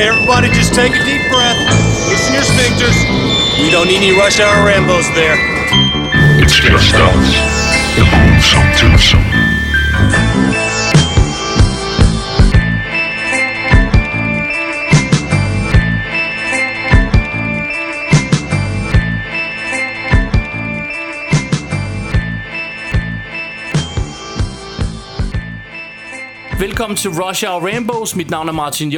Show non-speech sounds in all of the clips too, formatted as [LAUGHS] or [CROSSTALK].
Okay, everybody, just take a deep breath. Loosen your sphincters. We don't need any rush hour Rambos there. It's just us, the gruesome twosome. Velkommen til Rush Hour Rainbows. Mit navn er Martin J.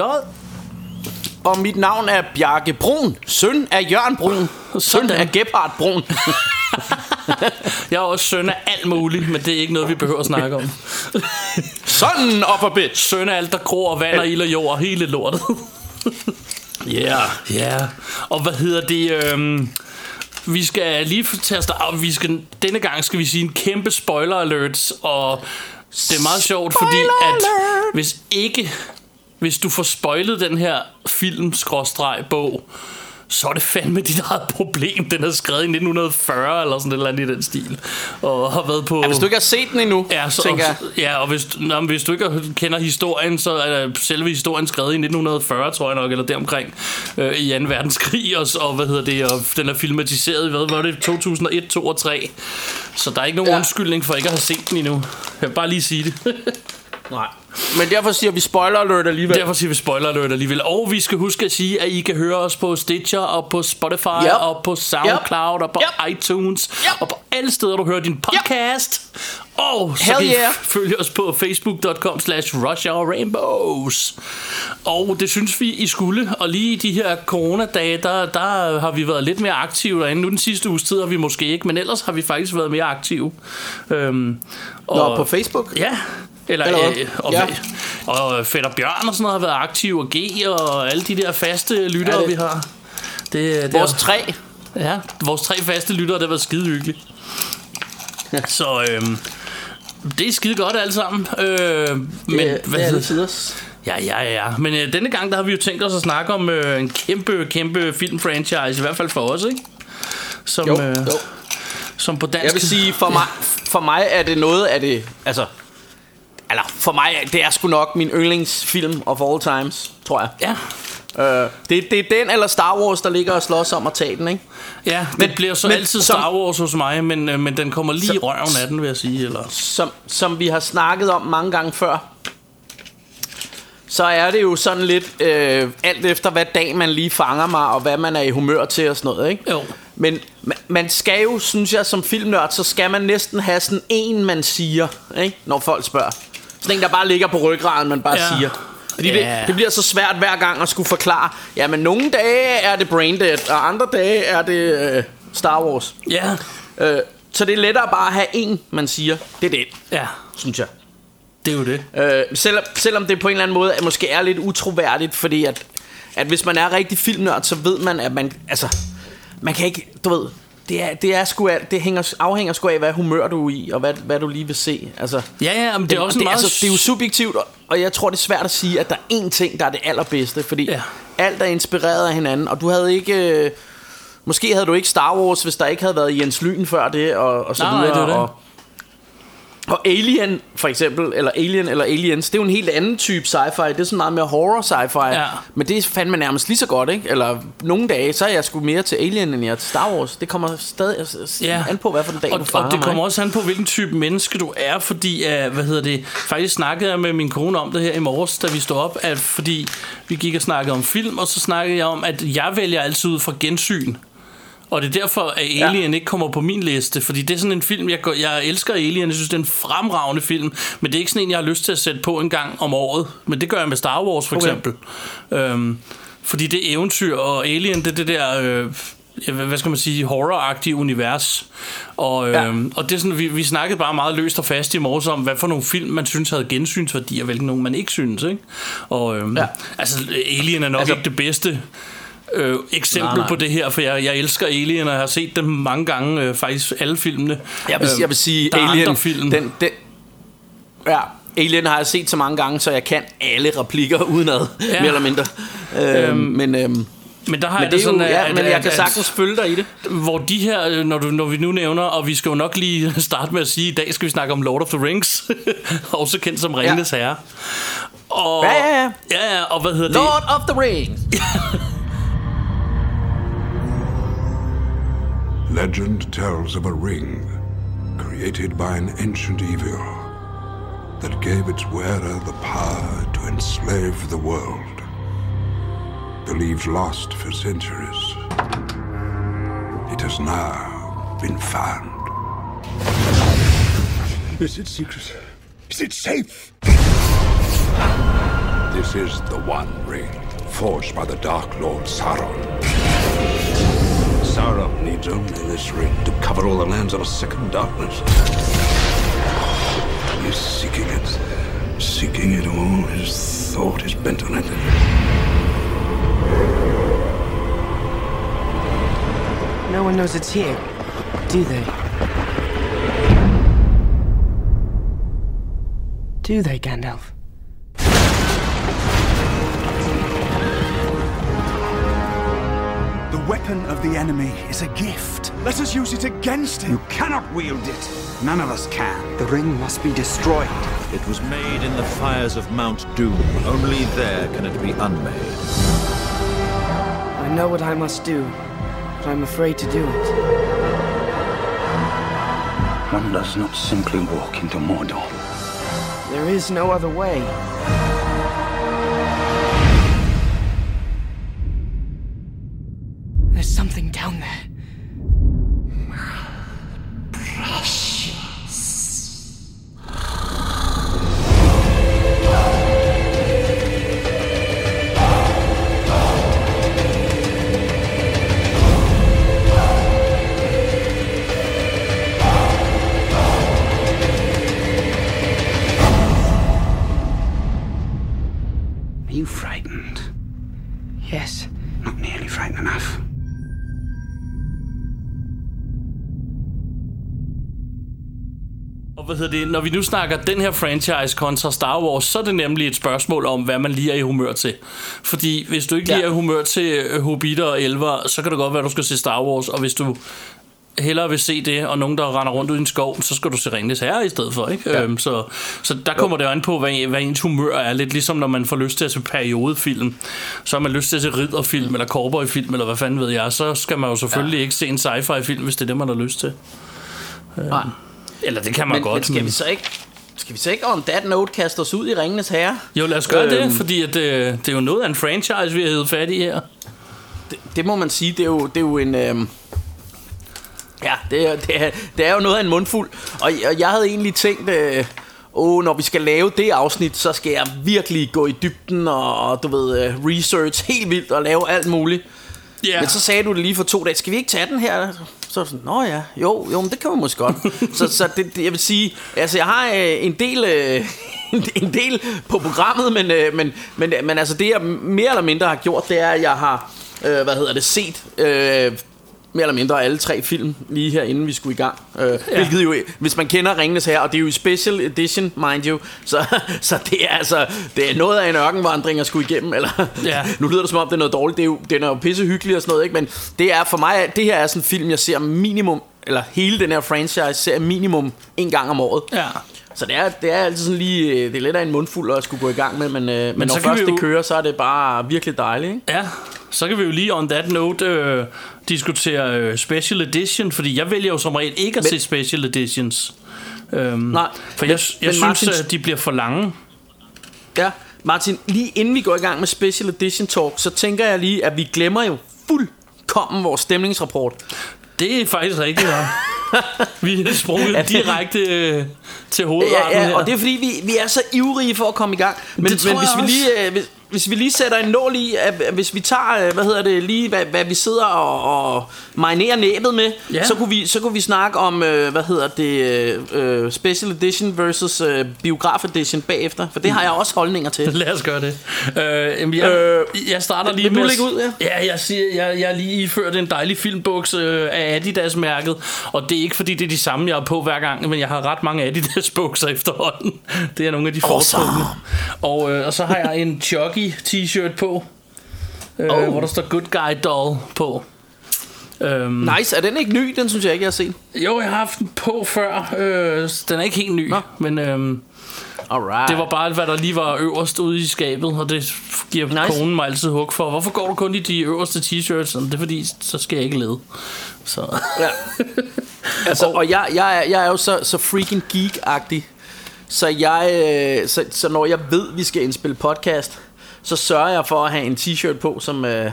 Og mit navn er Bjarke Brun, søn af Jørgen Brun, søn af Gebhard Brun. [LAUGHS] Jeg er også søn af alt muligt, men det er ikke noget, vi behøver at snakke om. [LAUGHS] Sådan of a bitch. Søn af alt, der gror, vand og ild og jord, hele lortet. [LAUGHS] Yeah. Ja, og hvad hedder det? Øhm, vi skal lige til at starte, vi skal, denne gang skal vi sige en kæmpe spoiler alert, og det er meget sjovt, fordi at hvis ikke, hvis du får spoilet den her film bog så er det fandme dit eget problem. Den er skrevet i 1940 eller sådan et eller andet i den stil. Og har været på... Ja, hvis du ikke har set den endnu, Ja, så, tænker jeg. ja og hvis, nå, men hvis du ikke kender historien, så er selve historien skrevet i 1940, tror jeg nok, eller deromkring, øh, i 2. verdenskrig, og, så- og, hvad hedder det, og den er filmatiseret i, hvad var det, 2001, 2 og 3. Så der er ikke nogen. Ja. undskyldning for ikke at have set den endnu. Jeg vil bare lige sige det. [LAUGHS] Nej. Men derfor siger vi spoiler alert alligevel. Derfor siger vi spoiler alert alligevel. Og vi skal huske at sige, at I kan høre os på Stitcher, og på Spotify, Yep. og på SoundCloud, og på Yep. iTunes, Yep. og på alle steder, du hører din podcast. Og så Hell kan yeah. følge os på facebook.com slash Rainbows. Og det synes vi, I skulle. Og lige i de her coronadage, der, der har vi været lidt mere aktive derinde. Nu den sidste uges tid har vi måske ikke, men ellers har vi faktisk været mere aktive. Øhm, og, Nå, på Facebook? Ja, eller, Eller øh, og, Ja. og Fætter Bjørn og sådan noget har været aktiv, og G og alle de der faste lyttere, Ja, ja, det- vi har. Det, det Vores er- tre. Ja, vores tre faste lyttere, det var skide hyggeligt. Så øhm, det er skide godt alle sammen. Øh, men det, hvad det er det tiders. Ja, ja, ja. Men øh, denne gang, der har vi jo tænkt os at snakke om øh, en kæmpe, kæmpe filmfranchise, i hvert fald for os, ikke? Som, Jo, øh, jo. som på dansk... Jeg vil sige, for mig, for mig er det noget af det... Altså, eller for mig, det er sgu nok min yndlingsfilm of all times, tror jeg. Ja, Øh, det, det er den eller Star Wars, der ligger og slås om at tage den, ikke? ja det Men- bliver så men altid som- Star Wars hos mig, men, øh, men den kommer lige i røven af den, vil jeg sige. Eller... som, som vi har snakket om mange gange før, så er det jo sådan lidt øh, alt efter, hvad dag man lige fanger mig, og hvad man er i humør til og sådan noget, ikke? Jo. Men man, man skal jo, synes jeg, som filmnørd, så skal man næsten have sådan en, man siger, ikke? Når folk spørger. Sådan en, der bare ligger på ryggraden, man bare Ja. siger. Fordi Ja. det, det bliver så svært hver gang at skulle forklare, jamen nogle dage er det Braindead, og andre dage er det øh, Star Wars. Ja, Øh, så det er lettere bare at have en, man siger. Det er det, ja, synes jeg. det er jo det. Øh, selvom, selvom det på en eller anden måde er, måske er lidt utroværdigt, fordi at, at hvis man er rigtig filmnørd, så ved man, at man, altså, man kan ikke, du ved, det, er, det, er sgu alt, det hænger, afhænger sgu af, hvad humør du er i, og hvad, hvad du lige vil se. Altså, Ja, ja, men det er også det, meget... altså, det er jo subjektivt, og, og jeg tror, det er svært at sige, at der er én ting, der er det allerbedste, fordi Ja. alt er inspireret af hinanden, og du havde ikke... Øh, måske havde du ikke Star Wars, hvis der ikke havde været Jens Lyn før det, og, og så Nej, nej, videre. det er det. Og, og Alien, for eksempel, eller Alien eller Aliens, det er jo en helt anden type sci-fi. Det er sådan meget mere horror sci-fi. Ja. Men det er fandme nærmest lige så godt, ikke? Eller nogle dage, så er jeg sgu mere til Alien, end jeg er til Star Wars. Det kommer stadig Ja. an på, hvad for en dag og, du fanger og det kommer mig. også an på, hvilken type menneske du er, fordi, uh, hvad hedder det, faktisk snakkede jeg med min kone om det her i morges, da vi stod op, at fordi vi gik og snakkede om film, og så snakkede jeg om, at jeg vælger altid ud fra gensyn. Og det er derfor, at Alien ja. ikke kommer på min liste, fordi det er sådan en film, jeg, går, jeg elsker Alien, jeg synes, det er en fremragende film, men det er ikke sådan en, jeg har lyst til at sætte på en gang om året, men det gør jeg med Star Wars for Okay. eksempel. Øhm, fordi det er eventyr, og Alien, det er det der... Øh, hvad skal man sige, horror univers. Og, Ja. øhm, og det er sådan, vi, vi snakkede bare meget løst og fast i morges om, hvad for nogle film, man synes havde gensynsværdi, og hvilke nogle man ikke synes, ikke? Og ja. Ja. altså, Alien er nok Altså- ikke det bedste øh, eksempel Nej, nej. på det her, for jeg, jeg elsker Alien, og jeg har set dem mange gange, øh, faktisk alle filmene. Jeg vil, Øhm, jeg vil sige, der Alien, andre film. Den, den, ja, Alien har jeg set så mange gange, så jeg kan alle replikker [LAUGHS] udenad, Ja. mere eller mindre. Øhm, men øhm, men der har men jeg det sådan, jo, ja, at- men at- jeg kan at- sagtens følge dig i det. hvor de her, øh, når, du, når vi nu nævner, og vi skal jo nok lige [LAUGHS] starte med at sige, at i dag skal vi snakke om Lord of the Rings, [LAUGHS] også kendt som Ringenes ja. Herre. Og, Ja, ja, ja. ja, ja, og hvad hedder det? Lord of the Rings. Legend tells of a ring created by an ancient evil that gave its wearer the power to enslave the world. Believed lost for centuries, it has now been found. Is it secret? Is it safe? This is the One Ring, forged by the Dark Lord Sauron. Sauron needs only this ring to cover all the lands of a second darkness. He's seeking it, seeking it all. His thought is bent on it. No one knows it's here, do they? Do they, Gandalf? Weapon of the enemy is a gift. Let us use it against him. You cannot wield it. None of us can. The ring must be destroyed. It was made in the fires of Mount Doom. Only there can it be unmade. I know what I must do, but I'm afraid to do it. One does not simply walk into Mordor. There is no other way. Hedder det, når vi nu snakker den her franchise kontra Star Wars, så er det nemlig et spørgsmål om, hvad man lige er i humør til. Fordi hvis du ikke lige Ja. er i humør til øh, Hobbiter og Elver, så kan det godt være, at du skal se Star Wars, og hvis du hellere vil se det, og nogen, der render rundt ud i en skov, så skal du se Ringens Herre i stedet for, ikke? Ja. Øhm, så, så der kommer det jo an på, hvad, hvad ens humør er. Lidt ligesom når man får lyst til at se periodefilm. Så har man lyst til at se ridderfilm, eller cowboyfilm, eller hvad fanden ved jeg. Så skal man jo selvfølgelig ja. ikke se en sci-fi film, hvis det er det, man har lyst til. Nej. Eller det kan man Men, godt. men skal vi så ikke... Skal vi så ikke on that note kaste os ud i Ringenes Herre? Jo, lad os gøre øhm, det, fordi at, øh, det er jo noget af en franchise, vi har heddet fat i her. Det, det må man sige, det er jo, det er jo en... Øhm, ja, det er, det, er, det er jo noget af en mundfuld. Og, og jeg havde egentlig tænkt... Øh, Åh, når vi skal lave det afsnit, så skal jeg virkelig gå i dybden og, du ved, øh, research helt vildt og lave alt muligt. Ja. Men så sagde du det lige for to dage, skal vi ikke tage den her? Så var sådan, nå ja, jo, jo, men det kan vi måske godt. [LAUGHS] så så det, det, jeg vil sige, altså jeg har øh, en del... Øh, [LAUGHS] en del på programmet, men, øh, men, men, men altså det jeg mere eller mindre har gjort, det er, at jeg har, øh, hvad hedder det, set øh, mere eller mindre alle tre film lige her inden vi skulle i gang. Øh, ja. Hvilket jo, hvis man kender Ringenes her, og det er jo i special edition, mind you, så, [LAUGHS] så det er altså det er noget af en ørkenvandring at skulle igennem. Eller, Ja. [LAUGHS] nu lyder det som om, det er noget dårligt. Det er jo, den er jo pisse hyggelig og sådan noget, ikke? men det er for mig, det her er sådan en film, jeg ser minimum, eller hele den her franchise ser minimum en gang om året. Ja. Så det er, det er altid sådan lige, øh, det er lidt af en mundfuld at skulle gå i gang med, men, øh, men, men når først jo- det kører, så er det bare virkelig dejligt. Ikke? Ja, så kan vi jo lige on that note øh, diskutere øh, special edition, fordi jeg vælger jo som regel ikke at Men- se special editions. Øhm, Nej, for men- jeg, jeg men synes, Martin- at de bliver for lange. Ja, Martin, lige inden vi går i gang med Special Edition Talk, så tænker jeg lige, at vi glemmer jo fuldkommen vores stemningsrapport. Det er faktisk rigtigt, ja. [LAUGHS] Vi er sprunget direkte øh, til hovedretten Ja, ja, her. og det er fordi, vi, vi er så ivrige for at komme i gang. Men, Det tror men hvis, vi også. lige, øh, hvis, hvis vi lige sætter en nål i, at hvis vi tager, øh, hvad hedder det, lige hvad, hvad vi sidder og, og marinerer næbet med, Ja. så, kunne vi, så kunne vi snakke om, øh, hvad hedder det, øh, Special Edition versus øh, Biograf Edition bagefter. For det har jeg også holdninger til. [LAUGHS] Lad os gøre det. Øh, jamen, jeg, øh, jeg starter lige vil du med... ud, ja? Ja, jeg, siger, jeg, jeg er lige iført en dejlig filmbuks øh, af Adidas-mærket, og det er ikke fordi, det er de samme, jeg har på hver gang, men jeg har ret mange Adidas-bukser [LAUGHS] efterhånden. Det er nogle af de foretrukne. Og, øh, og så har jeg en Chucky t-shirt på, øh, Oh. hvor der står Good Guy Doll på. Øhm, Nice, er den ikke ny? Den synes jeg ikke, jeg har set. jo, jeg har haft den på før. Øh, den er ikke helt ny, Nå. men... øhm, Alright. Det var bare, hvad der lige var øverst ude i skabet, og det giver nice. Konen mig altid hug for. Hvorfor går du kun i de øverste t-shirts? Det er fordi, så skal jeg ikke lede. Så. Ja. [LAUGHS] altså, og jeg, jeg, er, jeg er jo så, så freaking geek-agtig, så, jeg, øh, så, så når jeg ved, vi skal indspille podcast, så sørger jeg for at have en t-shirt på, som, øh,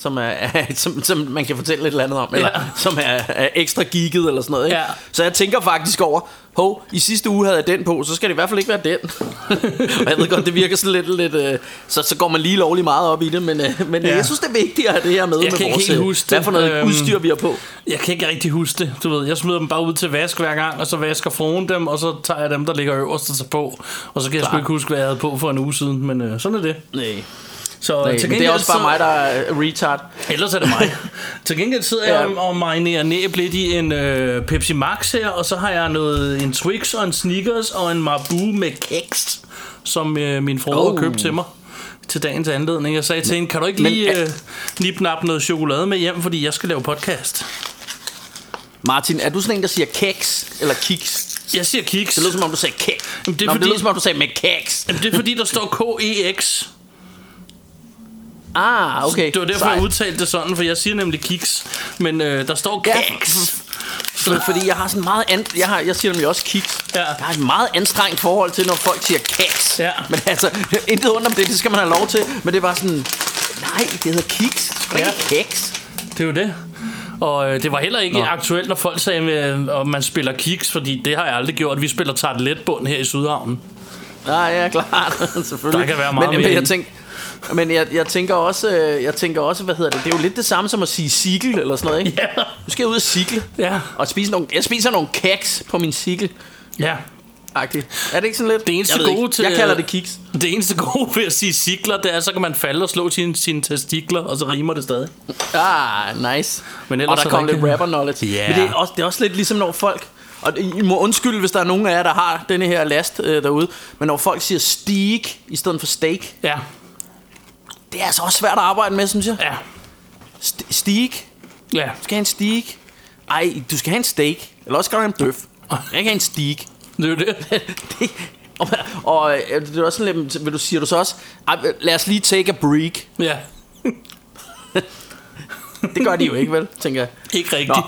som, [LAUGHS] er, som, som man kan fortælle lidt eller andet om, eller Ja. som er, er ekstra geeket eller sådan noget. Ikke? Ja. Så jeg tænker faktisk over, hov, i sidste uge havde jeg den på, så skal det i hvert fald ikke være den. [LAUGHS] og jeg ved godt, det virker sådan lidt, lidt øh, så, så går man lige lovligt meget op i det, men, øh, men Ja. ja. jeg synes, det er vigtigt at have det her med, Jeg med kan ikke vores, helt øh, huske hvad for noget Øhm, udstyr vi har på. Jeg kan ikke rigtig huske det, du ved. Jeg smider dem bare ud til vask hver gang, og så vasker fruen dem, og så tager jeg dem, der ligger øverst og tager på. Og så kan jeg sgu Klar. ikke huske, hvad jeg havde på for en uge siden, men øh, sådan er det. Nej. Så Nej, til men det er gengæld også bare så- mig, der er retard. Ellers er det mig. [LAUGHS] til gengæld sidder jeg Ja. og marinerer næb lidt i en øh, Pepsi Max her, og så har jeg noget, en Twix og en Snickers og en Marabou med keks, som øh, min frue oh. Oh. har købt til mig til dagens anledning. Jeg sagde til hende, kan du ikke men- lige øh, nip noget chokolade med hjem, fordi jeg skal lave podcast. Martin, er du sådan en, der siger keks eller kiks? Jeg siger kiks. Det lyder som om, du sagde keks. Jamen, det er Nå, fordi- det lyder som om, du sagde med keks. Jamen, det er fordi, der står K-E-X. Ah, okay. Det var derfor, Sejt. jeg udtalte det sådan, for jeg siger nemlig kiks. Men øh, der står Ja, keks. For- Fordi jeg har sådan meget an... jeg, har, jeg siger nemlig også kiks. Ja. Jeg har et meget anstrengt forhold til, når folk siger keks. Ja. Men altså, intet ondt om det, det skal man have lov til. Men det bare sådan, nej, det hedder kiks. Det er Ja. ikke keks. Det er jo det. Og øh, det var heller ikke Nå. aktuelt, når folk sagde, med, at man spiller kiks, fordi det har jeg aldrig gjort. Vi spiller tarteletbund her i Sydhavnen. Nej, ja, klart. [LAUGHS] Selvfølgelig. Der kan være meget men, mere men jeg i. men jeg, jeg tænker også, øh, jeg tænker også, hvad hedder det? Det er jo lidt det samme som at sige cykel eller sådan noget, ikke? Ja. Nu skal ud og cykle. Ja. Og spise nogle, jeg spiser nogle keks på min cykel. Ja. Agtigt. Er det ikke sådan lidt? Det eneste jeg gode ikke. til- Jeg kalder det kiks. Det eneste gode ved at sige cikler, det er, så kan man falde og slå sine, sine testikler, og så rimer det stadig. Ah, nice. Men ellers og der er der kom lidt rapper knowledge. Ja. Men det er, også, det er også lidt ligesom når folk og I må undskylde, hvis der er nogen af jer, der har denne her last øh, derude. Men når folk siger steak i stedet for steak, Ja. Det er altså også svært at arbejde med, synes jeg. Ja. St- steak. Ja. Du skal have en steak. Ej, du skal have en steak. Eller også skal du have en bøf. Jeg kan have en steak. Det er jo det. [LAUGHS] Det- og, og øh, det er også sådan lidt, vil du siger du så også, lad os lige take a break. Ja. [LAUGHS] Det gør de jo ikke, vel, tænker jeg. Ikke rigtigt. Nå,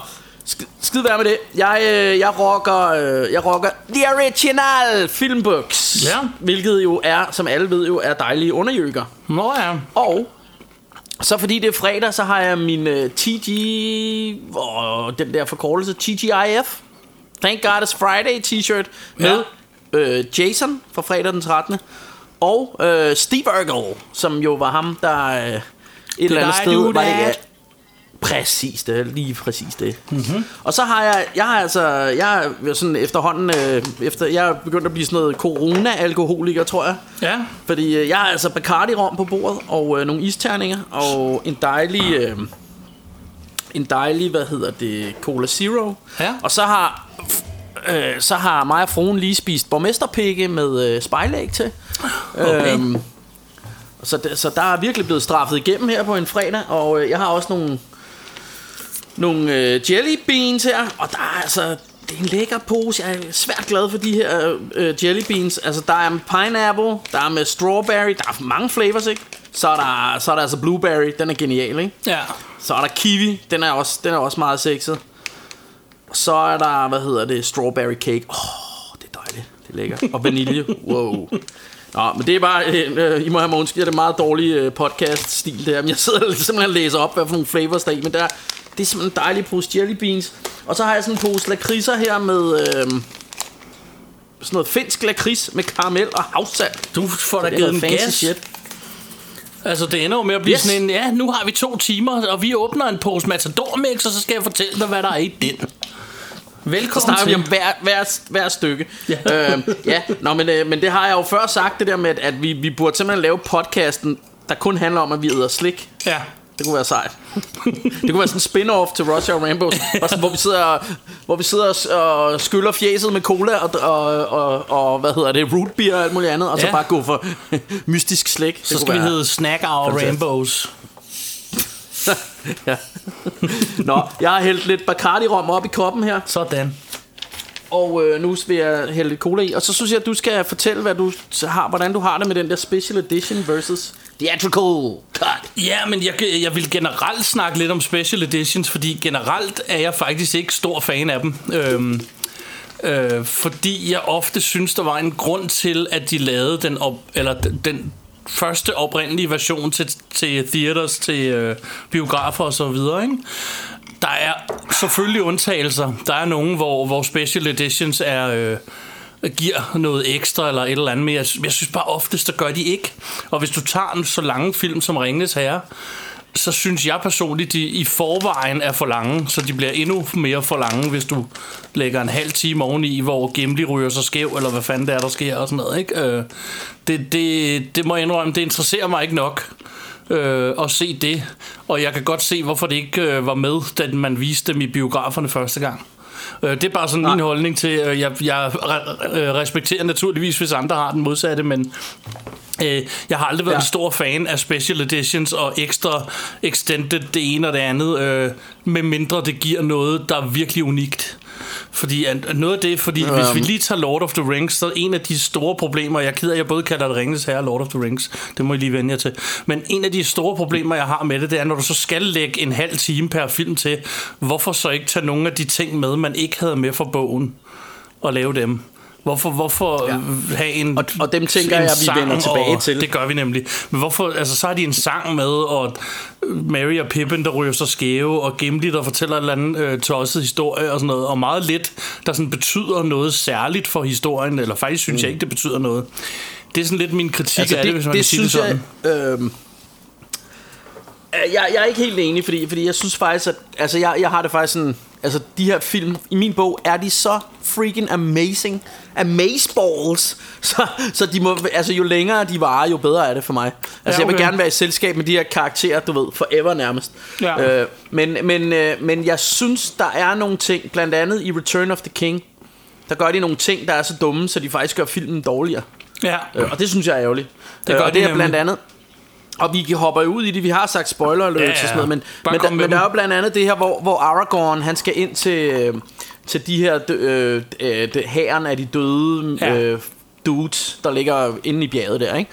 sk- skid være med det. Jeg, øh, jeg rocker, øh, jeg rocker The Original Filmbooks. Ja. Hvilket jo er, som alle ved jo, er dejlige underjøkker. Nå ja. Og så fordi det er fredag, så har jeg min øh, TG... Åh, den der forkortelse, TGIF. Thank God It's Friday t-shirt med øh, Jason fra fredag den 13. Og øh, Steve Urkel, som jo var ham, der øh, et eller andet I sted... Var det, Præcis det, lige præcis det. Mm-hmm. Og så har jeg, jeg har altså, jeg er sådan efterhånden, øh, efter, jeg er begyndt at blive sådan noget corona-alkoholiker, tror jeg. Ja. Fordi øh, jeg har altså Bacardi-rom på bordet, og øh, nogle isterninger, og en dejlig, øh, en dejlig, hvad hedder det, Cola Zero. Ja. Og så har, øh, så har mig og fruen lige spist borgmesterpikke med øh, spejlæg til. Okay. Øhm, så, så der er virkelig blevet straffet igennem her på en fredag, og øh, jeg har også nogle, nogle øh, jelly beans her, og der er altså, det er en lækker pose. Jeg er svært glad for de her øh, jelly beans. Altså, der er med pineapple, der er med strawberry, der er mange flavors, ikke? Så er der, så er der altså blueberry, den er genial, ikke? Ja. Så er der kiwi, den er også, den er også meget sexet. Og så er der, hvad hedder det, strawberry cake. Åh, oh, det er dejligt, det er lækkert. Og vanilje, wow. Nå, men det er bare, øh, I må have mig det er meget dårlig øh, podcast-stil der. Men jeg sidder [LAUGHS] simpelthen og læser op, hvad for nogle flavors der er i. Men der, det er simpelthen en dejlig pose jelly beans. Og så har jeg sådan en pose lakridser her med... Øh, sådan noget finsk lakrids med karamel og havsalt. Du får da givet en fancy gas. shit. Altså, det ender jo med at blive Yes. sådan en, ja, nu har vi to timer, og vi åbner en pose Matador Mix, og så skal jeg fortælle dig, hvad der er i den. Så Velkommen snakker vi til. om hver, hver, hver stykke. Ja. [LAUGHS] Øhm, ja. Nå, men, øh, men det har jeg jo før sagt, det der med, at, at vi, vi burde simpelthen lave podcasten, der kun handler om, at vi æder slik. Ja. Det kunne være sejt. [LAUGHS] det kunne være sådan en spin-off til Russia og Rainbows, hvor, vi sidder, hvor vi sidder og, skyller fjeset med cola og, og, og, og, hvad hedder det, root beer og alt muligt andet, og så Ja. bare gå for [LAUGHS] mystisk slik. Det Så skal vi hedde Snack Hour fantastisk. [LAUGHS] Ja. Nå, jeg har hældt lidt Bacardi-rom op i koppen her. Sådan. Og øh, nu vil jeg hælde lidt cola i. Og så synes jeg, at du skal fortælle, hvad du har, hvordan du har det med den der special edition versus theatrical cut. Ja, men jeg, jeg vil generelt snakke lidt om special editions, fordi generelt er jeg faktisk ikke stor fan af dem. Øhm, øh, fordi jeg ofte synes, der var en grund til, at de lavede den, op, eller den første oprindelige version til, til theaters, til øh, biografer og så videre, ikke? Der er selvfølgelig undtagelser. Der er nogen, hvor, hvor special editions er... Øh, giver noget ekstra eller et eller andet, men jeg, jeg synes bare oftest, der gør de ikke. Og hvis du tager en så lange film som Ringnes Herre, så synes jeg personligt, de i forvejen er for lange, så de bliver endnu mere for lange, hvis du lægger en halv time oveni, hvor Gimli ryger sig skæv, eller hvad fanden det er, der sker, og sådan noget, ikke? Øh, det, det, det må jeg indrømme, det interesserer mig ikke nok øh, at se det, og jeg kan godt se, hvorfor det ikke øh, var med, da man viste dem i biograferne første gang. Øh, det er bare sådan min holdning til, øh, jeg, jeg øh, respekterer naturligvis, hvis andre har den modsatte, men øh, jeg har aldrig været Ja. en stor fan af special editions og ekstra extended det ene og det andet, øh, med mindre det giver noget, der er virkelig unikt. Fordi noget af det, fordi um. hvis vi lige tager Lord of the Rings, så er en af de store problemer, jeg er ked af, at jeg både kalder det Ringens Herre og Lord of the Rings, det må I lige vende jer til, men en af de store problemer, jeg har med det, det er, når du så skal lægge en halv time per film til, hvorfor så ikke tage nogle af de ting med, man ikke havde med fra bogen, og lave dem? Hvorfor, hvorfor ja. have en Og- og dem tænker en jeg, vi vender tilbage og, til. Det gør vi nemlig. Men hvorfor, altså så har de en sang med, og Mary og Pippin, der ryger så skæve, og Gimli, der fortæller en eller anden øh, tosset historie og sådan noget, og meget lidt, der sådan betyder noget særligt for historien, eller faktisk synes mm. jeg ikke, det betyder noget. Det er sådan lidt min kritik altså, af det, hvis man kan sige det sådan. Jeg, øh, jeg, jeg er ikke helt enig, fordi, fordi jeg synes faktisk, at altså jeg, jeg har det faktisk sådan, altså de her film, i min bog, er de så freaking amazing, amazeballs, [LAUGHS] så, så de må, altså jo længere de varer, jo bedre er det for mig. Altså Ja, okay. jeg vil gerne være i selskab med de her karakterer, du ved, forever nærmest. Ja. Øh, men, men, øh, men jeg synes, der er nogle ting, blandt andet i Return of the King, der gør de nogle ting, der er så dumme, så de faktisk gør filmen dårligere. Ja. Øh, og det synes jeg er ærgerligt. Det Øh, gør og de det er nemlig. blandt andet og vi hopper jo ud i det. Vi har sagt spoiler alert Ja, ja, ja. sådan noget, men, Bare men, men der er jo blandt andet det her, hvor, hvor Aragorn han skal ind til, øh, til de her øh, øh, hæren af de døde ja. øh, dudes, der ligger inde i bjerget der, ikke?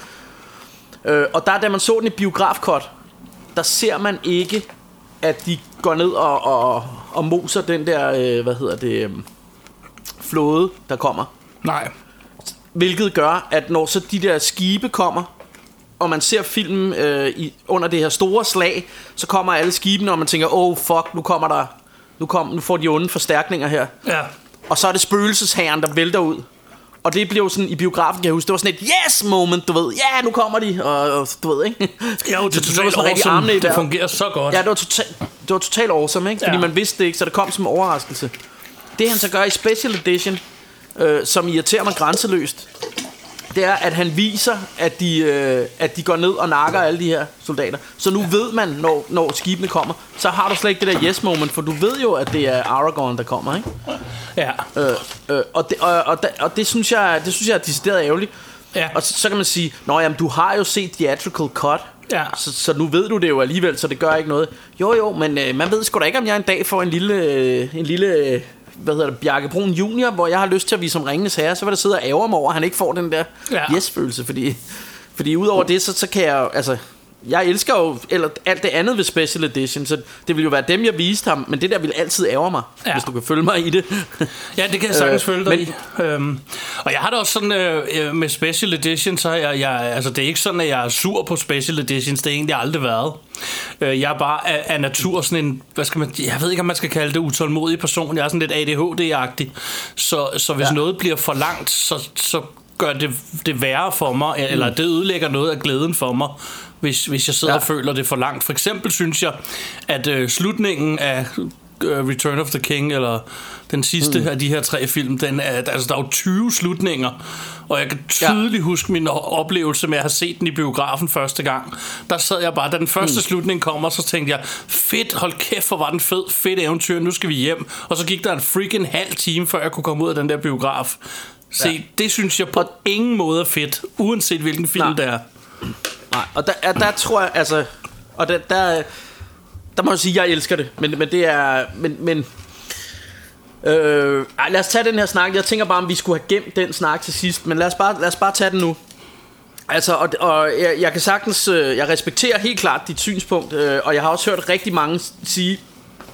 Øh, og der, da man så den i biografkort, der ser man ikke, at de går ned og, og, og moser den der, øh, hvad hedder det, øh, flåde, der kommer. Nej. Hvilket gør, at når så de der skibe kommer, og man ser filmen øh, i, under det her store slag, så kommer alle skibene, og man tænker, oh fuck, nu kommer der, nu, kom, nu får de onde forstærkninger her. Ja. Og så er det spøgelsesherren, der vælter ud. Og det blev sådan, i biografen kan jeg huske, det var sådan et yes moment, du ved. Ja, nu kommer de, og, og du ved, ikke? Jo, det [LAUGHS] er totalt awesome. armene Det vejret. fungerer så godt. Ja, det var totalt, det var totalt awesome, ikke? Fordi Ja. man vidste det ikke, så det kom som en overraskelse. Det han så gør i Special Edition, øh, som irriterer mig grænseløst, det er, at han viser, at de, øh, at de går ned og nakker alle de her soldater. Så nu ved man, når, når skibene kommer, så har du slet ikke det der yes moment, for du ved jo, at det er Aragorn, der kommer, ikke? Ja. Øh, øh, og, det, og, og, og det synes jeg, det synes jeg er decideret ærgerligt. Ja. Og så, så kan man sige, Nå jamen, du har jo set theatrical cut, Ja. så, så nu ved du det jo alligevel, så det gør ikke noget. Jo jo, men øh, man ved sgu da ikke, om jeg en dag får en lille, øh, en lille øh, hvad hedder det, Bjarke Brun Junior, hvor jeg har lyst til at vise som Ringenes Herre, så vil der sidde og ærger mig over, at han ikke får den der Ja. yes-følelse, fordi, fordi udover det, så, så kan jeg altså, jeg elsker jo eller alt det andet ved Special Edition, så det vil jo være dem, jeg viste ham, men det der vil altid ærge mig, Ja. hvis du kan følge mig i det. [LAUGHS] Ja, det kan jeg sagtens øh, følge dig men- i. Øhm, og jeg har det også sådan øh, øh, med Special Edition, så er jeg, jeg, altså det er ikke sådan, at jeg er sur på Special Editions, det har egentlig aldrig været. Øh, jeg er bare af, af natur sådan en, hvad skal man, jeg ved ikke, om man skal kalde det utålmodig person, jeg er sådan lidt ADHD-agtig, så, så hvis ja. Ja. noget bliver for langt, så, så gør det det værre for mig, eller det ødelægger noget af glæden for mig, hvis, hvis jeg sidder ja. Og føler det for langt. For eksempel synes jeg, at øh, slutningen af øh, Return of the King, eller den sidste mm. af de her tre film, den er, altså, der er jo 20 slutninger, og jeg kan tydeligt ja. huske min oplevelse med at have set den i biografen første gang. Der sad jeg bare, da den første mm. slutning kommer, så tænkte jeg, fedt, hold kæft, hvor var den fed, fedt eventyr, nu skal vi hjem. Og så gik der en freaking halv time, før jeg kunne komme ud af den der biograf. Se, ja. det synes jeg på ingen måde er fedt, uanset hvilken film Nej. det er. Nej, og der, der, tror jeg, altså... Og der, der, der må jeg sige, at jeg elsker det. Men, men det er... Men, men Øh, ej, lad os tage den her snak. Jeg tænker bare, om vi skulle have gemt den snak til sidst. Men lad os bare, lad os bare tage den nu. Altså, og, og jeg, jeg kan sagtens, øh, jeg respekterer helt klart dit synspunkt, øh, og jeg har også hørt rigtig mange sige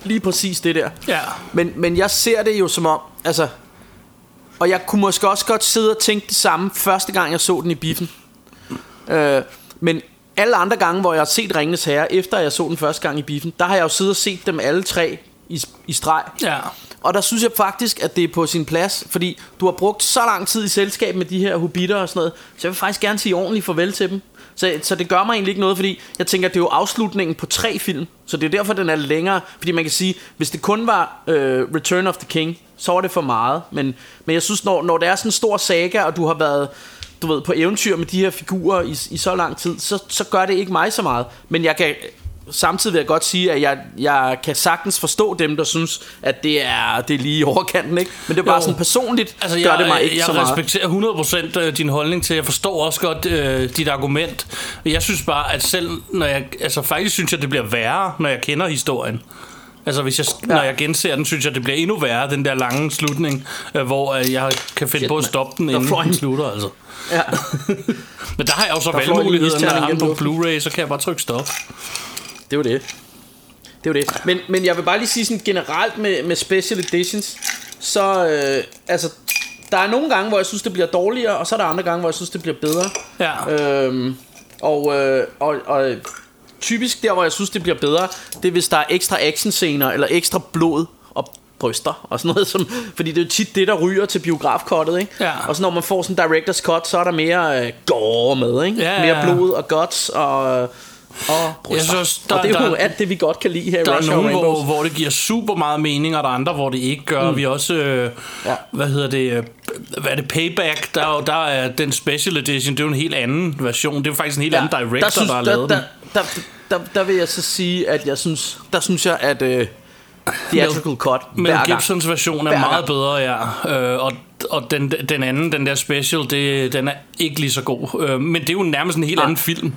lige præcis det der. Ja. Men, men jeg ser det jo som om, altså, og jeg kunne måske også godt sidde og tænke det samme første gang, jeg så den i biffen. Øh, men alle andre gange, hvor jeg har set Ringenes Herre, efter jeg så den første gang i biffen, der har jeg jo siddet og set dem alle tre i, i streg. Ja. Og der synes jeg faktisk, at det er på sin plads, fordi du har brugt så lang tid i selskab med de her hobitter og sådan noget, så jeg vil faktisk gerne sige ordentligt farvel til dem. Så, så det gør mig egentlig ikke noget, fordi jeg tænker, at det er jo afslutningen på tre film, så det er derfor, den er længere. Fordi man kan sige, hvis det kun var øh, Return of the King, så var det for meget. Men, men jeg synes, når, når det er sådan en stor saga, og du har været du ved, på eventyr med de her figurer i, i så lang tid, så, så gør det ikke mig så meget. Men jeg kan samtidig vil jeg godt sige, at jeg, jeg kan sagtens forstå dem, der synes, at det er, det er lige i overkanten, ikke? Men det er bare Jo. sådan personligt, Altså, gør jeg, det mig ikke jeg så meget. respekterer 100% øh, din holdning til, jeg forstår også godt øh, dit argument. Jeg synes bare, at selv når jeg, altså faktisk synes jeg, det bliver værre, når jeg kender historien. Altså hvis jeg, ja. når jeg genser den, synes jeg, det bliver endnu værre, den der lange slutning, øh, hvor øh, jeg kan finde Shit, på at stoppe den, inden den en- slutter, altså. Ja. [LAUGHS] Men der har jeg jo så valgmuligheden, når jeg har på Blu-ray, så kan jeg bare trykke stop. Det var det. Det var det. Men, men jeg vil bare lige sige sådan generelt med, med special editions, så øh, altså, der er nogle gange, hvor jeg synes, det bliver dårligere, og så er der andre gange, hvor jeg synes, det bliver bedre. Ja. Øhm, og, øh, og, og typisk der, hvor jeg synes, det bliver bedre, det er, hvis der er ekstra actionscener, eller ekstra blod og bryster og sådan noget, som, fordi det er jo tit det, der ryger til biografkottet, ikke? Ja. Og så når man får sådan en director's cut, så er der mere øh, gore med, ikke? Ja, ja, mere ja. blod og guts og, og bryster. Jeg synes, der- og det er jo der- alt det, vi godt kan lide her i Der er Rush Hour nogen, hvor, hvor det giver super meget mening, og der er andre, hvor det ikke gør. Mm. Vi er også, øh, Ja. hvad hedder det, øh, hvad er det, Payback, der, er der er den special edition, det er jo en helt anden version. Det er jo faktisk en helt ja, anden director, der, der har lavet der, den. der, der, der, der vil jeg så sige, at jeg synes, der synes jeg, at øh, theatrical cut Men gang. Gibsons version er meget bedre, ja. Øh, og og den, den anden, den der special, det, den er ikke lige så god. Øh, men det er jo nærmest en helt Nej. anden film.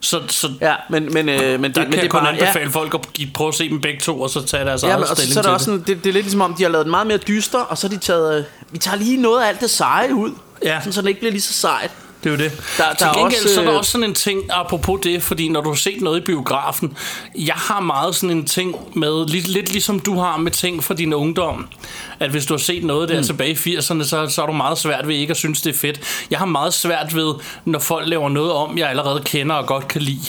Så, så Ja, men, men, øh, men, der det, kan men det jeg kun bare, anbefale ja. folk at give, prøve at se dem begge to, og så tage deres Ja, eget men, og så, stilling så er det også sådan, det, det er lidt ligesom om, de har lavet den meget mere dyster, og så har de taget, øh, vi tager lige noget af alt det seje ud, Ja. sådan, så det ikke bliver lige så sejt. Det er jo det. Der- Der, Til er gengæld også, så er der øh, også sådan en ting, apropos det, fordi når du har set noget i biografen, jeg har meget sådan en ting med, lidt, lidt ligesom du har med ting fra din ungdom, at hvis du har set noget der mm. tilbage i 80'erne, så, så er du meget svært ved ikke at synes, det er fedt. Jeg har meget svært ved, når folk laver noget om, jeg allerede kender og godt kan lide.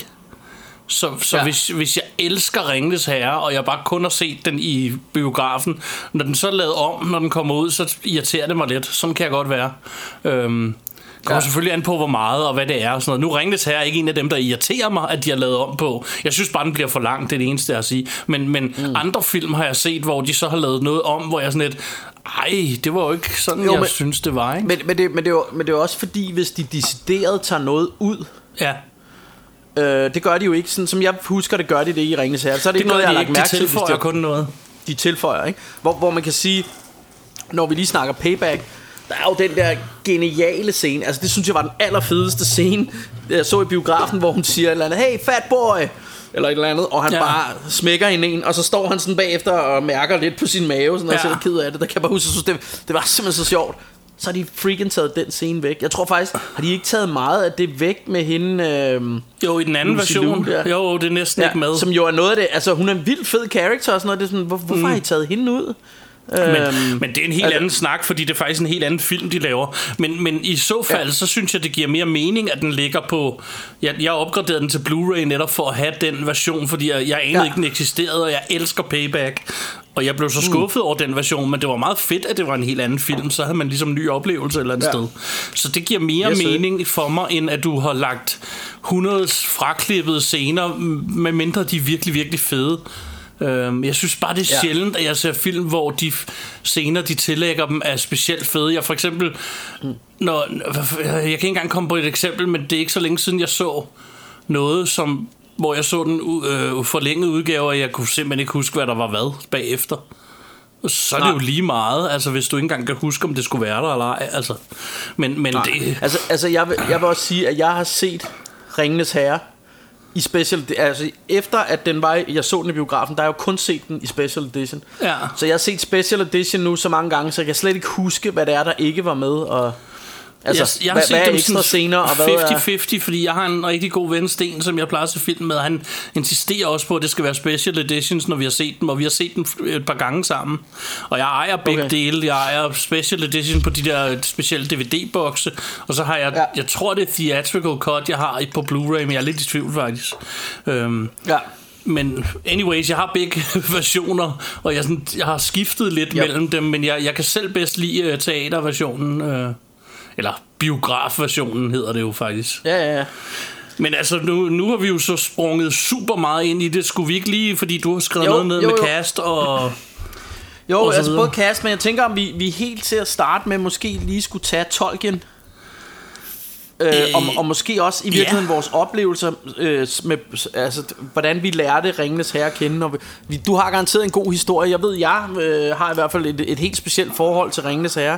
Så, så Ja. ja. hvis, hvis jeg elsker Ringnes Herre, og jeg bare kun har set den i biografen, når den så er lavet om, når den kommer ud, så irriterer det mig lidt. Sådan kan jeg godt være. Øhm, kommer Ja. selvfølgelig an på, hvor meget og hvad det er. Og sådan noget. Nu Ringnes Herre er ikke en af dem, der irriterer mig, at de har lavet om på. Jeg synes bare, den bliver for lang, det er det eneste, jeg har at sige. Men, men mm. andre film har jeg set, hvor de så har lavet noget om, hvor jeg sådan lidt, ej, det var jo ikke sådan, Jo, jeg men- synes, det var, ikke? Men, men, det, men, det er jo, men det er jo også fordi, hvis de decideret tager noget ud, ja, øh, det gør de jo ikke, sådan som jeg husker, det gør de det i Ringens Herre, så er det, det ikke noget, jeg har de lagt mærke De til, hvis tilføjer de, kun noget. de tilføjer, ikke? Hvor, hvor man kan sige, når vi lige snakker payback, der er jo den der geniale scene, altså det synes jeg var den allerfedeste scene, jeg så i biografen, hvor hun siger et eller andet, hey fat boy, eller et eller andet, og han ja. Ja. bare smækker hende en, og så står han sådan bagefter og mærker lidt på sin mave, sådan, og Ja. ja. ser ked af det, der kan jeg bare huske, synes, det, det var simpelthen så sjovt. Så har de freaking taget den scene væk. Jeg tror faktisk, har de ikke taget meget af det væk med hende... Øh, Jo, i den anden Lucy version, ja. jo, det er næsten ikke med. Som jo er noget af det, altså hun er en vild fed character og sådan noget, det er sådan, hvor, hvorfor mm. har I taget hende ud? Men, Øhm, men det er en helt altså- anden snak, fordi det er faktisk en helt anden film, de laver. Men, men i så fald, Ja. så synes jeg, det giver mere mening, at den ligger på... Jeg, jeg opgraderede den til Blu-ray netop for at have den version, fordi jeg, jeg anede Ja. ikke, den eksisterede, og jeg elsker Payback. Og jeg blev så skuffet mm. over den version, men det var meget fedt, at det var en helt anden film. Så havde man ligesom en ny oplevelse et eller andet Ja. sted. Så det giver mere Yes, mening for mig, end at du har lagt 100 fraklippede scener, med mindre de er virkelig, virkelig fede. Øhm, jeg synes bare, det er Ja. sjældent, at jeg ser film, hvor de scener, de tillægger dem, er specielt fede. Jeg for eksempel, når, jeg kan ikke engang komme på et eksempel, men det er ikke så længe siden, jeg så noget, som, hvor jeg så den øh, forlængede udgave, og jeg kunne simpelthen ikke huske, hvad der var hvad bagefter. Så er det Nej. jo lige meget, altså hvis du ikke engang kan huske, om det skulle være der eller ej. Altså. Men, men det, Altså, altså jeg, vil, jeg vil også sige, at jeg har set Ringenes Herre i special altså efter at den var jeg så den i biografen der har jeg jo kun set den i special edition Ja. så jeg har set special edition nu så mange gange så jeg kan slet ikke huske hvad det er der ikke var med og altså jeg, jeg har hvad, set hvad er dem ekstra scener og hvad er 50-50, fordi jeg har en rigtig god ven, Sten, som jeg plejer at se film med, han insisterer også på, at det skal være special editions, når vi har set dem, og vi har set dem et par gange sammen. Og jeg ejer begge Okay. dele. Jeg ejer special edition på de der specielle DVD-bokse, og så har jeg, Ja. jeg tror det er theatrical cut, jeg har på Blu-ray, men jeg er lidt i tvivl faktisk. Øhm, ja men anyways, jeg har begge [LAUGHS] versioner, og jeg, sådan, jeg har skiftet lidt yep. mellem dem, men jeg, jeg kan selv bedst lide uh, teaterversionen, uh, eller biografversionen hedder det jo faktisk. ja ja ja Men altså, nu, nu har vi jo så sprunget super meget ind i det. Skulle vi ikke lige, fordi du har skrevet Jo, noget ned jo, med jo. cast og... [LAUGHS] Jo, Og så altså videre. både cast, men jeg tænker, om vi, vi helt til at starte med måske lige skulle tage Tolkien. Øh, Øh, og, og måske også i virkeligheden vores oplevelser øh, med, altså, hvordan vi lærte Ringenes Herre at kende. Og vi, du har garanteret en god historie. Jeg ved, jeg øh, har i hvert fald et, et helt specielt forhold til Ringenes Herre.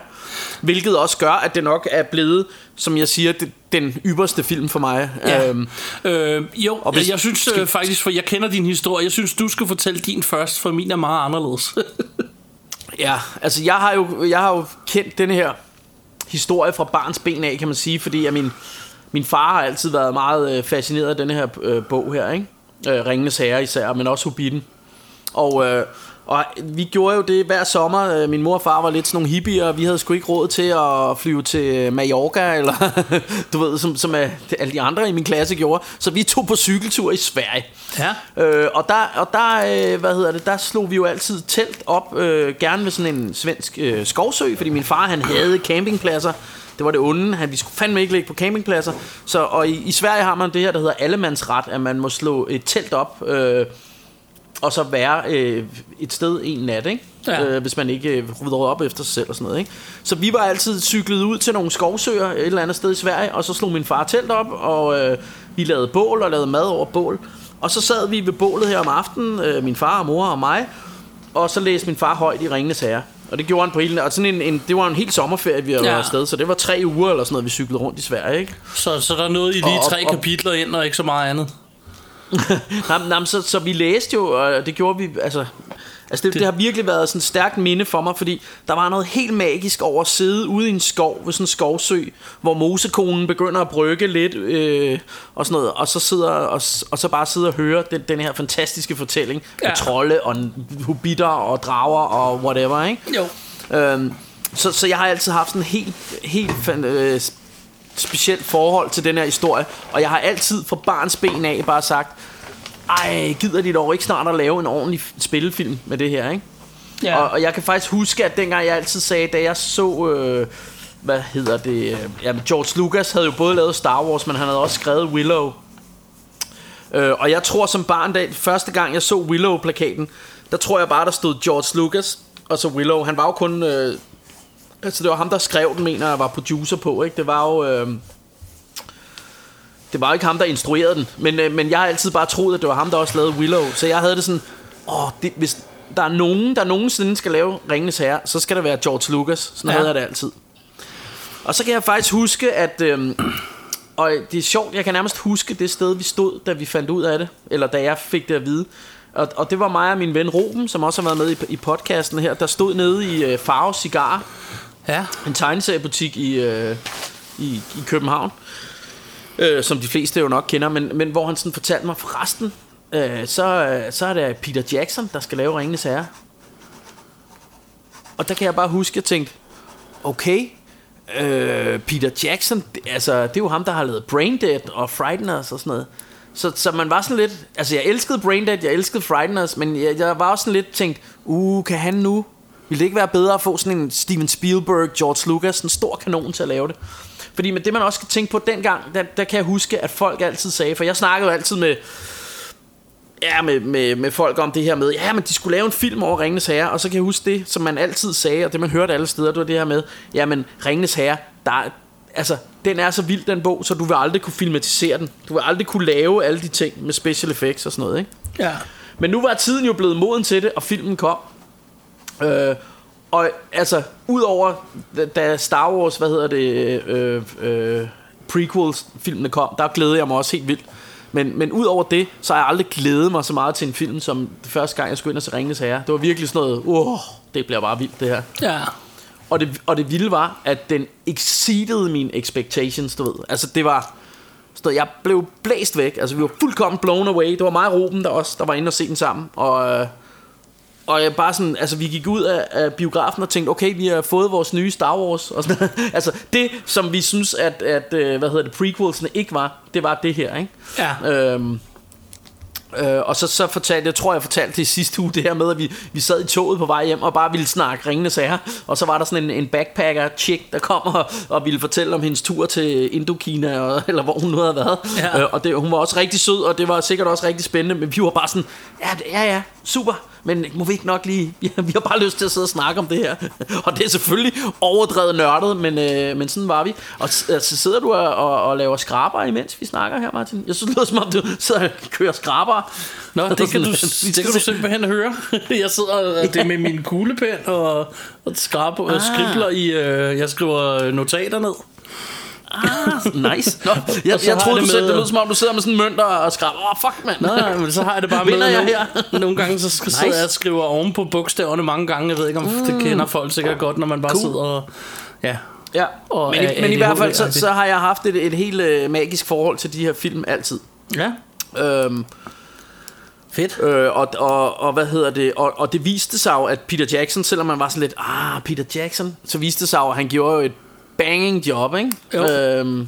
Hvilket også gør, at det nok er blevet, som jeg siger, det, den ypperste film for mig. Ja. Øhm, Øh, jo, Og hvis- jeg synes øh, faktisk, for jeg kender din historie, jeg synes, du skal fortælle din først, for min er meget anderledes. [LAUGHS] Ja, altså jeg har jo, jeg har jo kendt den her historie fra barns ben af, kan man sige, fordi at min, min far har altid været meget øh, fascineret af den her øh, bog her, ikke? Øh, Ringenes Herre især, men også Hobbiten. Og, øh, og vi gjorde jo det hver sommer. Øh, Min mor og far var lidt sådan nogle hippier, og vi havde sgu ikke råd til at flyve til Mallorca, [LAUGHS] eller du ved, som, som er, alle de andre i min klasse gjorde. Så vi tog på cykeltur i Sverige. ja. Øh, og der, og der, øh, hvad hedder det, der slog vi jo altid telt op, øh, gerne ved sådan en svensk øh, skovsø, fordi min far han havde campingpladser. Det var det onde, han, vi skulle fandme ikke ligge på campingpladser. Så, og i, i Sverige har man det her, der hedder allemandsret, at man må slå et telt op, øh, og så være øh, et sted en nat, ikke? Ja. Øh, hvis man ikke øh, rydder op efter sig selv og sådan noget. Ikke? Så vi var altid cyklet ud til nogle skovsøer et eller andet sted i Sverige, og så slog min far telt op, og øh, vi lavede bål og lavede mad over bål. Og så sad vi ved bålet her om aftenen, øh, min far og mor og mig, og så læste min far højt i Ringenes Herre. Og det gjorde han på hele... Og sådan en, en, det var en helt sommerferie, vi var Ja. ja. afsted, så det var tre uger eller sådan noget, vi cyklede rundt i Sverige, ikke? Så, så der nåede I lige og- tre og- kapitler ind, og ikke så meget andet. [LAUGHS] Jamen, jamen, så, så vi læste jo, og det gjorde vi, altså... Altså det, det, det har virkelig været sådan et stærkt minde for mig, fordi der var noget helt magisk over at sidde ude i en skov, ved sådan en skovsø, hvor mosekonen begynder at brygge lidt, øh, og sådan noget, og så, sidder, og, og så bare sidde og høre den, den her fantastiske fortælling ja. Med trolde og hobitter og drager og whatever, ikke? Jo. Øhm, så, så jeg har altid haft sådan en helt, helt øh, specielt forhold til den her historie. Og jeg har altid fra barns ben af bare sagt, ej, gider de dog ikke snart at lave en ordentlig spillefilm med det her, ikke? Ja. Og, og jeg kan faktisk huske, at dengang jeg altid sagde, da jeg så... Øh, hvad hedder det? øh, Ja, George Lucas havde jo både lavet Star Wars, men han havde også skrevet Willow. Øh, og jeg tror som barn, da første gang jeg så Willow-plakaten, der tror jeg bare, der stod George Lucas og så Willow. Han var jo kun... Øh, altså det var ham, der skrev den, mener jeg, var producer på, ikke? Det var jo... Øh, det var jo ikke ham, der instruerede den, men, øh, men jeg har altid bare troet, at det var ham, der også lavede Willow. Så jeg havde det sådan, åh, det, hvis der er nogen, der nogensinde skal lave Ringenes Herre, så skal det være George Lucas. Sådan Ja. havde jeg det altid. Og så kan jeg faktisk huske, at... Øhm, og det er sjovt, jeg kan nærmest huske det sted, vi stod, da vi fandt ud af det. Eller da jeg fik det at vide. Og, og det var mig og min ven Ruben, som også har været med i, i podcasten her, der stod nede i øh, Farve Cigar, Ja. en tegneseriebutik i, øh, i, i København, øh, som de fleste jo nok kender, men, men hvor han sådan fortalte mig, forresten, øh, så, øh, så er det Peter Jackson, der skal lave Ringenes Herre. Og der kan jeg bare huske, at jeg tænkte, okay, øh, Peter Jackson, det, altså, det er jo ham, der har lavet Braindead og Frighteners og sådan noget. Så, så man var sådan lidt, altså jeg elskede Braindead, jeg elskede Frighteners, men jeg, jeg var også sådan lidt tænkt, uh, kan han nu ville det ikke være bedre at få sådan en Steven Spielberg, George Lucas, en stor kanon til at lave det? Fordi med det man også skal tænke på dengang, der, der kan jeg huske, at folk altid sagde, for jeg snakkede jo altid med, ja, med, med, med folk om det her med, ja, men de skulle lave en film over Ringenes Herre, og så kan jeg huske det, som man altid sagde, og det man hørte alle steder, det var det her med, ja, men Ringenes Herre, der er, altså, den er så vild, den bog, så du vil aldrig kunne filmatisere den. Du vil aldrig kunne lave alle de ting med special effects og sådan noget, ikke? Ja. Men nu var tiden jo blevet moden til det, og filmen kom. Øh, og altså, udover da- Star Wars, hvad hedder det, øh, øh, prequels filmene kom, der glædede jeg mig også helt vildt. Men, men ud over det, så har jeg aldrig glædet mig så meget til en film, som det første gang, jeg skulle ind og se Ringenes Herre. Det var virkelig sådan noget, åh, det bliver bare vildt det her. Ja. Og det, og det vilde var, at den exceeded mine expectations, du ved. Altså det var... Så jeg blev blæst væk. Altså vi var fuldkommen blown away. Det var mig og Ruben, der også der var inde og se den sammen. Og, øh, og jeg bare sådan, altså vi gik ud af, af biografen og tænkte, okay, vi har fået vores nye Star Wars. Og sådan, [LAUGHS] altså det, som vi synes, at, at øh, hvad hedder det, prequelsene ikke var, det var det her, ikke? Ja. Øhm, Øh, og så, så fortalte, jeg tror jeg fortalte det i sidste uge, det her med, at vi, vi sad i toget på vej hjem og bare ville snakke ringende sager. Og så var der sådan en, en backpacker chick, der kom og, og ville fortælle om hendes tur til Indokina, og, [LAUGHS] eller hvor hun nu havde været. Ja. Øh, og det, hun var også rigtig sød, og det var sikkert også rigtig spændende, men vi var bare sådan, ja, ja, ja, super. Men må vi ikke nok lige, [LAUGHS] vi har, vi har bare lyst til at sidde og snakke om det her. [LAUGHS] og det er selvfølgelig overdrevet nørdet, men, øh, men sådan var vi. Og s- altså, sidder du og, og, og laver skraber, imens vi snakker her, Martin? Jeg synes, det lyder som om, du sidder og kører skraber. Nå, det kan, du, [LAUGHS] det kan du simpelthen høre. Jeg sidder øh, det er med min kuglepen og, og skrab, og skribler i... Øh, jeg skriver notater ned. Nice. Nå, jeg, jeg troede, du selv, med- det lød som om, du sidder med sådan en mønter og skraber. Åh, oh, fuck, mand. Nej, men så har jeg det bare med. Vinder jeg her? [LAUGHS] nogle gange så nice. sidder jeg og skriver oven på bogstaverne mange gange. Jeg ved ikke, om mm. det kender folk sikkert godt, når man bare Cool. sidder og... Ja, Ja, Og men, i, men i er hvert fald, så, så har jeg haft et, et helt øh, magisk forhold til de her film altid. ja. Øhm, Fedt. øh, og, og, og hvad hedder det og, og det viste sig jo at Peter Jackson Selvom man var sådan lidt Ah Peter Jackson Så viste det sig jo at han gjorde jo et banging job ikke? Jo. Øhm,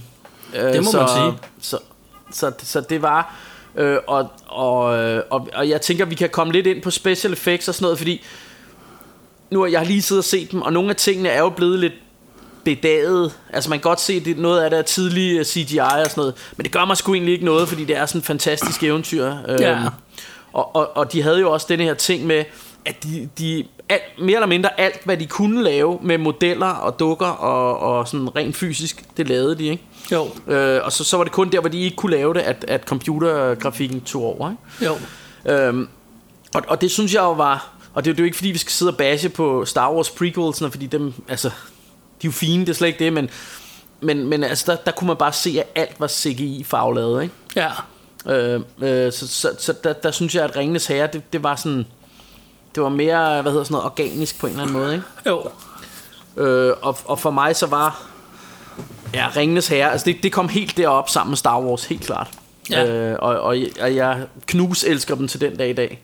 øh, Det må så, man sige. så, så, så det var øh, og, og, øh, og, og jeg tænker vi kan komme lidt ind på special effects og sådan noget Fordi Nu har jeg lige siddet og set dem Og nogle af tingene er jo blevet lidt bedaget. Altså man kan godt se, at noget af det er tidlig øh, CGI og sådan noget. Men det gør mig sgu egentlig ikke noget, fordi det er sådan en fantastisk eventyr. Ja. Øhm, og, og, og de havde jo også denne her ting med, at de, de alt, mere eller mindre alt, hvad de kunne lave med modeller og dukker og, og sådan rent fysisk, det lavede de, ikke? Jo, Øh, og så, så var det kun der, hvor de ikke kunne lave det, at, at computergrafikken tog over, ikke? jo. Øhm, og, og det synes jeg jo var Og det, er jo- det er jo ikke fordi vi skal sidde og bashe på Star Wars prequelsene Fordi dem, altså De er jo fine, det er slet ikke det Men, men, men altså der, der kunne man bare se At alt var CGI faglaget ikke? Ja. Øh, øh, så så, så der, der synes jeg at Ringenes Herre det, det var sådan Det var mere Hvad hedder sådan noget Organisk på en eller anden måde ikke? Jo. Øh, og, og for mig så var Ja, Ringenes Herre Altså det, det kom helt derop sammen med Star Wars Helt klart Ja. øh, og, og, jeg- og jeg knus elsker dem til den dag i dag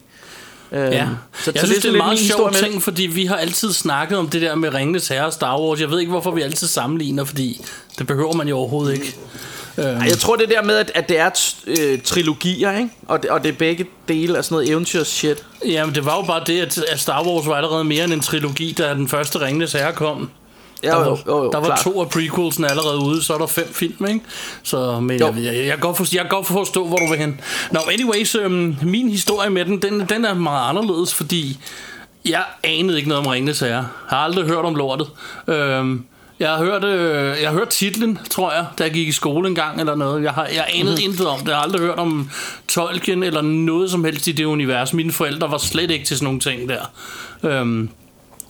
øh, Ja. så, jeg så synes, det er en meget sjov historie med ting, fordi vi har altid snakket om det der med Ringenes Herre og Star Wars. Jeg ved ikke, hvorfor vi altid sammenligner, fordi det behøver man jo overhovedet ikke. Øhm, Jeg tror det der med at, at det er øh, trilogier ikke? Og, det, og det er begge dele af sådan noget eventyrs shit Jamen, det var jo bare det, at Star Wars var allerede mere end en trilogi, da den første Ringenes Herre kom. Ja, der jo, var, jo, jo, der var klart. to af prequelsen allerede ude, så er der fem film, ikke? Så men Jo. jeg, jeg, jeg, kan godt forstå, jeg kan godt forstå, hvor du vil hen. Nå, anyways, øhm, min historie med den, den, den er meget anderledes, fordi jeg anede ikke noget om Ringenes Herre. Jeg har aldrig hørt om lortet. Øhm, jeg har hørt, øh, jeg har hørt titlen, tror jeg, da jeg gik i skole en gang eller noget. Jeg har jeg anede mm. intet om det. Jeg har aldrig hørt om Tolkien eller noget som helst i det univers. Mine forældre var slet ikke til sådan nogle ting der. Øhm,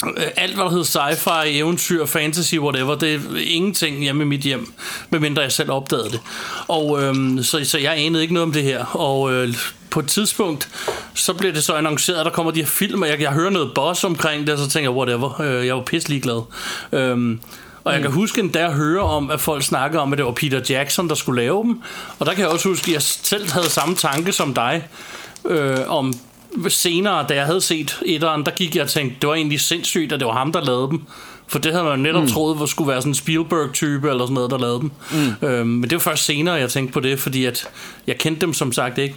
Øh, alt hvad der hed sci-fi, eventyr, fantasy, whatever, det er ingenting hjemme i mit hjem, medmindre jeg selv opdagede det. Og øhm, så, så jeg anede ikke noget om det her. Og øh, på et tidspunkt, så blev det så annonceret, at der kommer de her film, og jeg, jeg hører noget boss omkring det, og så tænker jeg, whatever, øh, jeg var pisselig glad. Øhm, og jeg kan huske endda at høre om, at folk snakkede om, at det var Peter Jackson, der skulle lave dem. Og der kan jeg også huske, at jeg selv havde samme tanke som dig, øh, om senere, da jeg havde set etteren, der gik jeg og tænkte, det var egentlig sindssygt, at det var ham, der lavede dem. For det havde man netop mm. troet, hvor skulle være sådan en Spielberg-type eller sådan noget, der lavede dem. Mm. Øhm, men det var først senere, jeg tænkte på det, fordi at jeg kendte dem som sagt ikke.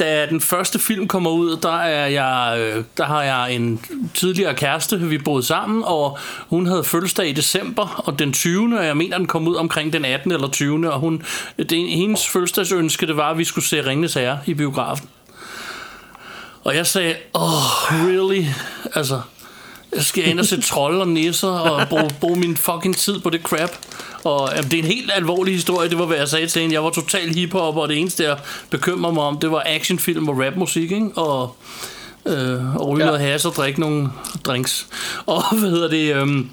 Da den første film kommer ud, der, er jeg, øh, der har jeg en tidligere kæreste, vi boede sammen, og hun havde fødselsdag i december, og den 20. og jeg mener, den kom ud omkring den 18. eller 20. og hun, det, hendes fødselsdagsønske, det var, at vi skulle se Ringnes Herre i biografen. Og jeg sagde, oh, really? Altså, jeg skal ind og se trolde og nisser og bruge, bruge min fucking tid på det crap. Og jamen, det er en helt alvorlig historie, det var hvad jeg sagde til hende. Jeg var total hiphop, og det eneste jeg bekymrer mig om, det var actionfilm og rapmusik, ikke? Og, øh, og ryge ja. noget has og drikke nogle drinks. Og [LAUGHS] hvad hedder det... Øhm,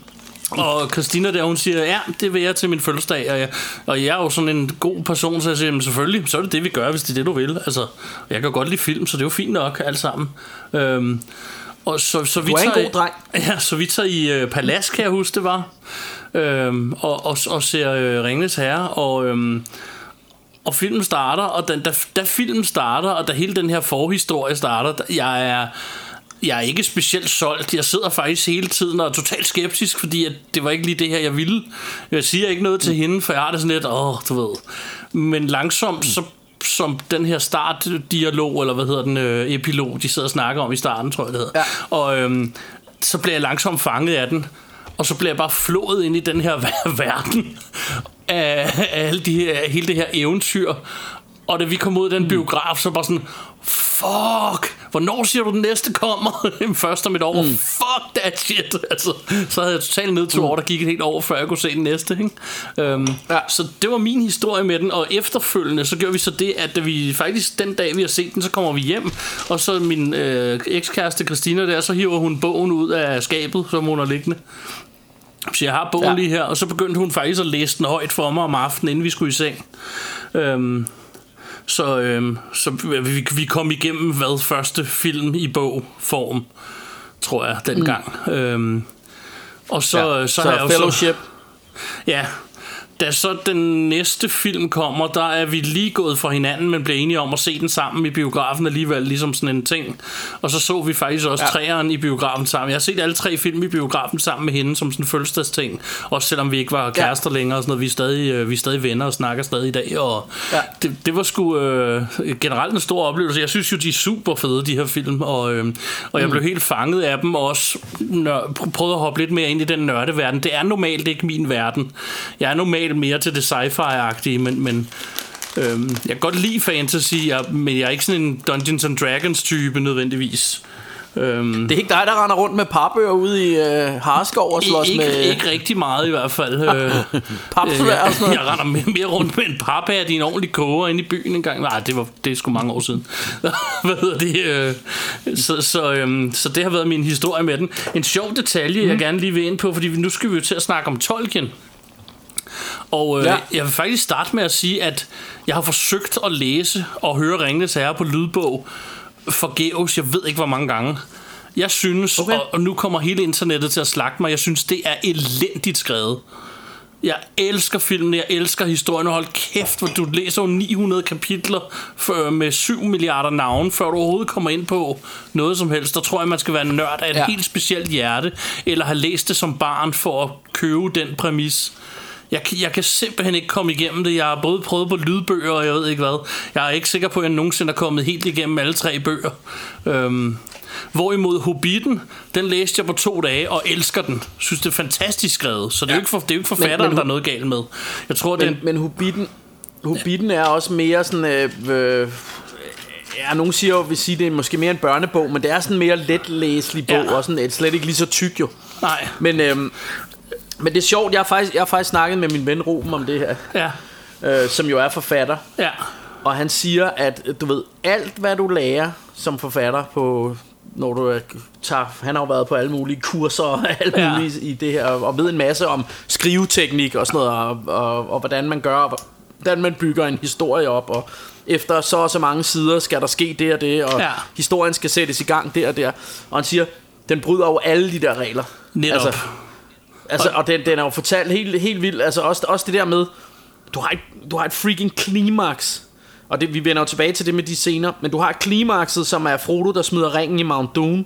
Og Christina der, hun siger, ja, det vil jeg til min fødselsdag, og jeg, og jeg er jo sådan en god person, så jeg siger, "Jamen, selvfølgelig, så er det det, vi gør, hvis det er det, du vil. Altså, jeg kan godt lide film, så det er jo fint nok, alt sammen. Øhm, og så, så vi Du er en tager, god dreng. [LAUGHS] Ja, så vi tager i uh, Palads, kan jeg huske, det var. Øhm, og, og, og ser uh, Ringnes Herre, og... Øhm, og filmen starter, og den, da, da filmen starter, og da hele den her forhistorie starter, jeg er, jeg er ikke specielt solgt. Jeg sidder faktisk hele tiden og er totalt skeptisk, fordi at det var ikke lige det her, jeg ville. Jeg siger ikke noget til hende, for jeg har det sådan lidt, åh, du ved. Men langsomt, så som den her startdialog, eller hvad hedder den, øh, epilog, de sidder og snakker om i starten, tror jeg det hedder. Ja. Og øhm, så bliver jeg langsomt fanget af den, og så bliver jeg bare flået ind i den her ver- [LAUGHS] verden af, af alle de her, hele det her eventyr. Og da vi kom ud af den biograf, så bare sådan, fuck, hvornår siger du, den næste kommer? [LAUGHS] Først om et år, mm. fuck that shit. Altså, så havde jeg totalt ned to år, der gik et helt år, før jeg kunne se den næste. Ikke? Øhm, ja. Så det var min historie med den, og efterfølgende, så gjorde vi så det, at vi faktisk den dag, vi har set den, så kommer vi hjem, og så min øh, ekskæreste Christina der, så hiver hun bogen ud af skabet, som hun har liggende. Så jeg har bogen. Ja. lige her, og så begyndte hun faktisk at læse den højt for mig om aftenen, inden vi skulle i seng. Øhm, så, øhm, så vi, vi kom igennem hvad første film i bogform, tror jeg, dengang. Mm. Øhm, og så, ja, så, Så, har jeg Fellowship. Så, ja, da så den næste film kommer, der er vi lige gået fra hinanden, men blev enige om at se den sammen i biografen alligevel, ligesom sådan en ting. Og så så vi faktisk også ja. træeren i biografen sammen. Jeg har set alle tre film i biografen sammen med hende, som sådan en fødselsdagsting. Også selvom vi ikke var kærester ja. længere og sådan noget. Vi er, stadig, øh, vi er stadig venner og snakker stadig i dag. Og Ja. det, det var sgu øh, generelt en stor oplevelse. Jeg synes jo, de er super fede, de her film. Og, øh, og jeg blev helt fanget af dem, og også nør, pr- prøvede at hoppe lidt mere ind i den nørdeverden. Det er normalt ikke min verden. Jeg er normalt mere til det sci-fi-agtige, men, men øhm, jeg kan godt lide fantasy, jeg, men jeg er ikke sådan en Dungeons and Dragons type nødvendigvis. Øhm, Det er ikke dig, der render rundt med parbøger ude i øh, Harskov og slås ikke, med ikke rigtig meget i hvert fald. Øh, [LAUGHS] papsvær og sådan jeg, noget. jeg render mere, mere rundt med en paphat i en ordentlig koger inde i byen en gang. Nej, det, var, det er sgu mange år siden. [LAUGHS] Hvad hedder det? Øh, så, så, øhm, så det har været min historie med den. En sjov detalje, Mhm. jeg gerne lige vil ind på, fordi nu skal vi jo til at snakke om Tolkien. Og øh, ja. Jeg vil faktisk starte med at sige, at jeg har forsøgt at læse og høre Ringnes Herre på lydbog forgæves, jeg ved ikke hvor mange gange. Jeg synes, okay. Og, og nu kommer hele internettet til at slagte mig, jeg synes, det er elendigt skrevet. Jeg elsker filmen, jeg elsker historien, og hold kæft, hvor du læser jo 900 kapitler for, med 7 milliarder navne, før du overhovedet kommer ind på noget som helst. Der tror jeg, man skal være nørd af et. Ja. helt specielt hjerte, eller have læst det som barn for at købe den præmis. Jeg, kan- jeg kan simpelthen ikke komme igennem det. Jeg har både prøvet på lydbøger, og jeg ved ikke hvad. Jeg er ikke sikker på, at jeg nogensinde er kommet helt igennem alle tre bøger. Øhm, hvorimod Hobbiten, den læste jeg på to dage, og elsker den. Synes, det er fantastisk skrevet. Så det er jo ikke, for, det er jo ikke forfatteren, men, men der er noget galt med. Jeg tror, det er Men, men Hobbiten, Hobbiten er også mere sådan... Øh, øh, ja, nogen siger jo, vil sige, det er måske mere en børnebog, men det er sådan en mere letlæselig bog, Ja. ja. og sådan, er slet ikke lige så tyk jo. Nej. Men, øhm, men det er sjovt, jeg har, faktisk, jeg har faktisk snakket med min ven Ruben om det her, Ja, øh, som jo er forfatter. ja, Og han siger, at du ved, alt hvad du lærer som forfatter på når du tager, han har jo været på alle mulige kurser og alt Ja. muligt i det her, og ved en masse om skriveteknik og sådan noget, og, og, og hvordan man gør, og hvordan man bygger en historie op, og efter så og så mange sider skal der ske det og det, og Ja. historien skal sættes i gang der og der. Og han siger, den bryder over alle de der regler. netop. Altså, Altså, og den, den er jo fortalt helt, helt vildt. Altså, også, også det der med, du har et, du har et freaking klimaks. Og det, vi vender jo tilbage til det med de scener. Men du har klimakset, som er Frodo, der smider ringen i Mount Doom.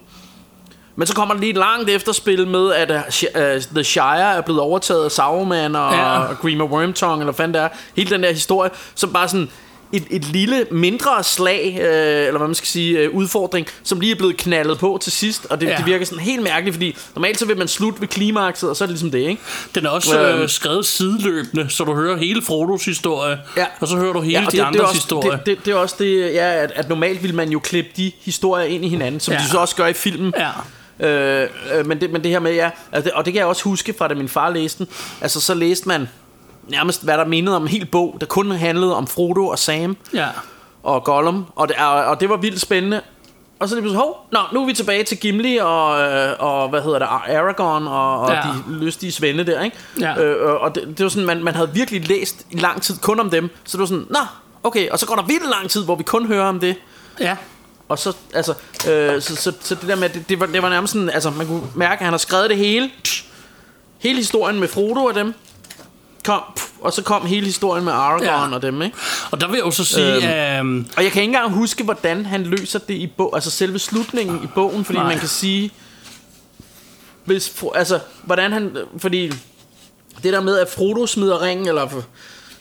Men så kommer der lige langt efterspil med, at uh, The Shire er blevet overtaget af Sauron og, ja. og Grima Wormtongue, eller hvad fanden det er. Hele den der historie, som bare sådan et, et lille mindre slag, øh, eller hvad man skal sige, øh, udfordring, som lige er blevet knaldet på til sidst. Og det, Ja. det virker sådan helt mærkeligt, fordi normalt så vil man slutte ved klimakset, og så er det ligesom det, ikke? Den er også Øhm. øh, skrevet sideløbende, så du hører hele Frodos historie, Ja. og så hører du hele Ja, de det, andres det også, historie. Det, det, det er også det, ja, at, at normalt vil man jo klippe de historier ind i hinanden, som Ja. de så også gør i filmen. Ja. Øh, øh, men, det, men det her med, ja, altså og det kan jeg også huske fra da min far læste den. Altså så læste man nærmest, hvad der mindede om en hel bog, der kun handlede om Frodo og Sam Ja. og Gollum, og det, og, og det var vildt spændende. og så lige pludselig, hov, nå, nu er vi tilbage til Gimli og, øh, og hvad hedder det, Aragorn og, og Ja. ja. de lystige svende der, ikke? Ja. Øh, og det, det var sådan, man, man havde virkelig læst i lang tid kun om dem, så det var sådan, nå, okay, og så går der vildt lang tid, hvor vi kun hører om det. Ja. Og så, altså, øh, så, så, så det der med, det, det, var, det var nærmest sådan, altså, man kunne mærke, at han har skrevet det hele. Hele historien med Frodo og dem. Kom, pff, og så kom hele historien med Aragorn Ja. og dem, ikke? Og der vil jeg jo så sige, Øhm. Øhm, Og jeg kan ikke engang huske, hvordan han løser det i bog, altså selve slutningen i bogen, fordi Nej. Man kan sige, hvis, altså, hvordan han, fordi det der med, at Frodo smider ringen, eller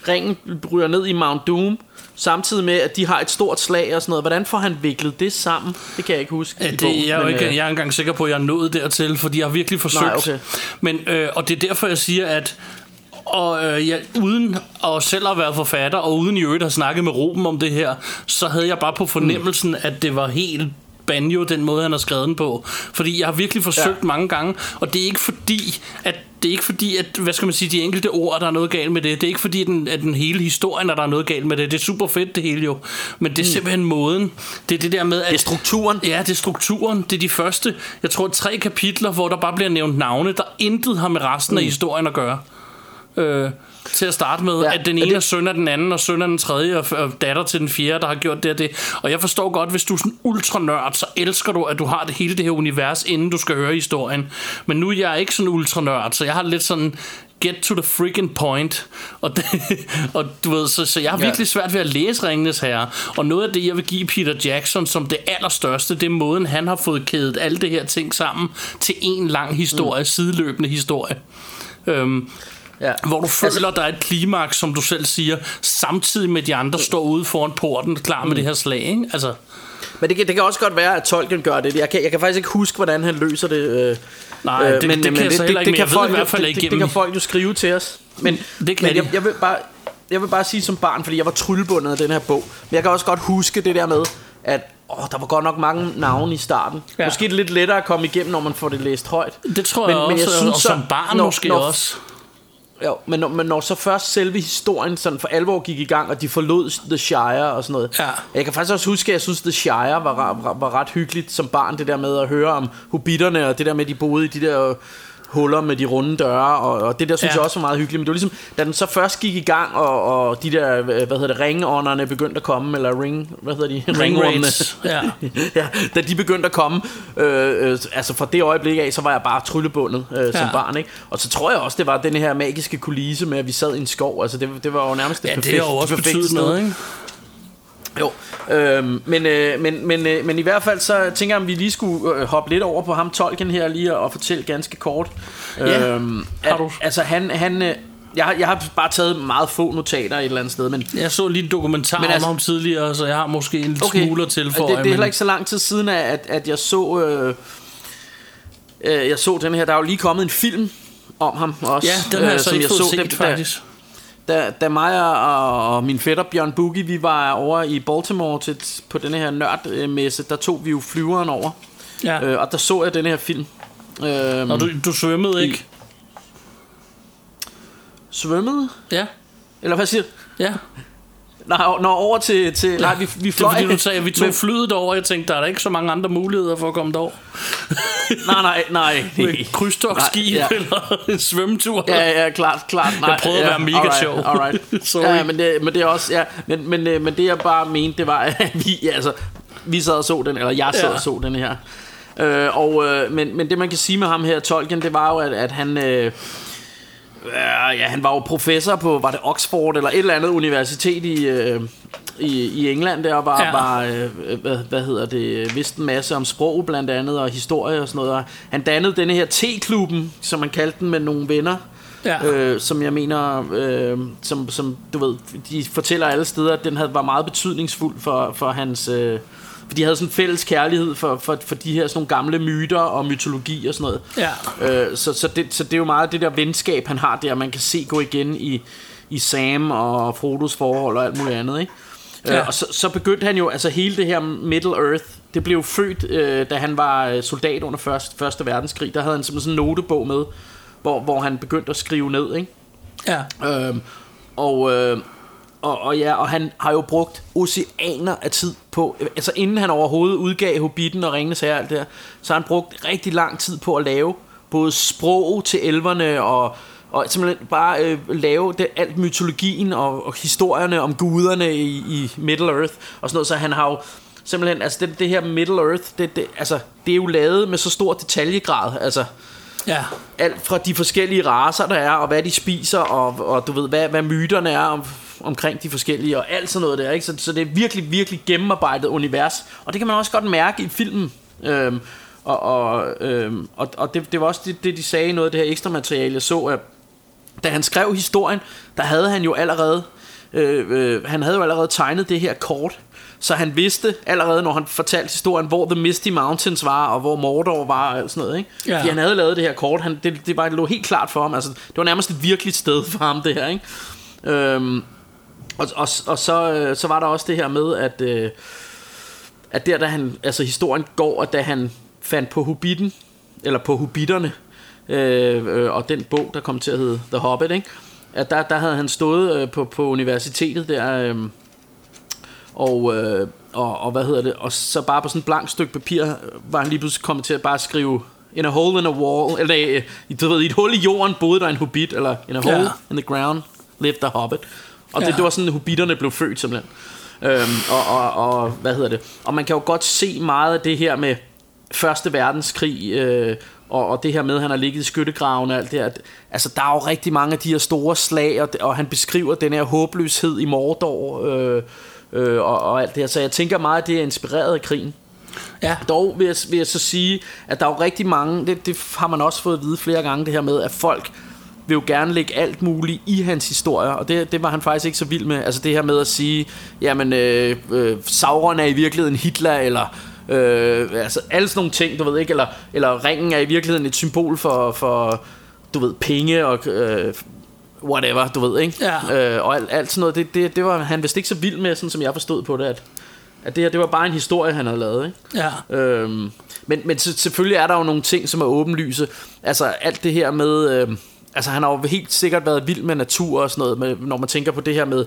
ringen ryger ned i Mount Doom, samtidig med, at de har et stort slag og sådan noget, hvordan får han viklet det sammen? Det kan jeg ikke huske Ja, det, bogen, jeg, er jo ikke, øh, jeg er engang sikker på, at jeg er nået dertil, fordi jeg har virkelig forsøgt. Nej, okay. Men, øh, og det er derfor, jeg siger, at og øh, jeg, uden at selv at være forfatter, og uden i øvrigt at snakke med Ruben om det her, så havde jeg bare på fornemmelsen, mm. at det var helt banjo, den måde, han har skrevet den på. Fordi jeg har virkelig forsøgt ja. Mange gange, og det er ikke fordi, at det er ikke fordi, at, hvad skal man sige, de enkelte ord, der er noget galt med det. Det er ikke fordi, at den, at den hele historien, at der er noget galt med det. Det er super fedt, det hele jo. Men det er simpelthen måden. Det er det der med, at... Det er strukturen. Ja, det er strukturen. Det er de første, jeg tror, tre kapitler, hvor der bare bliver nævnt navne, der intet har med resten af historien at gøre. Øh, til at starte med, ja, at den ene det- er søn af den anden, og søn af den tredje, og, og datter til den fjerde, der har gjort det og det. Og jeg forstår godt, hvis du er sådan ultra nørd, så elsker du, at du har det hele det her univers, inden du skal høre historien. Men nu er jeg ikke sådan ultra nørd, så jeg har lidt sådan get to the freaking point. Og, det, [LAUGHS] og du ved, så, så jeg har Ja. virkelig svært ved at læse Ringenes Herre. Og noget af det, jeg vil give Peter Jackson som det allerstørste, det er måden, han har fået kædet alle det her ting sammen til en lang historie, mm. sideløbende historie. Øhm, Ja. hvor du føler, altså, der er et klimaks, som du selv siger, samtidig med de andre står ude foran porten, klar med det her slag, ikke? Altså, Men det kan, det kan også godt være, at Tolkien gør det. Jeg kan, jeg kan faktisk ikke huske, hvordan han løser det. Øh, Nej, det- det kan jeg så heller ikke, men jeg ved i hvert fald det, ikke det, det kan folk jo skrive til os. Men, Det kan men jeg, jeg, vil bare, jeg vil bare sige som barn, fordi jeg var tryllebundet af den her bog. Men jeg kan også godt huske det der med, at åh, der var godt nok mange navne i starten. Ja. Måske er det lidt lettere at komme igennem, når man får det læst højt. det tror jeg også, og som barn måske også. Jo, men når, men når så først selve historien sådan for alvor gik i gang, og de forlod The Shire og sådan noget. Ja. Jeg kan faktisk også huske, at jeg synes, The Shire var, var, var ret hyggeligt som barn, det der med at høre om hobitterne, og det der med, at de boede i de der huller med de runde døre, og, og det der synes Ja. jeg også var meget hyggeligt. Men det var ligesom, da den så først gik i gang, og, og de der, hvad hedder det, ringånderne begyndte at komme, eller ring, hvad hedder de? Ring Ringormene. rates, ja. [LAUGHS] ja, da de begyndte at komme, øh, øh, altså fra det øjeblik af, så var jeg bare tryllebundet øh, som Ja. barn, ikke? Og så tror jeg også, det var den her magiske kulisse med, at vi sad i en skov, altså det, det var jo nærmest det Ja, det perfekte, har jo også betydet noget, ikke? Jo, øhm, men, øh, men, men, øh, men i hvert fald så tænker jeg, om vi lige skulle øh, hoppe lidt over på ham Tolkien her lige og fortælle ganske kort. Ja, øhm, har at, du. Altså han, han øh, jeg, har, jeg har bare taget meget få notater et eller andet sted, men Jeg så lige en dokumentar Men om altså- ham tidligere, så jeg har måske en okay. smule til det, for det er heller ikke så lang tid siden, at, at jeg så... Øh, øh, jeg så den her, der er jo lige kommet en film om ham også. Ja, den har jeg så som ikke fået så, set, da- faktisk. Da, da mig og, og min fætter Bjørn Boogie, vi var over i Baltimore til, på den her nørdmesse, der tog vi jo flyveren over. Ja. Øh, og der så jeg den her film. Øhm, Og du, du svømmede ikke? svømmede? Ja. Eller hvad siger du? Ja. Nej, o- nå, over til... til nej, vi, vi Det er fløj... fordi, du sagde, at vi tog med- flyet derover. Jeg tænkte, der er da ikke så mange andre muligheder for at komme derover. Nej, nej, nej. [LAUGHS] Med krydstogtskib Nej, ja. eller en svømmetur. Ja, ja, klart, klart. Nej, Jeg prøvede at ja, være mega alright, sjov. Alright. [LAUGHS] Sorry. Ja, men det, men det er også, ja, men, men, øh, men det jeg bare mente, det var, [LAUGHS] at vi, altså, vi sad og så den, eller jeg sad Ja. og så den her. Øh, og, øh, men, men det man kan sige med ham her, Tolkien, det var jo, at, at han... Øh, ja, han var jo professor på, var det Oxford eller et eller andet universitet i, øh, i, i England der, og var, Ja. ja. var øh, hvad, hvad hedder det, vidste en masse om sprog blandt andet, og historie og sådan noget. Og han dannede denne her T-klubben, som man kaldte den, med nogle venner, Ja. øh, som jeg mener, øh, som, som du ved, de fortæller alle steder, at den havde, var meget betydningsfuld for, for hans... Øh, for de havde sådan en fælles kærlighed for, for, for de her sådan nogle gamle myter og mytologi og sådan noget. Ja. Øh, så, så, det, så det er jo meget det der venskab, han har der, man kan se gå igen i, i Sam og Frodos forhold og alt muligt andet, ikke? Ja. Ja. Øh, og så, så begyndte han jo, altså hele det her Middle Earth, det blev født, øh, da han var øh, soldat under første, første verdenskrig. Der havde han simpelthen sådan en notebog med, hvor, hvor han begyndte at skrive ned, ikke? Ja. Øhm, og, øh, og, og ja, og han har jo brugt oceaner af tid på, altså inden han overhovedet udgav Hobbiten og Ringenes Herre og alt det her, så har han brugt rigtig lang tid på at lave både sprog til elverne og, og simpelthen bare øh, lave det, alt mytologien og, og historierne om guderne i, i Middle Earth og sådan noget, så han har jo simpelthen, altså det, det her Middle Earth, det, det, altså, det er jo lavet med så stor detaljegrad, altså Ja. alt fra de forskellige raser, der er, og hvad de spiser, og, og du ved, hvad, hvad myterne er om, omkring de forskellige, og alt sådan noget der, ikke? Så, så det er virkelig, virkelig gennemarbejdet univers, og det kan man også godt mærke i filmen. Øhm, og og, øhm, og, og det, det var også det, det, de sagde i noget af det her ekstra materiale, jeg så, at da han skrev historien, der havde han jo allerede, øh, øh, han havde jo allerede tegnet det her kort, så han vidste allerede, når han fortalte historien, hvor The Misty Mountains var, og hvor Mordor var, og sådan noget, ikke? Ja. Fordi han havde lavet det her kort, han, det, det, var, det lå helt klart for ham, altså, det var nærmest et virkeligt sted for ham, det her, ikke? Øhm, og, og, og så, øh, så var der også det her med, at, øh, at der, da han, altså historien går, at da han fandt på Hobbiten, eller på Hobbiterne, øh, øh, og den bog, der kom til at hedde The Hobbit, ikke? at der, der havde han stået øh, på, på universitetet der, øh, og, øh, og, og hvad hedder det, og så bare på sådan et blankt stykke papir, var han lige pludselig kommet til at bare skrive, in a hole in a wall, eller øh, i- du ved, i et hul i jorden boede der en hobbit, eller in a hole Ja. in the ground lived the hobbit. Og det, Ja. det var sådan, at hobbiterne blev født simpelthen. Øhm, og, og, og, hvad hedder det? Og man kan jo godt se meget af det her med Første Verdenskrig, øh, og, og det her med, at han har ligget i skyttegraven og alt det her. Altså, der er jo rigtig mange af de her store slag, og, og han beskriver den her håbløshed i Mordor, øh, øh, og, og alt det her. Så jeg tænker meget, at det er inspireret af krigen. Ja. Dog vil jeg, vil jeg så sige, at der er jo rigtig mange, det, det har man også fået at vide flere gange, det her med, at folk vil jo gerne lægge alt muligt i hans historier, og det, det var han faktisk ikke så vild med. Altså det her med at sige, jamen øh, øh, Sauron er i virkeligheden Hitler, eller øh, altså alle sådan nogle ting, du ved ikke, eller, eller ringen er i virkeligheden et symbol for, for du ved, penge og øh, whatever, du ved, ikke? Ja. Øh, og alt, alt sådan noget, det, det, det var han vist ikke så vild med, sådan som jeg forstod på det, at, at det her, det var bare en historie, han havde lavet, ikke? Ja. Øhm, men men selvfølgelig er der jo nogle ting, som er åbenlyse. Altså alt det her med... Øh, altså han har jo helt sikkert været vild med natur og sådan noget, med, når man tænker på det her med...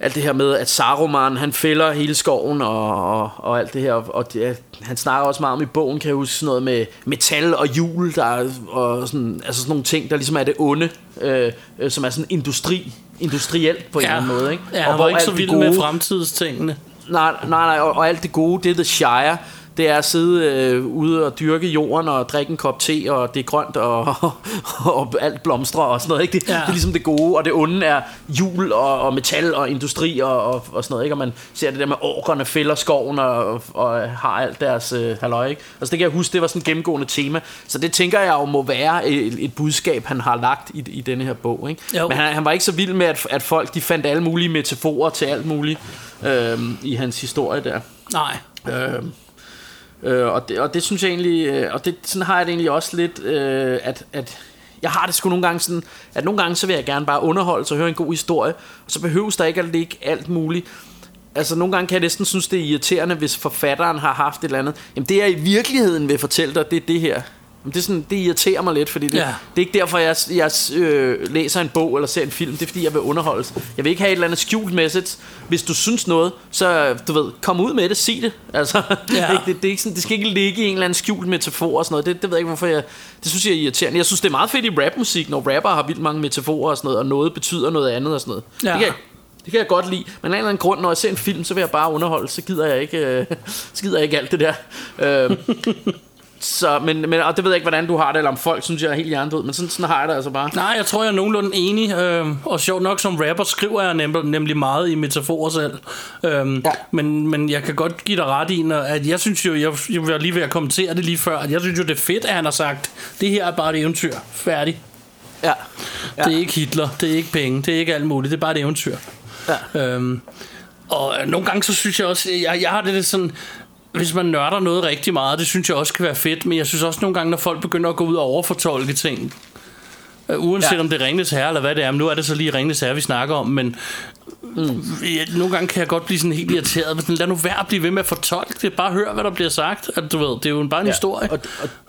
Alt det her med, at Saruman, han fælder hele skoven og, og, og alt det her. Og det, han snakker også meget om i bogen, kan jeg huske, sådan noget med metal og hjul, der, er- og sådan, altså sådan nogle ting, der ligesom er det onde, øh, øh, som er sådan industri, industrielt på en Ja. eller anden måde. Ikke? Ja, og han hvor var ikke så vild med gode- fremtidstingene. Nej, nej, nej, og, og alt det gode, det er The Shire. Det er at sidde øh, ude og dyrke jorden og drikke en kop te, og det er grønt, og, [LAUGHS] og alt blomstrer og sådan noget. Ikke? Det, Ja. det er ligesom det gode, og det onde er jul og, og metal og industri og, og, og sådan noget. Ikke? Og man ser det der med orkerne fælder skoven og, og har alt deres øh, halløj. Ikke? Altså det kan jeg huske, det var sådan et gennemgående tema. Så det tænker jeg jo må være et, et budskab, han har lagt i, i denne her bog. Ikke? Jo. Men han, han var ikke så vild med, at, at folk de fandt alle mulige metaforer til alt muligt øh, i hans historie der. Nej. Øh, øh, og, det, og det synes jeg egentlig, øh, og det, sådan har jeg det egentlig også lidt, øh, at, at jeg har det sgu nogle gange sådan, at nogle gange så vil jeg gerne bare underholde og høre en god historie, og så behøves der ikke at ligge alt muligt. Altså nogle gange kan jeg næsten synes, det er irriterende, hvis forfatteren har haft et eller andet. Jamen det jeg i virkeligheden vil fortælle dig, det er det her. Det, er sådan, det irriterer mig lidt, fordi det, Ja. det er ikke derfor, jeg, jeg øh, læser en bog eller ser en film. Det er fordi, jeg vil underholdes. Jeg vil ikke have et eller andet skjult message. Hvis du synes noget, så du ved, kom ud med det, sig det. Altså, [LAUGHS] Ja. det, det, det, er ikke sådan, det skal ikke ligge i en eller anden skjult metafor og sådan noget. Det, det ved jeg ikke, hvorfor jeg... Det synes jeg er irriterende. Jeg synes, det er meget fedt i rapmusik, når rapper har vildt mange metaforer og sådan noget, og noget betyder noget andet og sådan noget. Ja. Det, kan jeg, det kan jeg godt lide. Men af en eller anden grund, når jeg ser en film, så vil jeg bare underholde. Så gider jeg ikke, øh, [LAUGHS] så gider jeg ikke alt det der. Øh, [LAUGHS] så, men, men, og det ved jeg ikke, hvordan du har det, eller om folk synes, jeg er helt hjernedød, men sådan, sådan har jeg det altså bare. Nej, jeg tror, jeg er nogenlunde enig. Øh, og sjovt nok, som rapper skriver jeg nemlig, nemlig meget i metaforer selv. Øhm, ja. men, men jeg kan godt give dig ret i, at jeg synes jo, jeg, jeg var lige ved at kommentere det lige før, at jeg synes jo, det er fedt, at han har sagt, det her er bare et eventyr. Færdig. Ja. Ja. Det er ikke Hitler, det er ikke penge, det er ikke alt muligt, det er bare et eventyr. Ja. Øhm, og nogle gange så synes jeg også, jeg, jeg har det lidt sådan, hvis man nørder noget rigtig meget, det synes jeg også kan være fedt, men jeg synes også nogle gange, når folk begynder at gå ud og overfortolke ting, øh, uanset ja. Ja. om det er Ringnes Herre eller hvad det er, men nu er det så lige Ringnes Herre, vi snakker om, men Mm. Nogle gange kan jeg godt blive sådan helt irriteret, men sådan, lad nu være at blive ved med at fortolke det. Bare hør, hvad der bliver sagt. At, du ved, det er jo bare en ja. historie. Og,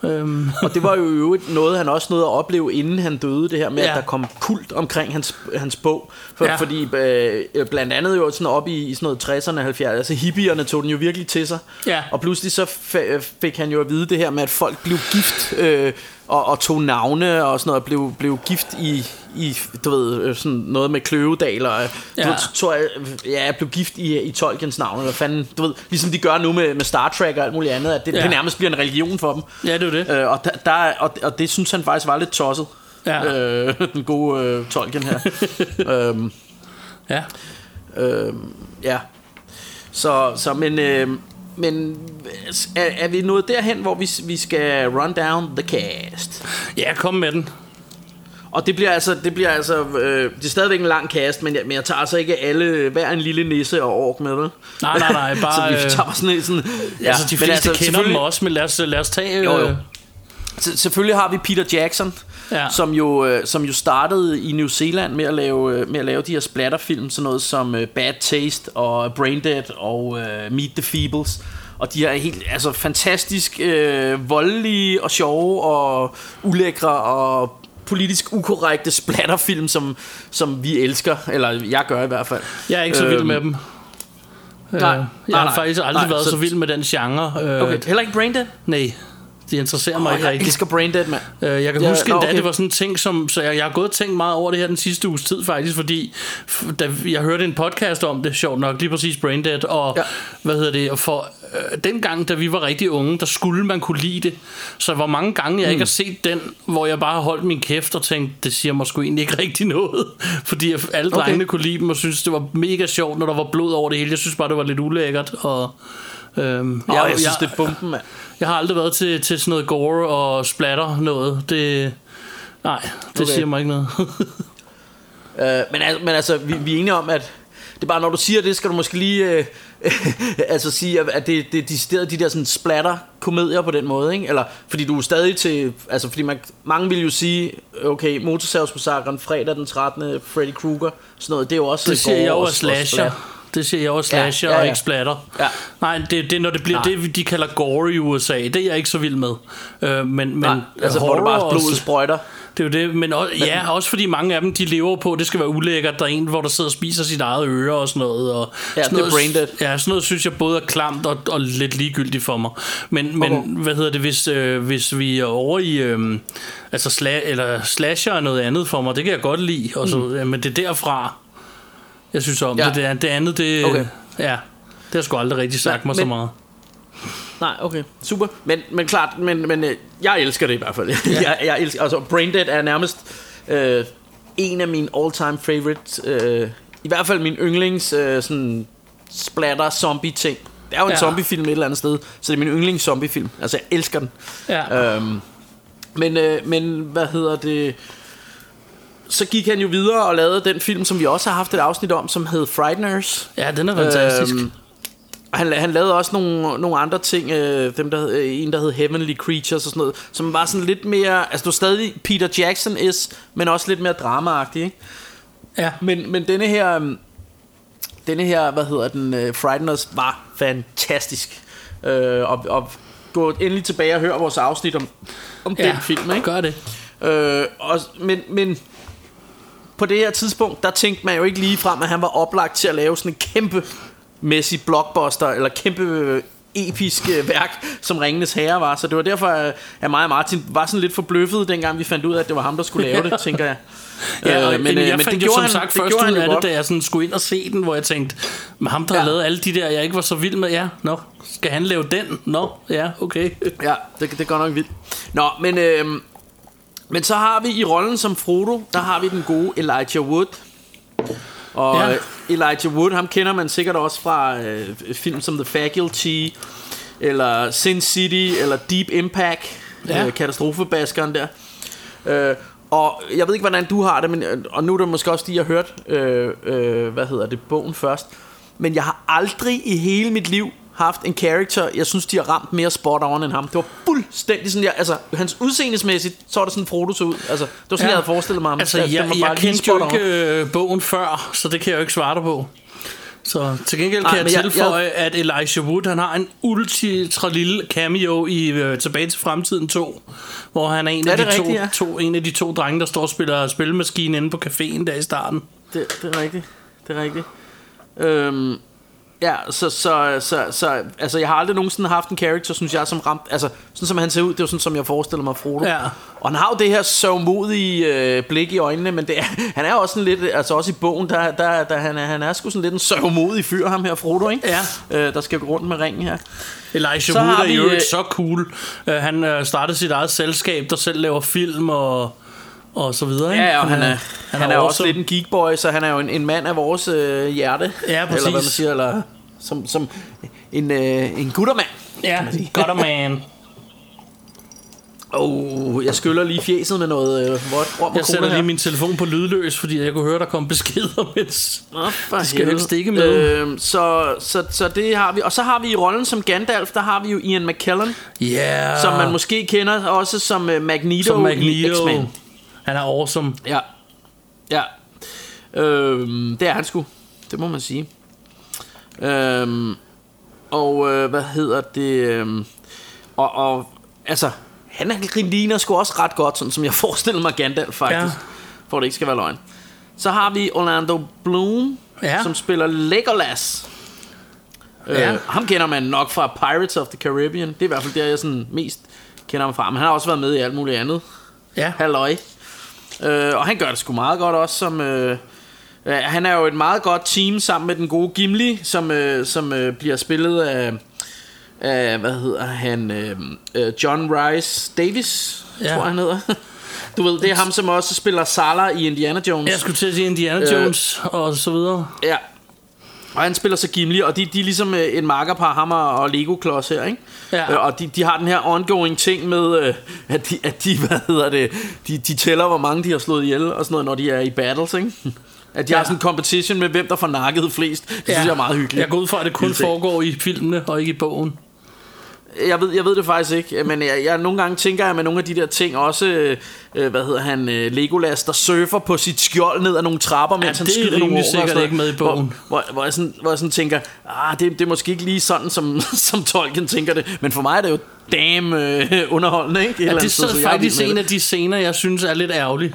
og, øhm. og det var jo øvrigt noget, han også nåede at opleve, inden han døde, det her med, ja. at der kom kult omkring hans, hans bog. For, ja. Fordi øh, blandt andet jo sådan op i, i sådan noget 60'erne, 70'erne, altså hippierne tog den jo virkelig til sig. Ja. Og pludselig så fik han jo at vide det her med, at folk blev gift øh, og, og tog navne og sådan noget, og blev, blev gift i, i, du ved, øh, sådan noget med Kløvedal, og ja. Tror jeg, ja, jeg blev gift i, i Tolkiens navn, eller fanden, du ved, ligesom de gør nu med, med Star Trek og alt muligt andet, at det, ja. det nærmest bliver en religion for dem. Ja, det er det. Øh, og, der, der, og, og det synes han faktisk var lidt tosset, ja. øh, den gode øh, Tolkien her. [LAUGHS] øhm, ja. Øh, ja. Så, så men... Øh, men er, er vi nået derhen, hvor vi, vi skal run down the cast? Ja, kom med den. Og det bliver altså, det bliver altså, øh, det er stadigvæk en lang cast, men jeg, men jeg tager altså ikke alle, hver en lille nisse og ork med, vel? Nej, nej, nej, [LAUGHS] bare... så vi tager sådan, sådan ja, altså, de fleste altså, kender dem også, men lad os, lad os tage... Jo, jo. Selvfølgelig har vi Peter Jackson, ja. som, jo, øh, som jo startede i New Zealand med at lave, øh, med at lave de her splatterfilm, sådan noget som uh, Bad Taste og Braindead og uh, Meet the Feebles. Og de er helt altså, fantastisk øh, voldelige og sjove og ulækre og politisk ukorrekte splatterfilm, som, som vi elsker. Eller jeg gør i hvert fald. Jeg er ikke så vild øhm, med dem. Nej, nej, jeg har nej, faktisk aldrig nej, været så, så vild med den genre. Okay, heller ikke Braindead? Nej. Det interesserer mig oh, ikke jeg rigtigt. Jeg elsker Braindead, mand. Øh, jeg kan Ja, huske endda, okay. det var sådan en ting, som, så jeg, jeg har gået og tænkt meget over det her den sidste uges tid faktisk, fordi da jeg hørte en podcast om det, sjovt nok, lige præcis Braindead, og Ja. hvad hedder det, og for øh, dengang, da vi var rigtig unge, der skulle man kunne lide det. Så hvor mange gange jeg mm. ikke har set den, hvor jeg bare har holdt min kæft og tænkt, det siger mig sgu egentlig ikke rigtig noget, [LAUGHS] fordi alle Okay. drengene kunne lide dem og synes det var mega sjovt, når der var blod over det hele. Jeg synes bare, det var lidt ulækkert, og Øhm, Oh, jeg, jeg synes, det er bomben, mand. jeg har aldrig været til, til sådan noget gore og splatter noget. Det, nej, det Okay. siger mig ikke noget. [LAUGHS] Øh, men, al- men altså, vi, vi er enige om, at det er bare, når du siger det, skal du måske lige øh, [LAUGHS] altså sige, at- det, det er decideret de der sådan splatter-komedier på den måde, ikke? Eller, fordi du er stadig til, altså fordi man, mange vil jo sige, okay, Motorsavsmassakren, fredag den 13. Freddy Krueger, sådan noget, det er jo også det siger jeg jo og- er og slasher. splatter. Det siger jeg er slasher Ja, ja, og ja. ikke splatter. Ja. Nej, det, det når det bliver Nej. det, de kalder gore i USA. Det er jeg ikke så vild med. Øh, men, men Nej, altså, hvor det bare blodet og- sprøjter. Det er jo det, men også, ja, også fordi mange af dem, de lever på, det skal være ulækkert. Der er en, hvor der sidder og spiser sit eget øre og sådan noget. Og Ja, sådan det er noget. Ja, sådan noget synes jeg både er klamt og, og lidt ligegyldigt for mig. Men, men Okay. hvad hedder det, hvis, øh, hvis vi er over i, øh, altså sla, eller slasher er noget andet for mig, det kan jeg godt lide. Og så, mm. Men det er derfra, jeg synes om Ja. det, det, er- det andet, det, Okay. ja, det har sgu aldrig rigtig sagt Nej, mig så men- meget. Nej, okay, super. Men, men klart, men, men øh, jeg elsker det i hvert fald. [LAUGHS] Ja. jeg, jeg elsker, altså Braindead er nærmest øh, en af mine all-time favorite, øh, i hvert fald min yndlings øh, sådan splatter zombie ting. Det er jo en Ja. zombiefilm et eller andet sted, så det er min yndlings zombiefilm. Altså jeg elsker den. Ja. Øhm, men, øh, men hvad hedder det? Så gik han jo videre og lavede den film, som vi også har haft et afsnit om, som hed Frighteners. ja, den er fantastisk. Øhm, han, han lavede også nogle, nogle andre ting, øh, dem der, øh, en der hed Heavenly Creatures og sådan noget, som var sådan lidt mere, altså du er stadig Peter Jackson is, men også lidt mere dramaagtig, ikke? ja. Men, men denne her, øhm, denne her, hvad hedder den, uh, Frighteners var fantastisk. Øh, og, og gå endelig tilbage og hør vores afsnit om, om ja. den film, ikke? Gør det. Øh, og, men, men på det her tidspunkt, der tænkte man jo ikke lige frem, at han var oplagt til at lave sådan en kæmpe mæssig blockbuster, eller kæmpe øh, episk øh, værk, som Ringenes Herre var. Så det var derfor, at at mig og Martin var sådan lidt forbløffet, dengang vi fandt ud af, at det var ham, der skulle lave det, [LAUGHS] tænker jeg. Ja, Øh, men, jeg men fandt det jo gjorde som han- sagt det først ud jo af det, da jeg sådan skulle ind og se den, hvor jeg tænkte, men ham der Ja. har lavet alle de der, jeg ikke var så vild med, ja, nå, skal han lave den? Nå, ja, okay. [LAUGHS] Ja, det, det er godt nok vildt. Nå, men, øh, men så har vi i rollen som Frodo, der har vi den gode Elijah Wood. Og Ja. ja. Elijah Wood, ham kender man sikkert også fra øh, film som The Faculty, eller Sin City, eller Deep Impact, Ja. øh, katastrofebaskeren der. Øh, og jeg ved ikke, hvordan du har det, men, øh, og nu er det måske også de, jeg har hørt, øh, øh, hvad hedder det, bogen først. Men jeg har aldrig i hele mit liv haft en character, jeg synes, de har ramt mere spot on end ham. Det var fuldstændig sådan, jeg, altså, hans udseendesmæssigt, så var det sådan, Frodo så ud. Altså, det var sådan, ja. jeg havde forestillet mig ham. Altså, jeg, jeg lige kendte jo ikke øh, bogen før, så det kan jeg jo ikke svare dig på. Så til gengæld kan jeg men jeg- tilføje, at Elijah Wood, han har en ultra lille cameo i øh, Tilbage til Fremtiden 2, hvor han er en, Er af de, det to, rigtigt, ja? to, en af de to drenge, der står og spiller spilmaskine inde på caféen der i starten. Det, det er rigtigt. Det er rigtigt. Øhm, ja, så, så, så, så, altså, jeg har aldrig nogensinde haft en character, synes jeg, som ramt, altså, sådan som han ser ud, det er jo sådan, som jeg forestiller mig Frodo. Ja. Og han har jo det her sørgmodige øh, blik i øjnene, men det er, [LAUGHS] han er også sådan lidt, altså også i bogen, der, der, der han, er, han er sgu sådan lidt en sørgmodig fyr, ham her Frodo, ikke? Ja. Øh, der skal gå rundt med ringen her. Elijah Wood er jo øh, så cool. Uh, han uh, startede sit eget selskab, der selv laver film og, og så videre. Ikke? Ja, og han er, han, han er, er også lidt en geekboy, så han er jo en, en mand af vores øh, hjerte. Ja, præcis. Eller hvad man siger, eller som, som en, øh, en guttermand. Ja, godt a man. Oh, [LAUGHS] jeg skyller lige fjeset med noget øh, vådt rom Jeg sætter lige min telefon på lydløs, fordi jeg kunne høre, der kom beskeder, mens... Nå, for Det skal helst ikke med. Øhm, så, så, så det har vi. Og så har vi i rollen som Gandalf, der har vi jo Ian McKellen, Yeah. som man måske kender også som uh, Magneto, Som Magneto. X-Men. Han er awesome. Ja. Ja. Øhm, det er han sgu. Det må man sige. Øhm, og øh, hvad hedder det? Øhm, og, og altså, han er, ligner sgu også ret godt, sådan som jeg [LAUGHS] forestiller mig Gandalf faktisk. Ja. Ja. For det ikke skal være løgn. Så har vi Orlando Bloom, Ja. som spiller Legolas. Ja. Øh, ham kender man nok fra Pirates of the Caribbean. Det er i hvert fald der, jeg sådan mest kender ham fra. Men han har også været med i alt muligt andet. Ja. Halløj. Øh, og han gør det sgu meget godt også som... Øh, øh, han er jo et meget godt team sammen med den gode Gimli, som, øh, som øh, bliver spillet af, af... Hvad hedder han? Øh, øh, John Rice Davis, Ja. tror jeg, han hedder. [LAUGHS] Du ved, det er ham, som også spiller Salah i Indiana Jones. Jeg skulle til at sige Indiana Jones øh. og så videre. Ja. Og han spiller så Gimli, og de, de er ligesom øh, en makkerpar, ham og Lego-klods her, ikke? Ja. Øh, Og de, de har den her ongoing ting med, øh, at, de, at de, [LAUGHS] hvad hedder det, de, de tæller, hvor mange de har slået ihjel, og sådan noget, når de er i battles, ikke? At de ja. Ja. har sådan en competition med, hvem der får nakket flest. Det ja. synes jeg er meget hyggeligt. Jeg går ud fra, at det kun ting. foregår i filmene og ikke i bogen. Jeg ved, jeg ved det faktisk ikke, men jeg, jeg nogle gange tænker jeg med nogle af de der ting også, øh, øh, hvad hedder han, øh, Legolas, der surfer på sit skjold ned ad nogle trapper, mens han det er skyder nogle orker sikkert noget. ikke med i bogen. Hvor, hvor, hvor, jeg sådan, hvor jeg sådan tænker, ah, det, det er måske ikke lige sådan, som, [LAUGHS] som Tolkien tænker det, men for mig er det jo damn øh, underholdende, ikke? Et Ja, det er faktisk en af de scener, jeg synes er lidt ærgerlig.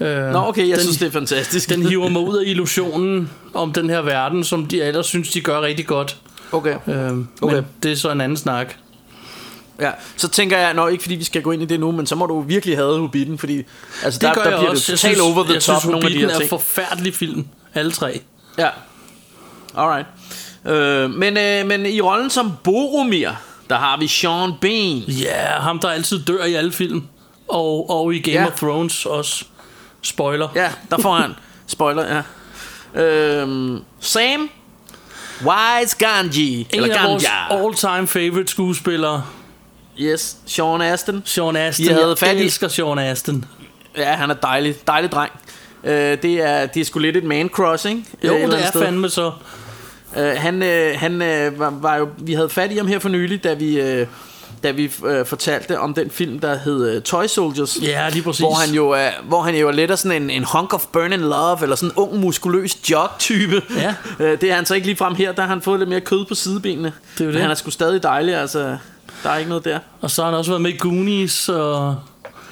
Øh, Nå, okay, jeg den, synes, det er fantastisk. Den hiver mig [LAUGHS] ud af illusionen om den her verden, som de ellers synes, de gør rigtig godt. Okay. Øh, Okay. Men det er så en anden snak. Ja, så tænker jeg, nå ikke fordi vi skal gå ind i det nu, men så må du virkelig have Hobbiten, fordi altså, Det der, gør der bliver også. det totalt over the jeg top, synes, nogle af de her er ting. forfærdelig film. Alle tre. Ja. Alright. Øh, men, øh, men i rollen som Boromir, der har vi Sean Bean. Ja, yeah, ham der altid dør i alle film. Og, og i Game Ja. of Thrones også. Spoiler. Ja, der får han. Spoiler, ja. Øhm, Sam. Wise Ganji. En Eller af vores all-time favorite skuespillere, Yes, Sean Aston. Sean Aston. I havde jeg fat i- elsker Sean Aston. Ja, han er dejlig. Dejlig dreng. Øh, det, er, det er sgu lidt et man crossing. Jo, det er fandme så. Uh, han øh, han øh, var, var jo, vi havde fat i ham her for nylig, da vi, øh, da vi øh, fortalte om den film, der hed øh, Toy Soldiers. Ja, lige præcis. Hvor han jo er, hvor han jo er lidt sådan en, en hunk of burning love, eller sådan en ung, muskuløs jog-type. Ja. [LAUGHS] Øh, det er han så ikke lige frem her, der har han fået lidt mere kød på sidebenene. Det er jo Men det. han er sgu stadig dejlig, altså. Der er ikke noget der. Og så har han også været med i Goonies og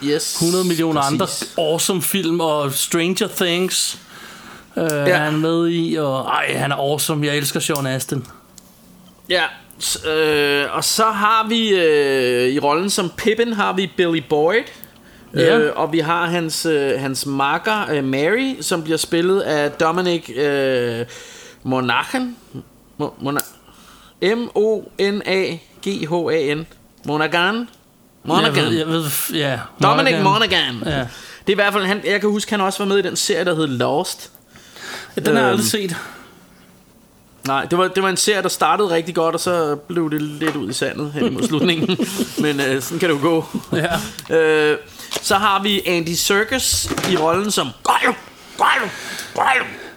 Yes. 100 millioner præcis. andre awesome film og Stranger Things. Uh, ja. er han med i, og ej, han er awesome. Jeg elsker Sean Astin. Ja, øh, og så har vi øh, i rollen som Pippin har vi Billy Boyd. Ja. Øh, og vi har hans, øh, hans makker øh, Mary, som bliver spillet af Dominic øh, Monaghan. Mo- Mona- M-O-N-A-G-H-A-N. Monaghan. Monaghan. Jeg ved, jeg ved, ja. Dominic Monaghan. Ja. Det er i hvert fald, han, jeg kan huske, han også var med i den serie, der hed Lost. Den har jeg Øhm, aldrig set. Nej, det var, det var en serie, der startede rigtig godt, og så blev det lidt ud i sandet hen imod slutningen. [LAUGHS] Men øh, sådan kan det jo gå. Ja. Øh, så har vi Andy Serkis i rollen som.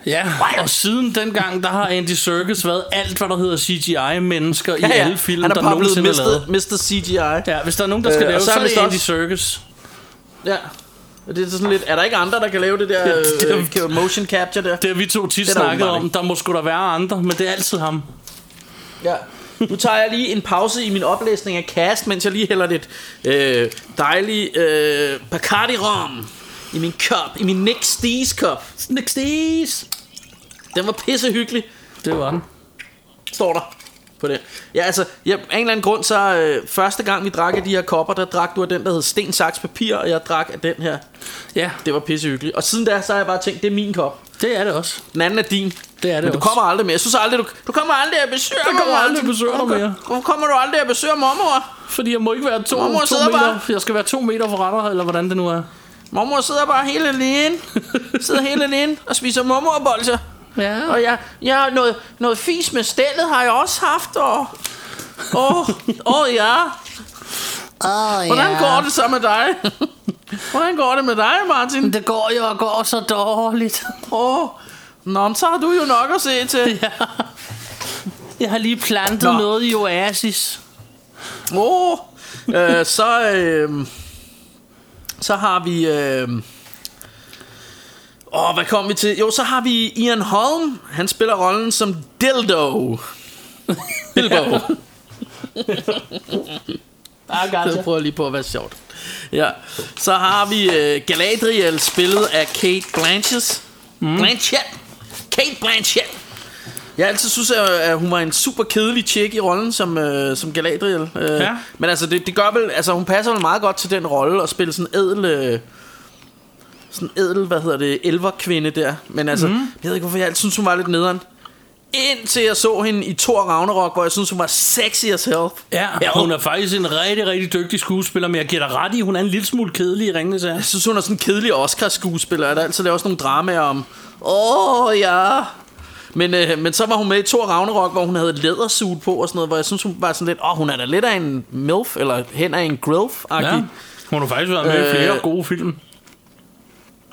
Ja, og siden dengang, der har Andy Serkis været alt, hvad der hedder CGI-mennesker i Ja, ja. alle film, Han er der nogensinde er lavet. mistet CGI. Ja, hvis der er nogen, der skal Øh, lave, så, så er det Andy Serkis. Ja. Det er sådan lidt, er der ikke andre, der kan lave det der [LAUGHS] det er- øh, motion capture der? Det har vi to tit Det snakket om. Der må sgu da være andre, men det er altid ham. Ja. Nu tager jeg lige en pause i min oplæsning af cast, mens jeg lige hælder lidt øh, dejlig øh, Bacardi rom i min kop, i min Nick Stees kop. Nick Stees! Den var pisse hyggelig, Det var den. står der på det. Ja, altså, ja, af en eller anden grund, så øh, første gang vi drak af de her kopper, der drak du af den, der hed Sten, Saks, Papir, og jeg drak af den her. Ja, Det var pisse hyggeligt. Og siden da, så har jeg bare tænkt, det er min kop. det er det også. Den anden er din. Det er det Men du også. kommer aldrig mere. Jeg synes aldrig, du, du kommer aldrig at besøge Jeg kommer aldrig at besøge dig mere. Hvorfor kommer du aldrig at besøge mormor? Fordi jeg må ikke være to, Mormor to meter. bare. Jeg skal være to meter fra dig, eller hvordan det nu er. Mormor sidder bare helt alene. [LAUGHS] sidder helt alene og spiser mormorbolser. Ja. Og jeg, jeg har noget, noget fis med stillet har jeg også haft. Og, åh, oh, oh, ja. Oh, Hvordan går det så med dig? Hvordan går det med dig, Martin? Det går jo og går så dårligt. Åh, oh, Nå, så har du jo nok at se til. Ja. Jeg har lige plantet Nå. noget i Oasis. Åh, oh, øh, så, øh, så har vi... Øh, Åh, hvad kom vi til? Jo, så har vi Ian Holm. Han spiller rollen som Dildo. [LAUGHS] Bilbo. Ah, Jeg prøver lige på at være sjovt. Ja. Så har vi øh, Galadriel, spillet af Kate Blanchett. Mm. Blanchett. Kate Blanchett. Jeg altid synes, at hun var en super kedelig chick i rollen som, øh, som Galadriel. Øh, Ja. Men altså, det, det gør vel... Altså, hun passer vel meget godt til den rolle at spille sådan edel... Øh, sådan edel, hvad hedder det, elverkvinde der. Men altså, mm. jeg ved ikke, hvorfor jeg altid synes, hun var lidt nederen. Indtil jeg så hende i Thor Ragnarok, hvor jeg synes, hun var sexy as hell. Ja, hun er faktisk en rigtig, rigtig dygtig skuespiller, men jeg giver dig ret i, hun er en lille smule kedelig i Ringnes her. Jeg synes, hun er sådan en kedelig Oscar-skuespiller, der altid laver sådan nogle dramaer om, åh oh, ja. Men, øh, men så var hun med i Thor Ragnarok, hvor hun havde lædersuit på og sådan noget, hvor jeg synes, hun var sådan lidt, åh, oh, hun er da lidt af en MILF, eller hen af en grilf-agtig. Ja. Hun har faktisk været med i Øh, flere gode film.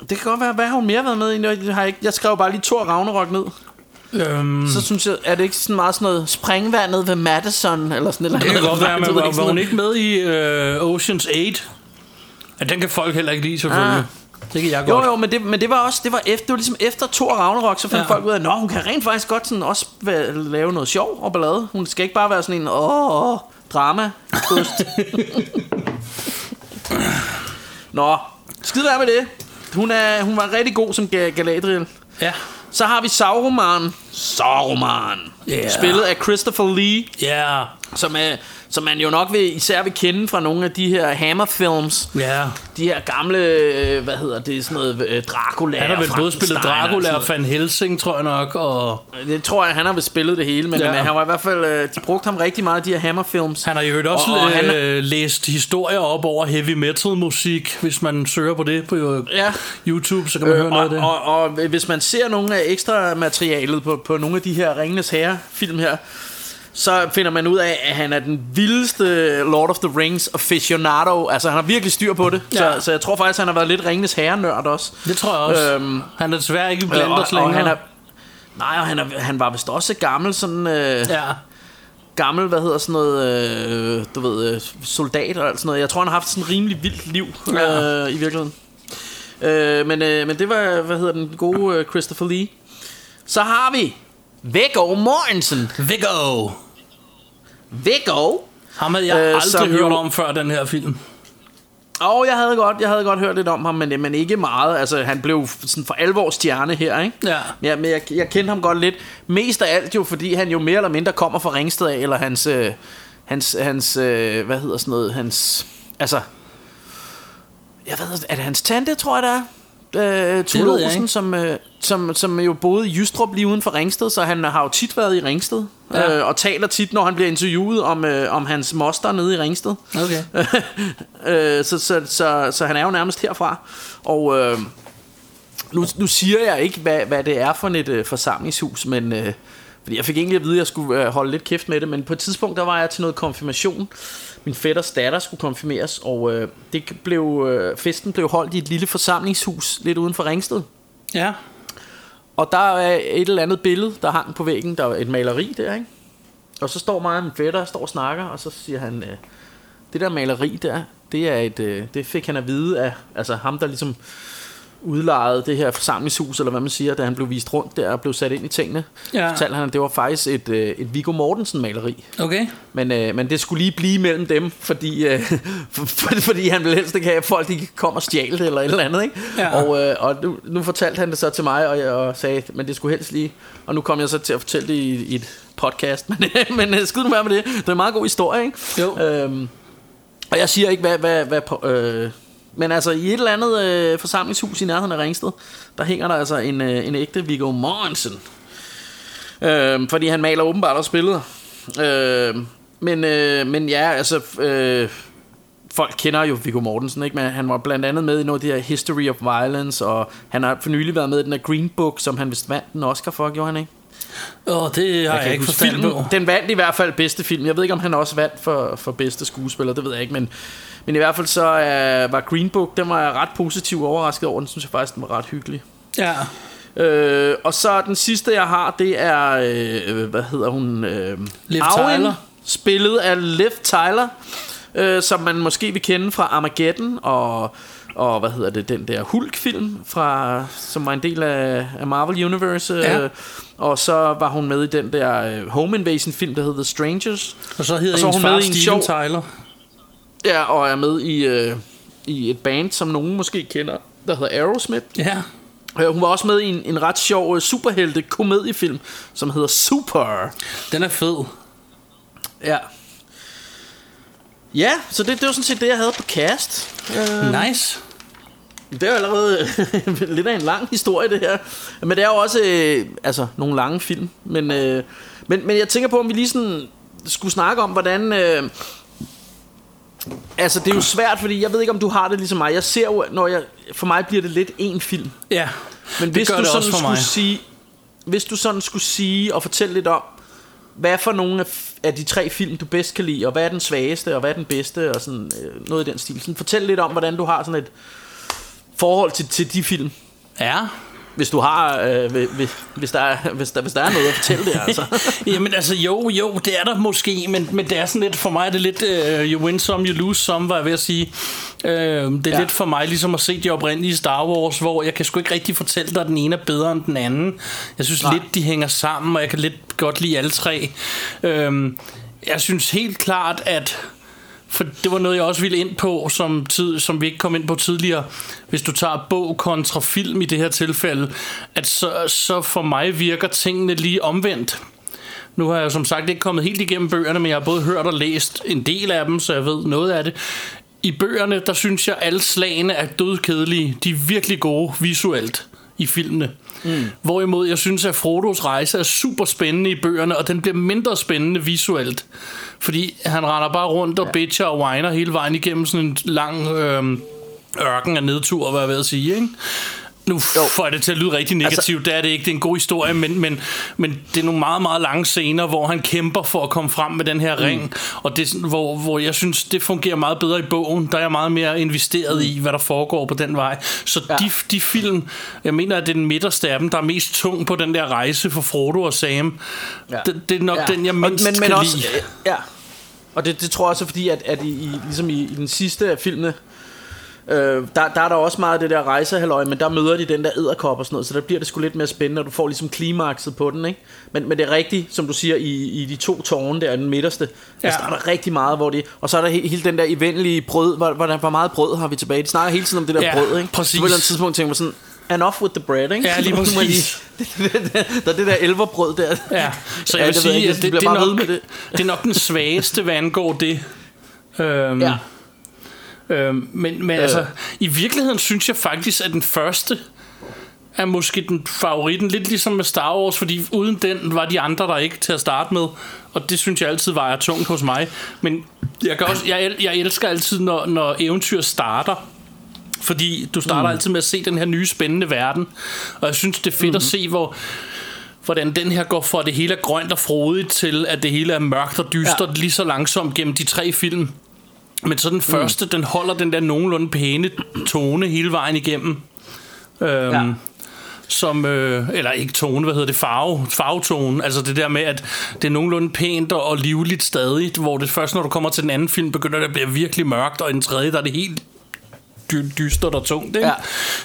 Det kan godt være, hvad har hun mere været med i? Jeg, har ikke, jeg skrev bare lige Thor Ragnarok ned. Øhm, Så synes jeg, er det ikke sådan meget sådan noget springvandet ved Madison, eller sådan noget? det kan godt være, [LAUGHS] men var, ikke, var hun ikke med i øh, Ocean's 8? Ja, den kan folk heller ikke lide, selvfølgelig. Ah. Det kan jeg Jo, godt. jo, men det, men det var også det var efter, det var ligesom efter Thor Ragnarok, så fandt Ja. folk ud af, at hun kan rent faktisk godt sådan også lave noget sjov og ballade. Hun skal ikke bare være sådan en, åh, åh drama. [LAUGHS] Nå, skid være med det. Hun, er, hun var rigtig god som Ga- Galadriel. Ja. Så har vi Sauroman. Sauroman. Ja. Spillet af Christopher Lee, Ja. Som, er, som man jo nok vil, især vil kende fra nogle af de her Hammer-films. Ja. De her gamle, øh, hvad hedder det, sådan noget øh, Dracula Han har vel både spillet og Dracula og Van Helsing, tror jeg nok, og. Det tror jeg, han har vel spillet det hele, men, Ja. men han var i hvert fald, øh, de brugte ham rigtig meget, de her Hammer-films. han har jo også Og- og han- øh, læst historier op over heavy metal musik, hvis man søger på det på øh, Ja. YouTube, så kan man høre noget af det. og, og, og hvis man ser nogle af ekstra materialet på, på nogle af de her Ringenes Herre-film her, så finder man ud af, at han er den vildeste Lord of the Rings aficionado. Altså, han har virkelig styr på det. Ja. Så, så jeg tror faktisk, han har været lidt Ringenes Herre-nørd også. Det tror jeg også. Øhm, han er desværre ikke blandt og, os og længere. han er, nej, og han, er, han var vist også gammel sådan... Øh, Ja. gammel, hvad hedder sådan noget, øh, du ved, øh, soldat og alt sådan noget. Jeg tror, han har haft sådan et rimelig vildt liv Ja. øh, i virkeligheden. Øh, men, øh, men det var, hvad hedder den gode øh, Christopher Lee. Så har vi Viggo Mortensen. Viggo. Viggo? Ham havde jeg Øh, aldrig hørt om før den her film. Og jeg havde godt, jeg havde godt hørt lidt om ham, men, men ikke meget. Altså, han blev sådan for alvor stjerne her, ikke? Ja. Ja, men jeg, jeg kendte ham godt lidt. Mest af alt jo, fordi han jo mere eller mindre kommer fra Ringsted af, eller hans, øh, hans, hans øh, hvad hedder sådan noget, hans, altså, jeg ved, er det hans tante, tror jeg det er? Øh, jeg Olsen, som, øh, som, som jo boede i Jystrup lige uden for Ringsted, så han har jo tit været i Ringsted, ja. øh, og taler tit, når han bliver interviewet om, øh, om hans moster nede i Ringsted. Okay. [LAUGHS] øh, så, så, så, så han er jo nærmest herfra. Og øh, nu, nu siger jeg ikke, hvad, hvad det er for et øh, forsamlingshus, men... Øh, fordi jeg fik egentlig at vide, at jeg skulle øh, holde lidt kæft med det, men på et tidspunkt, der var jeg til noget konfirmation. Min fætters datter skulle konfirmeres, og øh, det blev, øh, festen blev holdt i et lille forsamlingshus lidt uden for Ringsted. Ja. og der er et eller andet billede, der hang på væggen. Der er et maleri der, ikke? Og så står mig og min fætter, står og snakker, og så siger han, øh, det der maleri der, det, er et, øh, det fik han at vide af altså ham, der ligesom udlejede det her forsamlingshus, eller hvad man siger, da han blev vist rundt der og blev sat ind i tingene. Ja. Fortalte han, at det var faktisk et, øh, et Viggo Mortensen-maleri. Okay. Men, øh, men det skulle lige blive mellem dem, fordi, øh, for, [LAUGHS] for, fordi han ville helst ikke have, at folk de kom og stjæle det, eller et eller andet. Ikke? Ja. Og, øh, og nu, nu fortalte han det så til mig, og jeg og sagde, men det skulle helst lige... Og nu kom jeg så til at fortælle det i, i et podcast, [LAUGHS] men, men øh, skid nu være med det. Det er en meget god historie, ikke? Jo. Øhm, og jeg siger ikke, hvad... hvad, hvad øh, men altså, i et eller andet øh, forsamlingshus i nærheden af Ringsted, der hænger der altså en, øh, en ægte Viggo Mortensen. Øh, fordi han maler åbenbart også billeder. Øh, men, øh, men ja, altså... Øh, folk kender jo Viggo Mortensen, ikke? Men han var blandt andet med i noget af det her History of Violence, og han har for nylig været med i den her Green Book, som han vist vandt en Oscar for, gjorde han ikke? Åh, det har jeg, jeg ikke forstand på. Den vandt i hvert fald bedste film. Jeg ved ikke, om han også vandt for, for bedste skuespiller, det ved jeg ikke, men, men i hvert fald så uh, var Green Book, den var jeg ret positiv overrasket over. Den synes jeg faktisk, den var ret hyggelig. Ja. Øh, og så den sidste, jeg har, det er, øh, hvad hedder hun? Øh, Liv Arwen, Tyler. Spillet af Liv Tyler, øh, som man måske vil kende fra Armageddon og og hvad hedder det, den der Hulk-film, fra, som var en del af, af Marvel Universe. Ja. Øh, og så var hun med i den der øh, Home Invasion-film, der hedder The Strangers. Og så hedder Og så hendes hun far med i en Steven sjov- Tyler. Ja, og er med i, øh, i et band, som nogen måske kender, der hedder Aerosmith. Ja. Øh, Hun var også med i en, en ret sjov superhelte komediefilm, som hedder Super. Den er fed. Ja. Ja, så det, det var sådan set det, jeg havde på cast. Øh, Nice. Det er jo allerede [LAUGHS] lidt af en lang historie, det her. Men det er jo også øh, altså, nogle lange film. Men, øh, men, men jeg tænker på, om vi lige sådan skulle snakke om, hvordan... Øh, altså, det er jo svært, fordi jeg ved ikke, om du har det ligesom mig. Jeg ser jo, når jeg... For mig bliver det lidt en film. Ja, Men det hvis gør du det sådan også for skulle mig. sige, hvis du sådan skulle sige og fortælle lidt om, hvad for nogle af, er af de tre film du bedst kan lide, og hvad er den svageste, og hvad er den bedste, og sådan øh, noget i den stil. Sådan, fortæl lidt om, hvordan du har sådan et forhold til, til de film. Ja. Hvis du har, øh, hvis, hvis, der er, hvis, der, hvis der er noget at fortælle det, altså. [LAUGHS] Jamen altså, jo, jo, det er der måske, men, men det er sådan lidt, for mig er det lidt, uh, you win some, you lose some, var jeg ved at sige. Uh, det er ja. Lidt for mig ligesom at se de oprindelige Star Wars, hvor jeg kan sgu ikke rigtig fortælle dig, at den ene er bedre end den anden. Jeg synes Nej. lidt, de hænger sammen, og jeg kan lidt godt lide alle tre. Uh, jeg synes helt klart, at for det var noget, jeg også ville ind på, som, tid, som vi ikke kom ind på tidligere. Hvis du tager bog kontra film i det her tilfælde, at så, så for mig virker tingene lige omvendt. Nu har jeg som sagt ikke kommet helt igennem bøgerne, men jeg har både hørt og læst en del af dem, så jeg ved noget af det. I bøgerne, der synes jeg, alle slagene er dødkedelige. De er virkelig gode visuelt i filmene. Mm. Hvorimod jeg synes, at Frodos rejse er super spændende i bøgerne, og den bliver mindre spændende visuelt. Fordi han render bare rundt og ja. bitcher og whiner hele vejen igennem sådan en lang øh, ørken af nedtur, hvad jeg ved at sige, ikke? Nu får jeg det til at lyde rigtig negativt, altså, det er det ikke, det er en god historie, men, men, men det er nogle meget, meget lange scener, hvor han kæmper for at komme frem med den her mm. ring, og det, hvor, hvor jeg synes, det fungerer meget bedre i bogen, der er jeg meget mere investeret mm. i, hvad der foregår på den vej. Så ja. de, de film, jeg mener, at det er den midterste af dem, der er mest tung på den der rejse for Frodo og Sam. Ja. Det, det er nok ja. den, jeg mindst og, men, men kan også, lide. Ja, og det, det tror jeg også, fordi at, at i, i, ligesom i, i den sidste af filmene, øh, der, der er der også meget af det der rejsehalløj, men der møder de den der æderkop og sådan noget, så der bliver det sgu lidt mere spændende, og du får ligesom klimakset på den, ikke? Men, men det er rigtigt, som du siger, i, i de to tårne der, den midterste, ja. der Ja. er der rigtig meget, hvor det, og så er der he, hele den der evindelige brød, hvor, hvor, hvor meget brød har vi tilbage? De snakker hele tiden om det der Ja, brød, ikke? præcis. På et eller andet tidspunkt tænker man sådan, enough with the bread, ikke? Ja, lige [LAUGHS] præcis. [LAUGHS] der er det der elverbrød der. Ja, [LAUGHS] så Ja, jeg vil det jeg sige, at de det, det, er ved nok, med det. det er nok den svageste, hvad angår det. Øhm, Ja. Øhm, men men Øh. altså, i virkeligheden synes jeg faktisk, at den første er måske den favoritten, lidt ligesom med Star Wars, fordi uden den var de andre der ikke til at starte med, og det synes jeg altid vejer tungt hos mig. Men jeg, kan også, jeg, jeg elsker altid, når, når eventyr starter, fordi du starter mm. altid med at se den her nye spændende verden, og jeg synes, det er fedt mm-hmm. at se, hvor hvordan den her går fra at det hele er grønt og frodigt til, at det hele er mørkt og dystert ja. lige så langsomt gennem de tre film. Men så den første, mm. den holder den der nogenlunde pæne tone hele vejen igennem. Øhm, Ja. som, øh, eller ikke tone, hvad hedder det, farve, farvetone. Altså det der med, at det er nogenlunde pænt og, og livligt stadig, hvor det først, når du kommer til den anden film, begynder det at blive virkelig mørkt, og i den tredje, der er det helt dy- dystert og tungt. Ikke? Ja.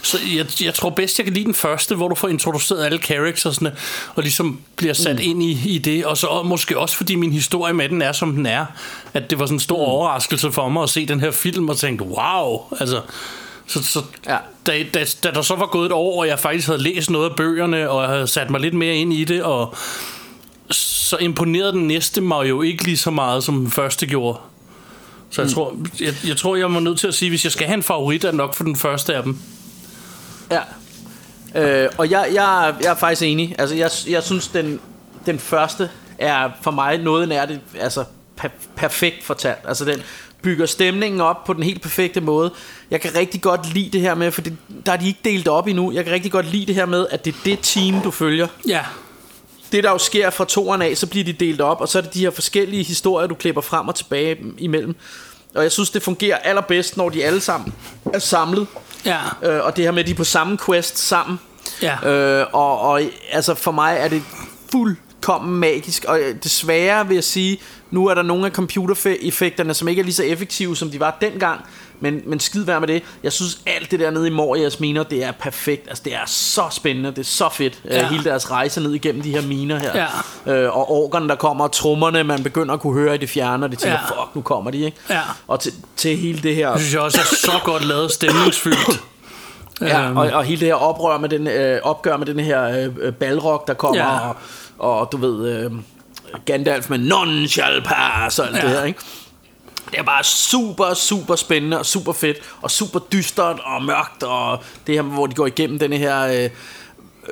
Så jeg, jeg tror bedst, jeg kan lide den første, hvor du får introduceret alle charactersne, og ligesom bliver sat mm. ind i, i det. Og så og måske også, fordi min historie med den er, som den er. At det var sådan en stor mm. overraskelse for mig at se den her film og tænke, wow, altså... Så, så Ja. da, da, da der så var gået et år, og jeg faktisk havde læst noget af bøgerne, og jeg havde sat mig lidt mere ind i det, og så imponerede den næste mig jo ikke lige så meget, som den første gjorde. Så jeg, mm. tror, jeg, jeg tror, jeg må nødt til at sige, hvis jeg skal have en favorit, er nok for den første af dem. Ja. Øh, og jeg, jeg, jeg er faktisk enig. Altså, jeg, jeg synes, den, den første er for mig noget nær det, altså, per, perfekt fortalt. Altså, den bygger stemningen op på den helt perfekte måde. Jeg kan rigtig godt lide det her med, for det, der er de ikke delt op endnu. Jeg kan rigtig godt lide det her med, at det er det team, du følger. Ja, Det, der jo sker fra toeren af, så bliver de delt op, og så er det de her forskellige historier, du klipper frem og tilbage imellem. Og jeg synes, det fungerer allerbedst, når de alle sammen er samlet. ja, Øh, og det her med, at de er på samme quest sammen. ja. Øh, og, og altså for mig er det fuldkommen magisk Og øh, desværre vil jeg sige Nu er der nogle af computereffekterne Som ikke er lige så effektive som de var dengang men, men skid være med det Jeg synes alt det der nede i Morias miner Det er perfekt Altså det er så spændende Det er så fedt ja. Ja. Hele deres rejse ned igennem de her miner her Ja. øh, Og orkerne der kommer Og trommerne man begynder at kunne høre i det fjerne Og det tænker Ja. fuck nu kommer de ikke Ja. Og til, til hele det her Det synes jeg også er så godt lavet stemningsfyldt. [CLEARS THROAT] Ja, Øhm. og, og hele det her oprør med den, øh, opgør med den her øh, øh, balrog, der kommer, ja. og, og du ved, øh, Gandalf med non shall pass og alt ja. det her, ikke? Det er bare super, super spændende og super fedt, og super dystert og mørkt, og det her, hvor de går igennem denne her... Øh,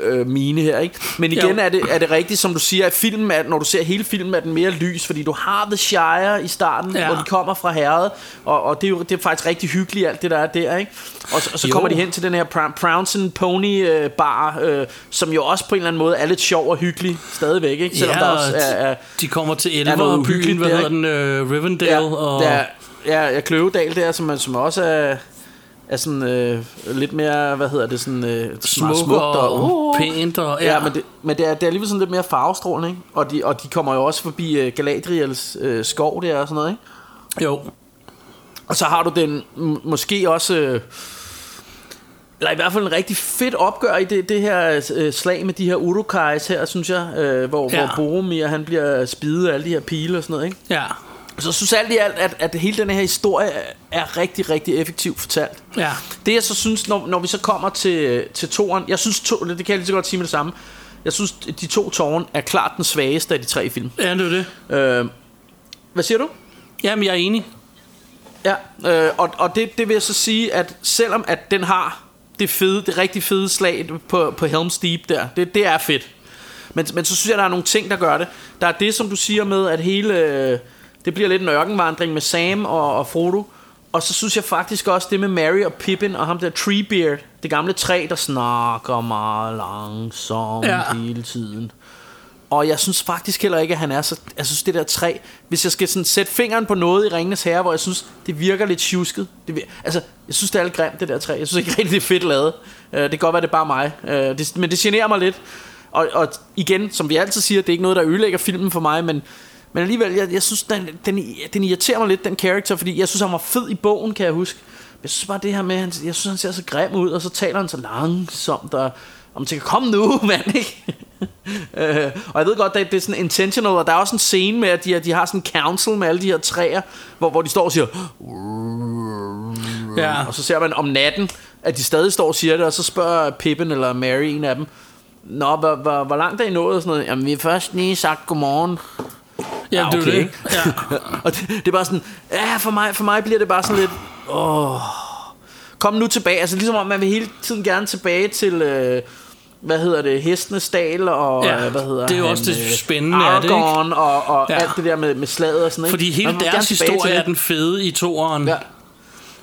øh, mine her, ikke? Men igen Jo. er det, er det rigtigt, som du siger, at filmen er, når du ser hele filmen, er den mere lys, fordi du har The Shire i starten, Ja. hvor de kommer fra herret, og, og det, er jo, det er faktisk rigtig hyggeligt, alt det der er der, ikke? Og, så- og så Jo. kommer de hen til den her Prounce Pony øh, bar, øh, som jo også på en eller anden måde er lidt sjov og hyggelig stadigvæk, ikke? Selvom ja, der også er, er, de kommer til er Elver byen, uhyggeligt hvad der, hedder den, øh, Rivendale, ja, og... der, ja, ja, Kløvedal der, som, som også er, er sådan øh, lidt mere, hvad hedder det, sådan øh, meget smuk smukt og uh, pænt, og... Ja, men, det, men det, er, det er alligevel sådan lidt mere farvestrålende, ikke? Og de, og de kommer jo også forbi uh, Galadriels uh, skov der og sådan noget, ikke? Jo, Og så har du den måske også... Øh, eller i hvert fald en rigtig fedt opgør i det, det her øh, slag med de her urukais her, synes jeg. Øh, hvor, Ja. ja. hvor Boromir, han bliver spidet af alle de her pile og sådan noget, ikke? ja, Så jeg synes alt i alt, at, at hele den her historie er, rigtig, rigtig effektivt fortalt. ja. Det jeg så synes, når, når vi så kommer til, til toren, jeg synes, to, det kan jeg lige så godt sige med det samme, jeg synes, de to tårne er klart den svageste af de tre film. Ja, det er det. Øh, hvad siger du? Jamen, jeg er enig. Ja, øh, og, og det, det vil jeg så sige, at selvom at den har det fede, det rigtig fede slag på, på Helm's Deep der, det, det er fedt. Men, men så synes jeg, der er nogle ting, der gør det. Der er det, som du siger med, at hele, øh, det bliver lidt en ørkenvandring med Sam og, og Frodo. Og så synes jeg faktisk også det med Mary og Pippin og ham der Treebeard, det gamle træ, der snakker meget langsomt Ja. hele tiden. Og jeg synes faktisk heller ikke, at han er så... Jeg synes, det der træ... Hvis jeg skal sådan sætte fingeren på noget i Ringenes Herre, hvor jeg synes, det virker lidt tjusket. Det, vir- altså, jeg synes, det er lidt grimt, det der træ. Jeg synes ikke [LAUGHS] rigtig, det er fedt lavet. Uh, det kan godt være, det er bare mig. Uh, det, men det generer mig lidt. Og, og igen, som vi altid siger, det er ikke noget, der ødelægger filmen for mig, men, men alligevel, jeg, jeg synes, den, den, den irriterer mig lidt, den karakter, fordi jeg synes, han var fed i bogen, kan jeg huske. Men jeg synes bare, det her med, han, jeg synes, han ser så grim ud, og så taler han så langsomt, og, man tænker, kom nu, [LAUGHS] mand, ikke? øh, og jeg ved godt, det, det er sådan intentional, og der er også en scene med, at de, de har sådan en council med alle de her træer, hvor, hvor de står og siger, Ja, og så ser man om natten, at de stadig står og siger det, og så spørger Pippin eller Mary en af dem, Nå, hvor, hvor, hvor langt er I nået? Og sådan noget. Jamen, vi har først lige sagt godmorgen. Ja, det er okay. det. Ja. [LAUGHS] og det, det er bare sådan, ja, for mig, for mig bliver det bare sådan lidt, åh, kom nu tilbage. Altså ligesom om man vil hele tiden gerne tilbage til, øh, hvad hedder det, hestenes dal, og Ja, øh, hvad hedder det er jo han, også det øh, spændende af det, ikke? Og, og Ja. alt det der med, med slaget og sådan noget. Fordi hele deres historie er den fede i toeren. Ja.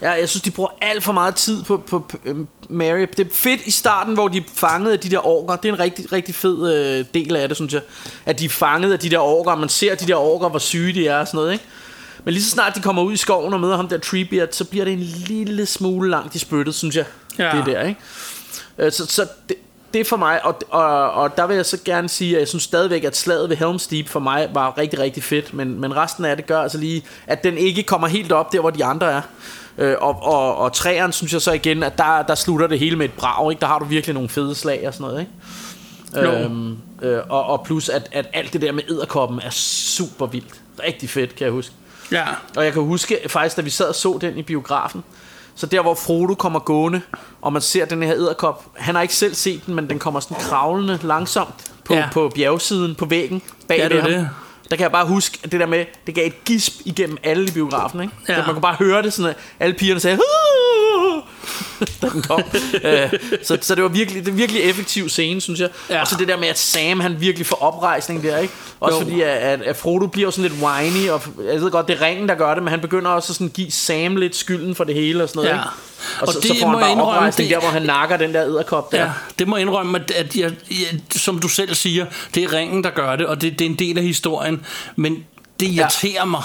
Ja, jeg synes, de bruger alt for meget tid på, på, på øhm, Mary. Det er fedt i starten, hvor de er fanget af de der orker. Det er en rigtig, rigtig fed øh, del af det, synes jeg. At de er fanget af de der orker, og man ser de der orker, hvor syge de er og sådan noget, ikke? Men lige så snart de kommer ud i skoven og møder ham der Treebeard, så bliver det en lille smule langt i spyttet, synes jeg. Ja. Det der, ikke? Øh, Så, så det, det er for mig, og, og, og der vil jeg så gerne sige, at jeg synes stadigvæk, at slaget ved Helm's Deep for mig var rigtig, rigtig fedt, men, men resten af det gør altså lige, at den ikke kommer helt op der, hvor de andre er. Øh, og, og, og træeren synes jeg så igen, at der, der slutter det hele med et brag, ikke? Der har du virkelig nogle fede slag og sådan noget, ikke? Jo. Øhm, øh, og, og plus, at, at alt det der med edderkoppen er super vildt. Rigtig fedt, kan jeg huske. Ja. Og jeg kan huske faktisk, da vi sad og så den i biografen, så der hvor Frodo kommer gående, og man ser den her edderkop, han har ikke selv set den, men den kommer sådan kravlende langsomt på, Ja. på bjergsiden, på væggen, bag Ja, det ham. det. Der kan jeg bare huske, at det der med, det gav et gisp igennem alle i biografen, ikke? Ja. Man kunne bare høre det sådan, at alle pigerne sagde, da [LAUGHS] den kom. Øh, så, så det var virkelig, det virkelig effektiv scene, synes jeg. Ja. Og så det der med, at Sam, han virkelig får oprejsning der, ikke? Også Jo. fordi, at, at, at Frodo bliver jo sådan lidt whiny, og jeg ved godt, det er ringen, der gør det, men han begynder også at sådan give Sam lidt skylden for det hele og sådan noget, Ja. ikke? Og, Og så, det så får må han bare indrømme, det- der, hvor han nakker den der edderkop der. Ja, det må jeg indrømme, at, at jeg, jeg, som du selv siger, det er ringen, der gør det, og det, det er en del af historien. Men det irriterer ja. mig.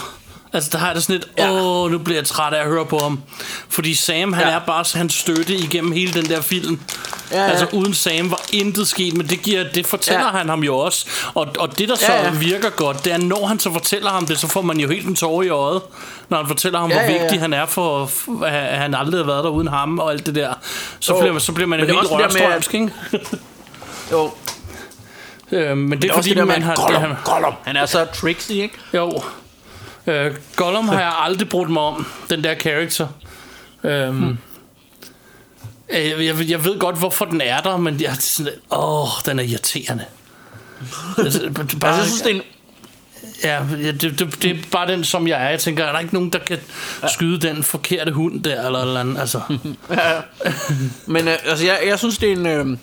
Altså, der har jeg det sådan lidt, Ja. åh, nu bliver jeg træt af at høre på ham. Fordi Sam, han Ja. er bare hans støtte igennem hele den der film. Ja, ja. Altså, uden Sam var intet sket, men det, giver, det fortæller ja. Han ham jo også. Og, og det, der så Ja, ja. virker godt, det er, når han så fortæller ham det, så får man jo helt en tårer i øjet. Når han fortæller ham, Ja, hvor ja, ja. vigtig han er for, at han aldrig har været der uden ham og alt det der. Så, Jo. bliver, man, så bliver man jo Men det er helt med, rørstrømsk, ikke? [LAUGHS] Jo, Øh, men det det er også fordi, det der med, man har... Gollum, Gollum, han er så tricksy, ikke? jo. Øh, Gollum har jeg aldrig brugt mig om, den der character. Øhm, hmm. jeg, jeg, jeg ved godt, hvorfor den er der, men jeg er sådan, åh, den er irriterende. [LAUGHS] altså, bare, Altså, jeg synes, det er en, ja, ja, det, det, det er bare den, som jeg er. Jeg tænker, er der ikke nogen, der kan skyde den forkerte hund der, eller eller andet? Altså, [LAUGHS] Men øh, altså, jeg, jeg synes, det er en... Øh,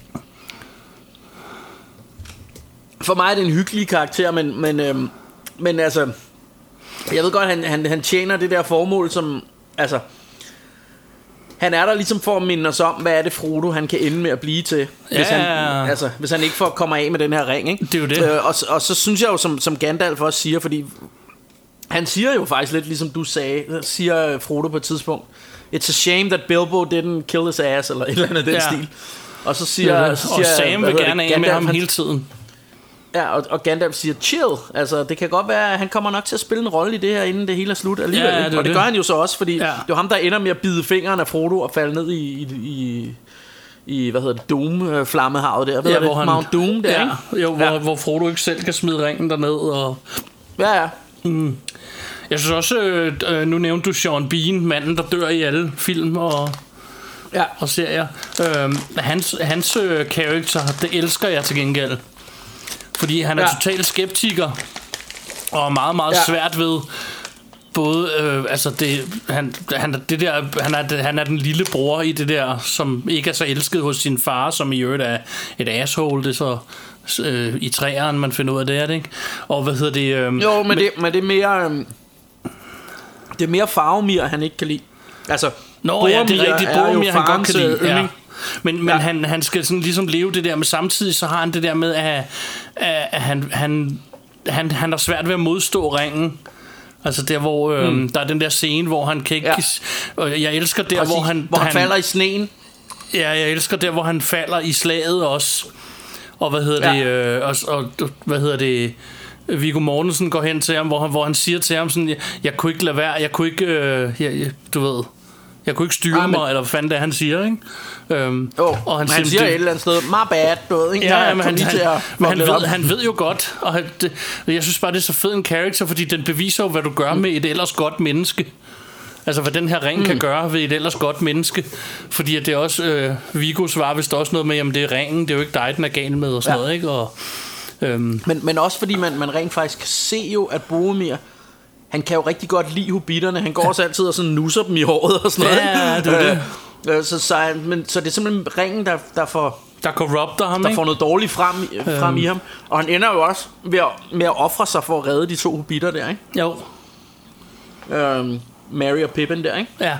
for mig er det en hyggelig karakter, men, men, øh, men altså... Jeg ved godt, han, han, han tjener det der formål, som... Altså... Han er der ligesom for at minde os om, hvad er det Frodo, han kan ende med at blive til. Hvis, Ja. han, altså, hvis han ikke får kommer af med den her ring. Ikke? Det er jo det. Øh, og, og så synes jeg jo, som, som Gandalf også siger, fordi han siger jo faktisk lidt, ligesom du sagde, siger Frodo på et tidspunkt, It's a shame that Bilbo didn't kill his ass, eller et eller andet af den Ja. stil. Og så siger, ja, så og siger Sam hvad vil gerne af med ham hele tiden. Ja, og, og Gandalf siger, chill. Altså, det kan godt være, at han kommer nok til at spille en rolle i det her, inden det hele er slut alligevel. Ja, ikke? det og det, det. gør han jo så også, fordi Ja. ja. det er jo ham, der ender med at bide fingrene af Frodo og falde ned i, i, i, i hvad hedder det, Doom-flammehavet der. Hvad ja, det? Mount Doom der, ja, ikke? Jo, hvor, Ja. hvor Frodo ikke selv kan smide ringen derned. Og Ja, ja. jeg synes også, øh, øh, nu nævnte du Sean Bean, manden, der dør i alle film og, Ja. og serier. Øh, hans hans øh, character, det elsker jeg til gengæld. Fordi han er ja. Totalt skeptiker og er meget, meget ja. Svært ved både, øh, altså det, han, han, er det der, han, er, han er den lille bror i det der, som ikke er så elsket hos sin far, som i øvrigt er et asshole, det er så øh, i træeren, man finder ud af det, er det ikke? Og hvad hedder det? Øh, Jo, men, det, men det er mere... Øhm, det er mere farvemir, han ikke kan lide. Altså, Nå ja, det er Boromir rigtigt. er jo Boromir, han godt kan lide. øh, Ja. Men, men Ja. han, han skal sådan ligesom leve det der, men samtidig så har han det der med, at, at, at han, han, han, han har svært ved at modstå ringen. Altså der, hvor øh, mm. der er den der scene, hvor han kan ikke... Ja. Og jeg elsker der, Præcis, hvor han... hvor han, falder i sneen. Ja, jeg elsker der, hvor han falder i slaget også. Og hvad hedder Ja. det... Øh, og, og, hvad hedder det... Viggo Mortensen går hen til ham, hvor han, hvor han siger til ham sådan, jeg, jeg kunne ikke lade være, jeg kunne ikke, øh, jeg, jeg, du ved, jeg kunne ikke styre Ah, men- mig, eller hvad fanden det er, han siger, ikke? Øhm, Jo, og han, han siger det- et eller andet sted, my bad, du ved, ikke? Ja, ja, men han, han, at men han, ved, han ved jo godt, og han, det, jeg synes bare, det er så fed en karakter, fordi den beviser jo, hvad du gør med et ellers godt menneske. Altså, hvad den her ring mm. kan gøre ved et ellers godt menneske. Fordi at det er også, øh, Viggo svarer vist også noget med, jamen det er ringen, det er jo ikke dig, den er gal med, og sådan Ja. noget, ikke? Og, øhm, Men, men også fordi man, man rent faktisk kan se jo, at Boromir, han kan jo rigtig godt lide hobitterne. Han går også altid og sådan nusser dem i håret og sådan noget. Ja, det er det. Øh, øh, så, så, men, så det er simpelthen ringen, der, der, får, der corrupter ham, der ikke? får noget dårligt frem, frem i ham. Og han ender jo også ved at, med at ofre sig for at redde de to hobitter der, ikke? Jo, Øhm, Mary og Pippin der, ikke? ja.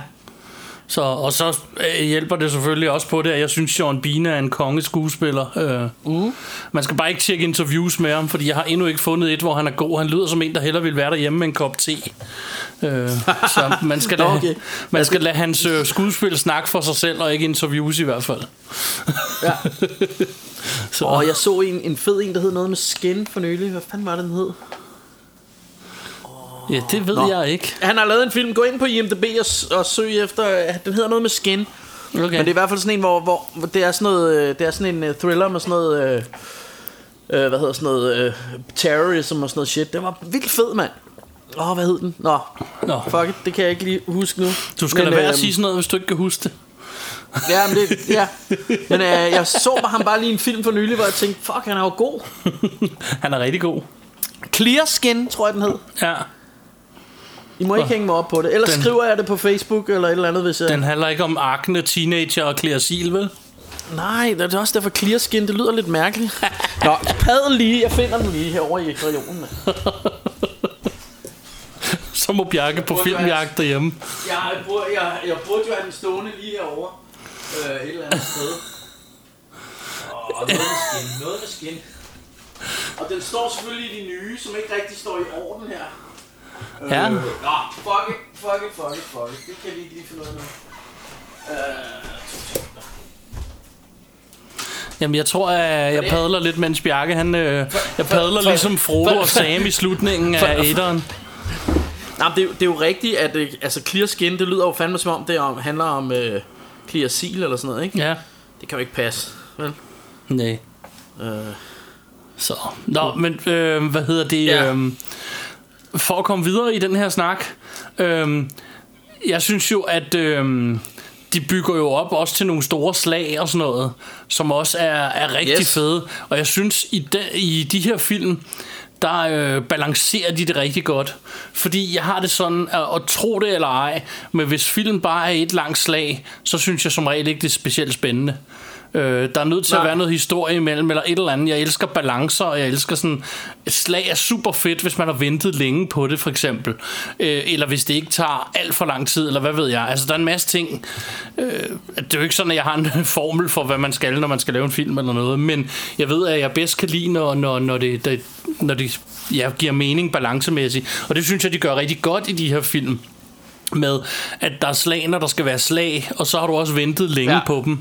Så, og så øh, hjælper det selvfølgelig også på det, at jeg synes, Sean Bean er en kongeskuespiller. Øh, Uh. man skal bare ikke tjekke interviews med ham, fordi jeg har endnu ikke fundet et, hvor han er god. Han lyder som en, der hellere vil være derhjemme med en kop te. Øh, [LAUGHS] så man skal, lade, okay. man skal lade hans øh, skuespil snakke for sig selv, og ikke interviews i hvert fald. Ja. [LAUGHS] Så, Og jeg så en, en fed en, der hed noget med skin for nylig. Hvad fanden var det, den hed? Ja, det ved Nå. jeg ikke. Han har lavet en film. Gå ind på IMDb og, og søg efter... Den hedder noget med skin. Okay. Men det er i hvert fald sådan en, hvor, hvor hvor det er sådan noget, øh, det er sådan en uh, thriller med sådan noget, øh, øh, hvad hedder sådan noget, øh, terrorism og sådan noget shit. Det var vildt fed, mand. Åh, oh, hvad hed den? Nå, Nå. fuck it, det kan jeg ikke lige huske nu. Du skal Men, lade være at øhm, sige sådan noget, hvis du ikke kan huske det. Ja, men det, ja. Men øh, jeg så bare ham bare lige en film for nylig, hvor jeg tænkte, fuck, han er jo god. [LAUGHS] Han er rigtig god. Clear Skin, tror jeg den hed. Ja, I må ikke hænge mig op på det. Ellers Den- skriver jeg det på Facebook eller et eller andet, hvis jeg... den handler ikke om akne, teenager og Sil, vel? Nej, det er også derfor Clear Skin, det lyder lidt mærkeligt. [LAUGHS] Nå, padel lige, jeg finder den lige herovre i regionen. [LAUGHS] Så må Bjarke på filmjagt derhjemme. Jeg, burde, jeg, jeg burde jo have den stående lige herovre. Øh, et eller andet sted. Og noget med skin, noget med skin. Og den står selvfølgelig i de nye, som ikke rigtig står i orden her. Ja. Øh, nå, fuck it, fuck it, fuck it, fuck it. Det kan vi ikke lige finde ud af nu. Øh. Jamen, jeg tror, at jeg padler lidt, mens Bjarke, han... Øh, jeg padler for- ligesom Frodo for- og Sam i slutningen af Aderen. Nej, det, er jo- det er jo rigtigt, at øh, altså clear skin, det lyder jo fandme som om, det om, handler om øh, clear seal eller sådan noget, ikke? Ja. Det kan jo ikke passe, vel? Nej. Øh, Så. Nå, men øh, hvad hedder det? Ja. Øh, for at komme videre i den her snak. Øh, jeg synes jo, at... Øh, de bygger jo op også til nogle store slag og sådan noget, som også er, er rigtig Yes. fede. Og jeg synes, i de, i de her film, der øh, balancerer de det rigtig godt. Fordi jeg har det sådan, at, at tro det eller ej, men hvis film bare er et langt slag, så synes jeg som regel ikke, det er specielt spændende. Øh, der er nødt til Nej. at være noget historie imellem, eller et eller andet. Jeg elsker balancer, og jeg elsker sådan... Et slag er super fedt, hvis man har ventet længe på det, for eksempel. Øh, eller hvis det ikke tager alt for lang tid, eller hvad ved jeg. Altså, der er en masse ting. Øh, det er jo ikke sådan, at jeg har en [LAUGHS] formel for, hvad man skal, når man skal lave en film eller noget. Men jeg ved, at jeg bedst kan lide, når, når, når det, det, når det ja, giver mening balancemæssigt. Og det synes jeg, de gør rigtig godt i de her film med, at der er slag, når der skal være slag, og så har du også ventet længe ja. Ja. på dem.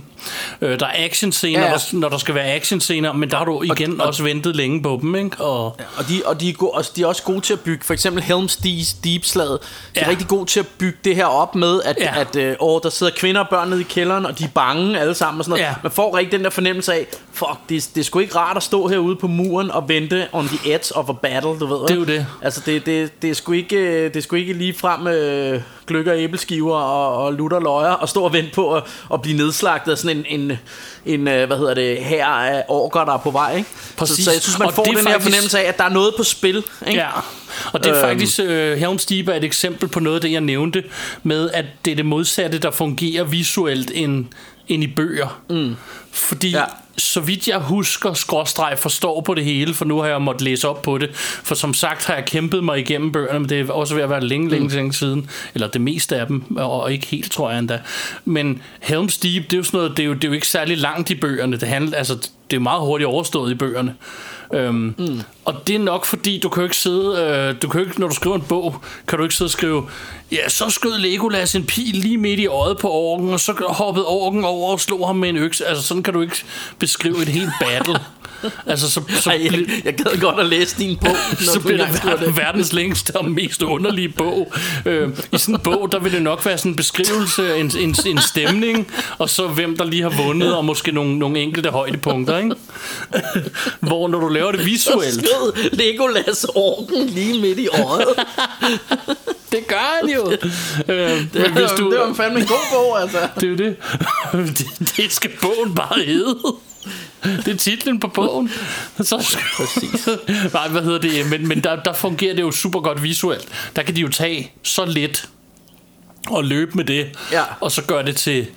Øh, der er actionscener, Ja, ja, ja. ja. når der skal være actionscener, men der har du igen og- også ventet længe på dem, ikke? Og, Og de, og de, er go- og de er også gode til at bygge, for eksempel Helm's Deep, Deep Slaget, de er Ja. rigtig gode til at bygge det her op med, at, Ja. ja. at øh, åh, der sidder kvinder og børn nede i kælderen, og de er bange alle sammen og sådan noget. Ja. Man får rigtig den der fornemmelse af, fuck, det, det er sgu ikke rart at stå herude på muren og vente on the edge of a battle, du ved. Det er jo det. Altså, det, det, det, er sgu ikke, øh, det er sgu ikke lige frem øh, gløkker æbleskiver og, og lutter løjer og stå og vente på at, at blive nedslagtet af sådan en, en, en øh, hvad hedder det, her af orker, der er på vej, ikke? Præcis. Så, så jeg synes, man Og får den her faktisk- fornemmelse af, at der er noget på spil, ikke? Ja, og det er Øhm. faktisk, uh, Helm's Deep er et eksempel på noget af det, jeg nævnte, med at det er det modsatte, der fungerer visuelt end, end i bøger. Mm. Fordi ja. Så vidt jeg husker, skråstreg forstår på det hele, for nu har jeg måttet læse op på det, for som sagt har jeg kæmpet mig igennem bøgerne, men det er også ved at være længe, længe, længe siden, eller det meste af dem, og ikke helt, tror jeg endda. Men Helm's Deep, det er jo sådan noget, det er jo, det er jo ikke særlig langt i bøgerne, det handler, altså, det er meget hurtigt overstået i bøgerne. Øhm, mm. Og det er nok fordi, du kan jo ikke sidde, øh, du kan jo ikke, når du skriver en bog, kan du ikke sidde og skrive, ja, så skød Legolas en pil lige midt i øjet på orken, og så hoppede orken over og slog ham med en økse. Altså sådan kan du ikke beskrive et helt battle. [LAUGHS] altså så, så, Ej, jeg, jeg gad godt at læse din bog, [LAUGHS] så bliver det ver- verdens længste og mest underlige bog. Øh, I sådan en bog, der vil det nok være sådan en beskrivelse, en, en, en stemning, og så hvem der lige har vundet, og måske nogle, nogle enkelte højdepunkter, ikke? Hvor når du laver det Så visuelt, skød Legolas orken lige midt i øjet. [LAUGHS] det gør han jo. Øh, [LAUGHS] det, men hvis du, det var fandme en god bog, altså. [LAUGHS] det er jo det. [LAUGHS] det. Det skal bogen bare hedde. Det er titlen på bogen. Så, Præcis. Nej, hvad hedder det? Men, men der, der fungerer det jo super godt visuelt. Der kan de jo tage så lidt og løbe med det, Ja. og så gøre det til,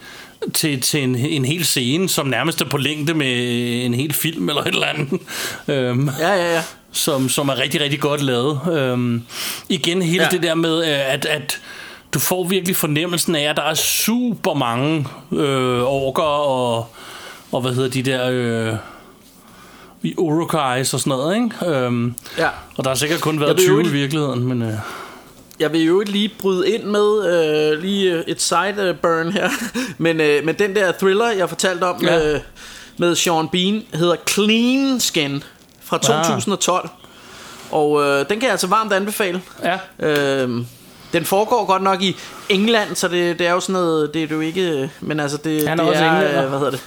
til, til en, en hel scene, som nærmest er på længde med en hel film eller et eller andet. Øhm, Ja, ja, ja. Som, som er rigtig, rigtig godt lavet. Øhm, igen hele ja. Det der med, øh, at, at du får virkelig fornemmelsen af, at der er super mange øh, orker og, og hvad hedder de der... Øh, i Urukais og sådan noget, ikke? Øhm, Ja. og der har sikkert kun været vil 20 jo i virkeligheden, men... Øh, Jeg vil jo ikke lige bryde ind med øh, lige øh, et side burn her, [LAUGHS] men, øh, men den der thriller, jeg fortalte om Ja. øh, med Sean Bean, hedder Clean Skin fra Ah. 2012. Og øh, den kan jeg altså varmt anbefale. ja, Øh, den foregår godt nok i England, så det, det er jo sådan noget, det er jo ikke, men altså det, Han er det også englænder. øh, hvad hedder det?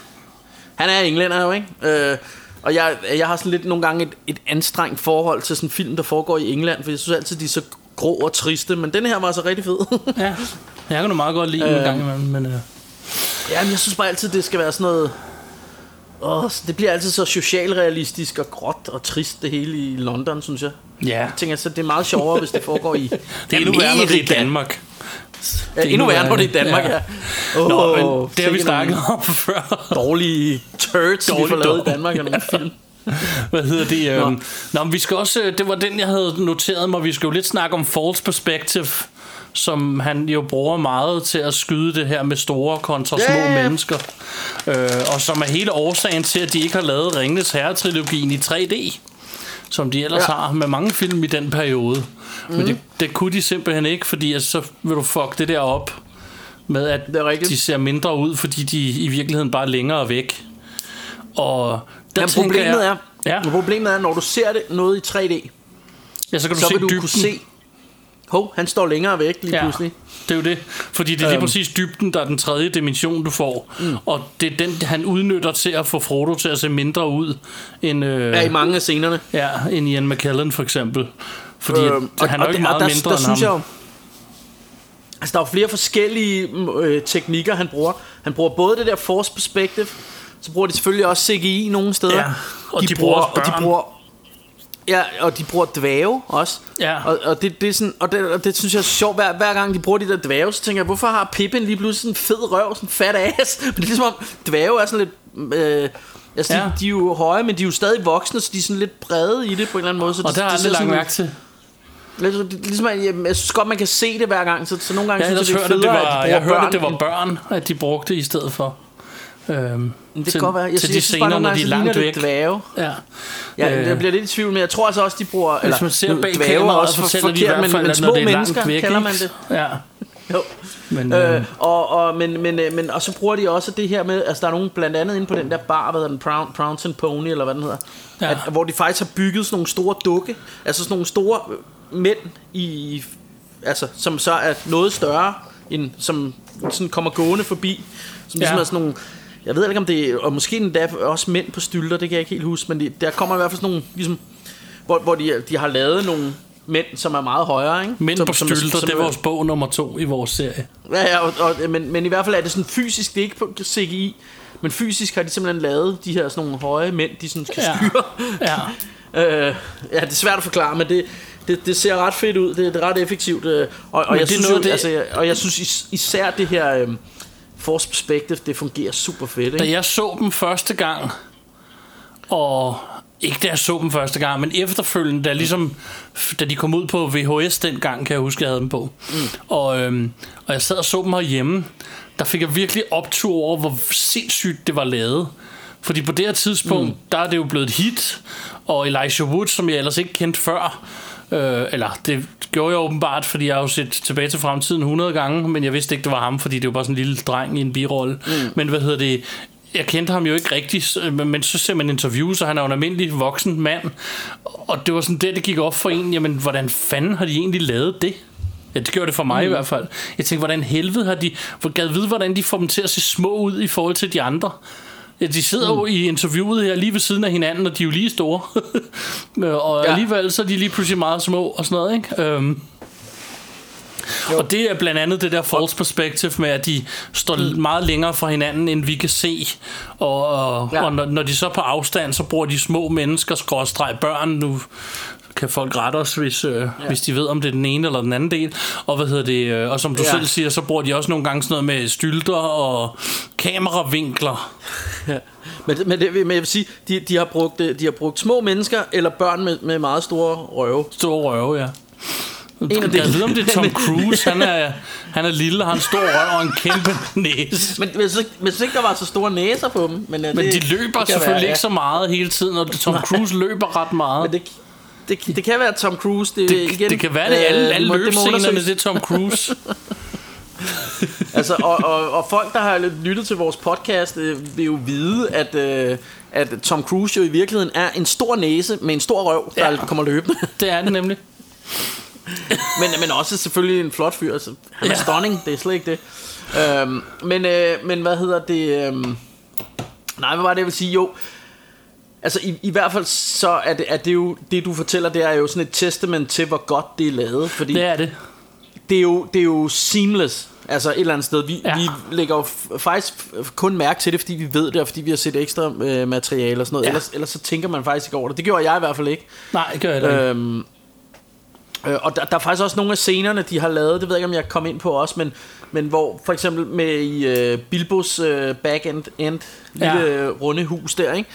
Han er englænder jo, ikke? Øh, og jeg, jeg har sådan lidt nogle gange et, et anstrengt forhold til sådan en film, der foregår i England, for jeg synes altid, de er så grå og triste, men den her var altså rigtig fed. [LAUGHS] ja. Jeg kan nu meget godt lide øh, en Øh. gang imellem, men... Øh, ja, men jeg synes bare altid, det skal være sådan noget... Åh, det bliver altid så socialrealistisk og gråt og trist det hele i London, synes jeg. ja, Jeg tænker, så det er meget sjovere, hvis det foregår i [LAUGHS] det er endnu værre, når det er i. Danmark. Ja, endnu værre, når det er i Danmark, ja. Oh, Nå, men det har vi snakket om [LAUGHS] før. Dårlige turds, vi Dårlig får lavet i dog. Danmark af nogle film. [LAUGHS] Hvad hedder det? Øhm, Nå. nå, men vi skal også, øh, det var den, jeg havde noteret mig. Vi skal jo lidt snakke om false perspective, som han jo bruger meget til at skyde det her med store kontra små ja. mennesker. Øh, og som er hele årsagen til, at de ikke har lavet Ringnes Herre-trilogien i 3D. Som de ellers ja. Har med mange film i den periode. Mm. Men det, det kunne de simpelthen ikke, fordi at så vil du fuck det der op med, at Det er de ser mindre ud, fordi de i virkeligheden bare er længere væk. Og der Men tænker problemet jeg, er, Ja. problemet er, når du ser det noget i 3D, Ja, så kan du så se vil du dybden. kunne se, hov, han står længere væk lige ja, pludselig. det er jo det. Fordi det er lige Øhm. præcis dybden, der er den tredje dimension, du får. Mm. Og det er den, han udnytter til at få Frodo til at se mindre ud, end, øh, Ja, i mange af scenerne. ja, end Ian McKellen for eksempel. Fordi øhm, at, han er jo ikke meget der, mindre der, end synes ham. Jeg, altså, der er jo flere forskellige øh, teknikker, han bruger. Han bruger både det der force perspective, så bruger de selvfølgelig også CGI nogle steder. Ja, og de bruger også og de bruger, Ja, og de bruger dvæve også. Ja. Og, og, det, det, er sådan, og, det, og det synes jeg er sjovt. Hver, hver gang de bruger de der dvæve, så tænker jeg, hvorfor har Pippin lige pludselig sådan en fed røv, sådan en fat ass? Men det er ligesom om, dvæve er sådan lidt... Øh, altså, Ja. ja. de, de, er jo høje, men de er jo stadig voksne, så de er sådan lidt brede i det på en eller anden måde. Så Og det, der har jeg aldrig lagt mærke til. Ligesom, jeg, jeg synes godt, man kan se det hver gang, så, så nogle gange Jeg, synes jeg, det er hørte, det federe, var, at de jeg hørte, det var børn, at de brugte i stedet for. Øhm, Det kan godt være. Jeg, til jeg de synes bare, scener, nogle når gange, de er langt væk. dvæve. Ja. Ja, Øh, jeg bliver lidt i tvivl, men jeg tror altså også, de bruger... Eller, Hvis man ser bag er kameraet, også så for- fortæller de i forkert, hvert men, fald, men at små det er mennesker, væk, kalder man det. Ja. Jo. Men, Øh, øh, og, og, men, men, øh, men, og så bruger de også det her med, altså der er nogen blandt andet inde på den der bar, hvad den, Proun, Prounce and Pony, eller hvad den hedder, Ja. at, hvor de faktisk har bygget sådan nogle store dukke, altså sådan nogle store mænd, i, altså, som så er noget større, end, som sådan kommer gående forbi, som ligesom Ja. er sådan nogle, jeg ved ikke om det er, og måske endda også mænd på stylter, det kan jeg ikke helt huske, men det, der kommer i hvert fald sådan nogle, ligesom, hvor, hvor de, de har lavet nogle mænd, som er meget højere, ikke? Mænd som, på som- stylter, som- det er vores bog nummer to i vores serie. Ja, ja og, og, men, men i hvert fald er det sådan fysisk, det er ikke på CGI, men fysisk har de simpelthen lavet de her sådan nogle høje mænd, de sådan skal Ja. styre. Ja. [LAUGHS] øh, ja, det er svært at forklare, men det, det, det ser ret fedt ud, det, det er ret effektivt. Øh, og, og, Men jeg synes, noget jo, det- altså, og jeg synes is, især det her øh, Force Perspective, det fungerer super fedt. Da Ikke? jeg så dem første gang, og ikke da jeg så dem første gang, men efterfølgende, da, ligesom, da de kom ud på VHS dengang, kan jeg huske, jeg havde dem på. Mm. Og, øhm, og jeg sad og så dem herhjemme, der fik jeg virkelig optur over, hvor sindssygt det var lavet. Fordi på det her tidspunkt, mm. der er det jo blevet et hit, og Elijah Wood, som jeg ellers ikke kendte før, øh, eller det gjorde jeg åbenbart, fordi jeg har jo set tilbage til fremtiden 100 gange, men jeg vidste ikke, det var ham, fordi det var bare sådan en lille dreng i en birolle. Mm. Men hvad hedder det, jeg kendte ham jo ikke rigtigt, men så ser man interviews, så han er jo en almindelig voksen mand. Og det var sådan det, det gik op for en, jamen hvordan fanden har de egentlig lavet det? Ja, det gjorde det for mig mm. i hvert fald. Jeg tænkte, hvordan helvede har de... Gad vide, hvordan de får dem til at se små ud i forhold til de andre. Ja, de sidder mm. jo i interviewet her lige ved siden af hinanden, og de er jo lige store. [LAUGHS] og Ja. alligevel så er de lige pludselig meget små og sådan noget, ikke? Øhm, og det er blandt andet det der false perspective med, at de står mm. meget længere fra hinanden, end vi kan se. Og, og. Ja. og når, når de så er på afstand, så bruger de små mennesker, skråstreg børn, nu kan folk rette os, hvis, øh, ja. hvis de ved, om det er den ene eller den anden del. Og hvad hedder det? øh, Og som du ja. Ja. selv siger, så bruger de også nogle gange sådan noget med stylter og kameravinkler. Ja. Men, men, det, men jeg vil sige, de, de, har brugt, øh, de har brugt små mennesker eller børn med, med meget store røve. Store røve, ja. En af Jeg ved, om det er Tom [LAUGHS] Cruise. Han er, han er lille, har en stor røv og en kæmpe [LAUGHS] næse. Men hvis, ikke- hvis ikke der var så store næser på dem. Men, Men de løber selvfølgelig ikke så meget hele tiden, og Tom Cruise løber ret meget. Men det, det, det kan være Tom Cruise. Det, Det, igen, det kan være, det alle, øh, alle må løbscenerne, det er Tom Cruise. [LAUGHS] altså, og, og, og folk, der har lyttet til vores podcast, øh, vil jo vide, at, øh, at Tom Cruise jo i virkeligheden er en stor næse med en stor røv, der Ja. kommer løbende. [LAUGHS] Det er det nemlig. men, men også selvfølgelig en flot fyr. Altså, han er Ja. stunning, det er slet ikke det. Øhm, men, øh, men hvad hedder det? Øhm, nej, hvad var det, jeg vil sige? Jo, altså i, i hvert fald så er det, er det jo, det du fortæller, det er jo sådan et testament til, hvor godt det er lavet. Fordi Det er det. det er jo, det er jo seamless. Altså et eller andet sted. Vi, Ja. vi lægger jo faktisk kun mærke til det, fordi vi ved det, og fordi vi har set ekstra øh, materiale og sådan noget. Ja. Ellers, ellers så tænker man faktisk ikke over det. Det gjorde jeg i hvert fald ikke. Nej, det gør jeg ikke. Øhm, øh, og der, der er faktisk også nogle af scenerne, de har lavet, det ved jeg ikke, om jeg kom ind på også, men, men hvor for eksempel med i øh, Bilbos øh, back-end end, lille Ja. ja. runde hus der, ikke?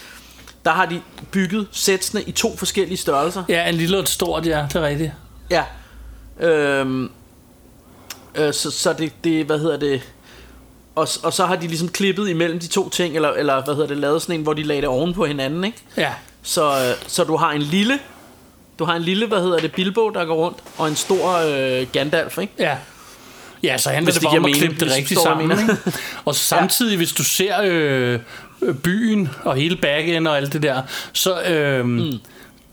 Der har de bygget sætsene i to forskellige størrelser. Ja, en lille og et stort, ja, det er rigtigt. Ja. Øhm, øh, så, så det, det, hvad hedder det... Og, og så har de ligesom klippet imellem de to ting, eller, eller hvad hedder det, lavet sådan en, hvor de lagde det oven på hinanden, ikke? Ja, Så, øh, så du har en lille, du har en lille, hvad hedder det, Bilbo, der går rundt, og en stor øh, Gandalf, ikke? ja. Ja, så handler Hvis det bare om at klippe det rigtigt sammen. Ikke? [LAUGHS] Og samtidig, hvis du ser øh, byen og hele backend og alt det der, så... Øh, mm.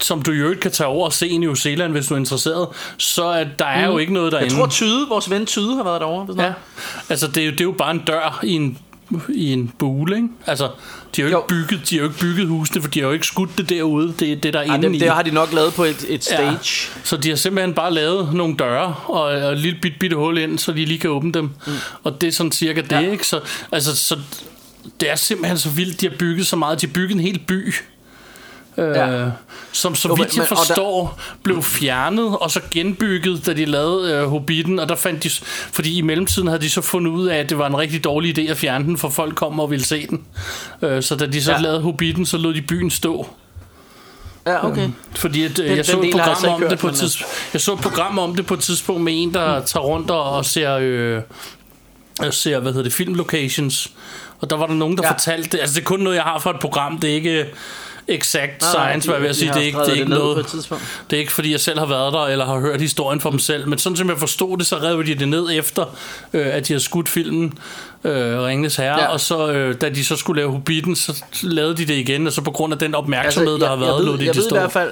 som du jo ikke kan tage over og se i New Zealand, hvis du er interesseret, så er, der er jo ikke noget derinde. Jeg tror Tyde, vores ven Tyde har været derovre. Hvis Ja, noget. altså det er, jo, det er jo bare en dør i en, i en bule, ikke? Altså, de har jo, Jo. ikke bygget, de har jo ikke bygget husene, for de har jo ikke skudt det derude. Det er det, der er Ej, inde det, i. det har de nok lavet på et, et stage. Ja. Så de har simpelthen bare lavet nogle døre og, og et lille bit, bitte hul ind, så de lige kan åbne dem. Mm. Og det er sådan cirka det, Ja. ikke? Så, altså, så det er simpelthen så vildt, de har bygget så meget. De har bygget en hel by. Øh, Ja. som så vidt jeg og der- forstår blev fjernet og så genbygget da de lavede øh, Hobbiten og der fandt de fordi i mellemtiden havde de så fundet ud af at det var en rigtig dårlig idé at fjerne den for folk kom og ville se den øh, så da de så ja. Lavede Hobbiten så lod de byen stå Ja, okay. fordi at, øh, Den- jeg så den et program så ikke om det på et men, øh. tidspunkt. Jeg så et program om det på et tidspunkt med en der tager rundt og, og ser øh, ser hvad hedder det film locations. Og der var der nogen der ja. Fortalte det. Altså det er kun noget jeg har fra et program. Det er ikke exact Nej, nej, science, hvad jeg vil sige. de Det er ikke, det er ikke det noget. Det er ikke fordi jeg selv har været der eller har hørt historien fra dem selv, men sådan som jeg forstod det, så rev de det ned efter øh, at de havde skudt filmen øh, Ringenes Herre, ja. Og så øh, da de så skulle lave Hobbiten, så lavede de det igen, og så på grund af den opmærksomhed, der har været, jeg lod ved, de jeg det ved i stå. hvert fald,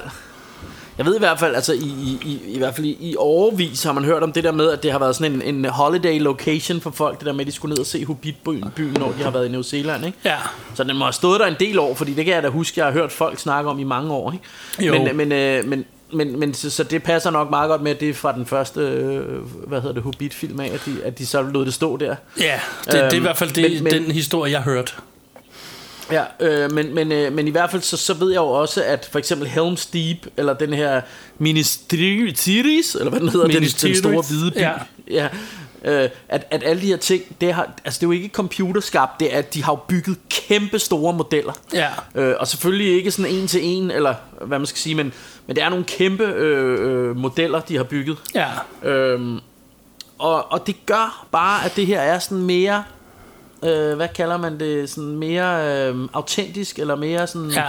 jeg ved i hvert fald, altså i, i, i, i hvert fald i, i overvis har man hørt om det der med, at det har været sådan en, en holiday location for folk, det der med, at de skulle ned og se Hobbit-byen, byen, når de har været i New Zealand, ikke? Ja, Så den må have stået der en del år, fordi det kan jeg da huske, jeg har hørt folk snakke om i mange år, ikke? Jo. Men, men, øh, men, men, men så, så det passer nok meget godt med, at det er fra den første, øh, hvad hedder det, Hobbit-film af, at de, at de så lod det stå der. Ja, det, øhm, det er i Øhm, hvert fald det, men- men- den historie, jeg har hørt. Ja, øh, men, men, øh, men i hvert fald så, så ved jeg jo også, at for eksempel Helm's Deep, eller den her Ministries, eller hvad den hedder, den, den store hvide by, ja. ja. øh, at, at alle de her ting, det, har, altså det er jo ikke computerskabt, det er, at de har jo bygget kæmpe store modeller. Ja, Øh, og selvfølgelig ikke sådan en til en, eller hvad man skal sige, men, men det er nogle kæmpe øh, øh, modeller, de har bygget. ja, Øhm, og, og det gør bare, at det her er sådan mere, øh, hvad kalder man det, sådan mere øh, autentisk, eller mere sådan ja,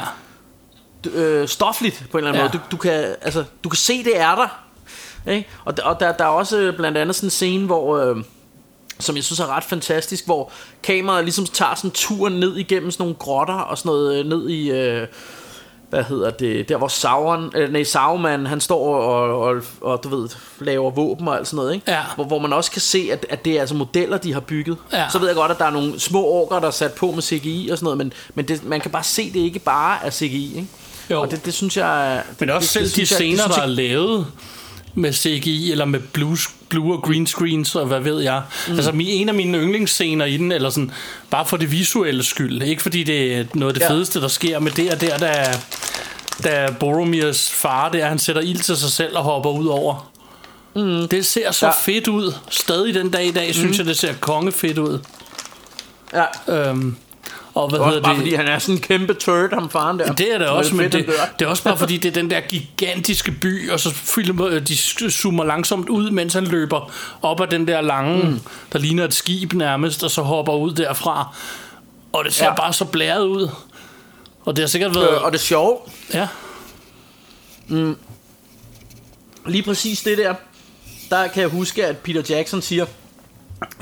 øh, stofligt på en eller anden Ja. måde. Du, du, kan, altså, du kan se, det er der. Ikke? Og, og der, der er også blandt andet sådan en scene, hvor... Øh, som jeg synes er ret fantastisk, hvor kameraet ligesom tager sådan en tur ned igennem sådan nogle grotter og sådan noget øh, ned i, øh, hvad hedder det, der hvor Sauron, øh, nej, Sauron, han står og, og, og, du ved, laver våben og alt sådan noget, ikke? Ja. Hvor, hvor man også kan se, at, at det er altså modeller, de har bygget. Ja. Så ved jeg godt, at der er nogle små orker, der er sat på med CGI og sådan noget, men, men det, man kan bare se, at det ikke bare er CGI, ikke? Jo. Og det, det synes jeg... Det, Men også det, selv det, de synes jeg- det scener, der er lavet med CGI eller med blue, blue og green screens og hvad ved jeg. Mm. Altså en af mine yndlingsscener i den, eller sådan, bare for det visuelle skyld. Ikke fordi det er noget af det Ja. fedeste, der sker med det og der, der da Boromirs far der, han sætter ild til sig selv og hopper ud over. Mm. Det ser så ja. Fedt ud. Stadig den dag i dag, synes jeg, det ser kongefedt ud. Ja, Øhm, Og hvad Også hedder bare det? fordi han er sådan en kæmpe turd, ham faren der. Det er det Så også, men det, det er også bare fordi, det er den der gigantiske by, og så filmer, øh, de zoomer langsomt ud, mens han løber op ad den der lange, mm. der ligner et skib nærmest, og så hopper ud derfra. Og det ser Ja. bare så blæret ud. Og det har sikkert været... Øh, og det sjove, Ja, lige præcis det der, der kan jeg huske, at Peter Jackson siger,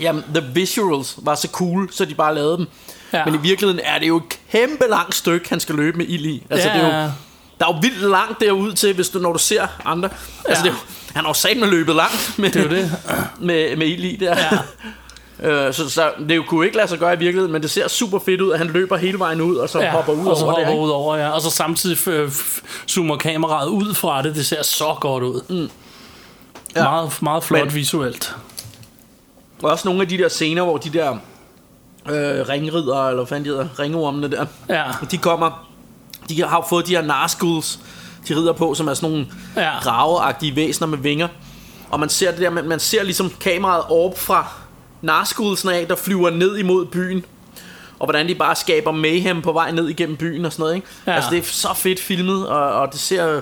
jamen, the visuals var så cool, så de bare lavede dem. Ja. Men i virkeligheden er det jo et kæmpe langt stykke, han skal løbe med ild i. Altså, Ja. det er jo, der er jo vildt langt derud til, hvis du, når du ser andre. Altså, Ja. det er, jo- han har jo sat med løbet langt med, det er det. med, med ild i der. Ja. [LAUGHS] Øh, så, så det jo kunne ikke lade sig gøre i virkeligheden, men det ser super fedt ud, at han løber hele vejen ud, og så Ja, hopper ud og så over hopper det. ud over, ja. Og så samtidig f- zoomer kameraet ud fra det. Det ser så godt ud. Mm. Ja. Meget, meget flot Men. visuelt. Og også nogle af de der scener, hvor de der øh, ringridere, eller hvad fanden de hedder, ringormene der, Ja. de kommer, de har fået de her narskulls, de rider på, som er sådan nogle ja. Drageagtige væsener med vinger. Og man ser det der, man, man ser ligesom kameraet op fra narskullsen af, der flyver ned imod byen. Og hvordan de bare skaber mayhem på vej ned igennem byen og sådan noget, ikke? Ja. Altså det er så fedt filmet, og, og det ser...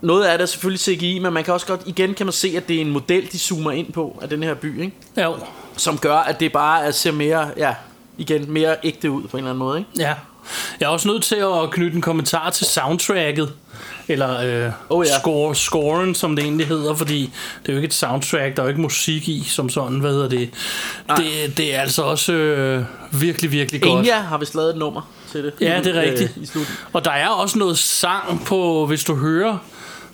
Noget af det er selvfølgelig CGI, men man kan også godt, igen kan man se, at det er en model, de zoomer ind på af den her by, ikke? Jo. Som gør, at det bare er, ser mere, ja, igen, mere ægte ud på en eller anden måde, ikke? Ja. Jeg er også nødt til at knytte en kommentar til soundtracket. Eller øh, Oh, ja. score, scoren, som det egentlig hedder, fordi det er jo ikke et soundtrack, der er jo ikke musik i, som sådan, hvad hedder det? Det, det er altså også øh, virkelig, virkelig godt. Enya har vist lavet et nummer til det. Ja, det er Øh, rigtigt. I slutningen. Og der er også noget sang på, hvis du hører.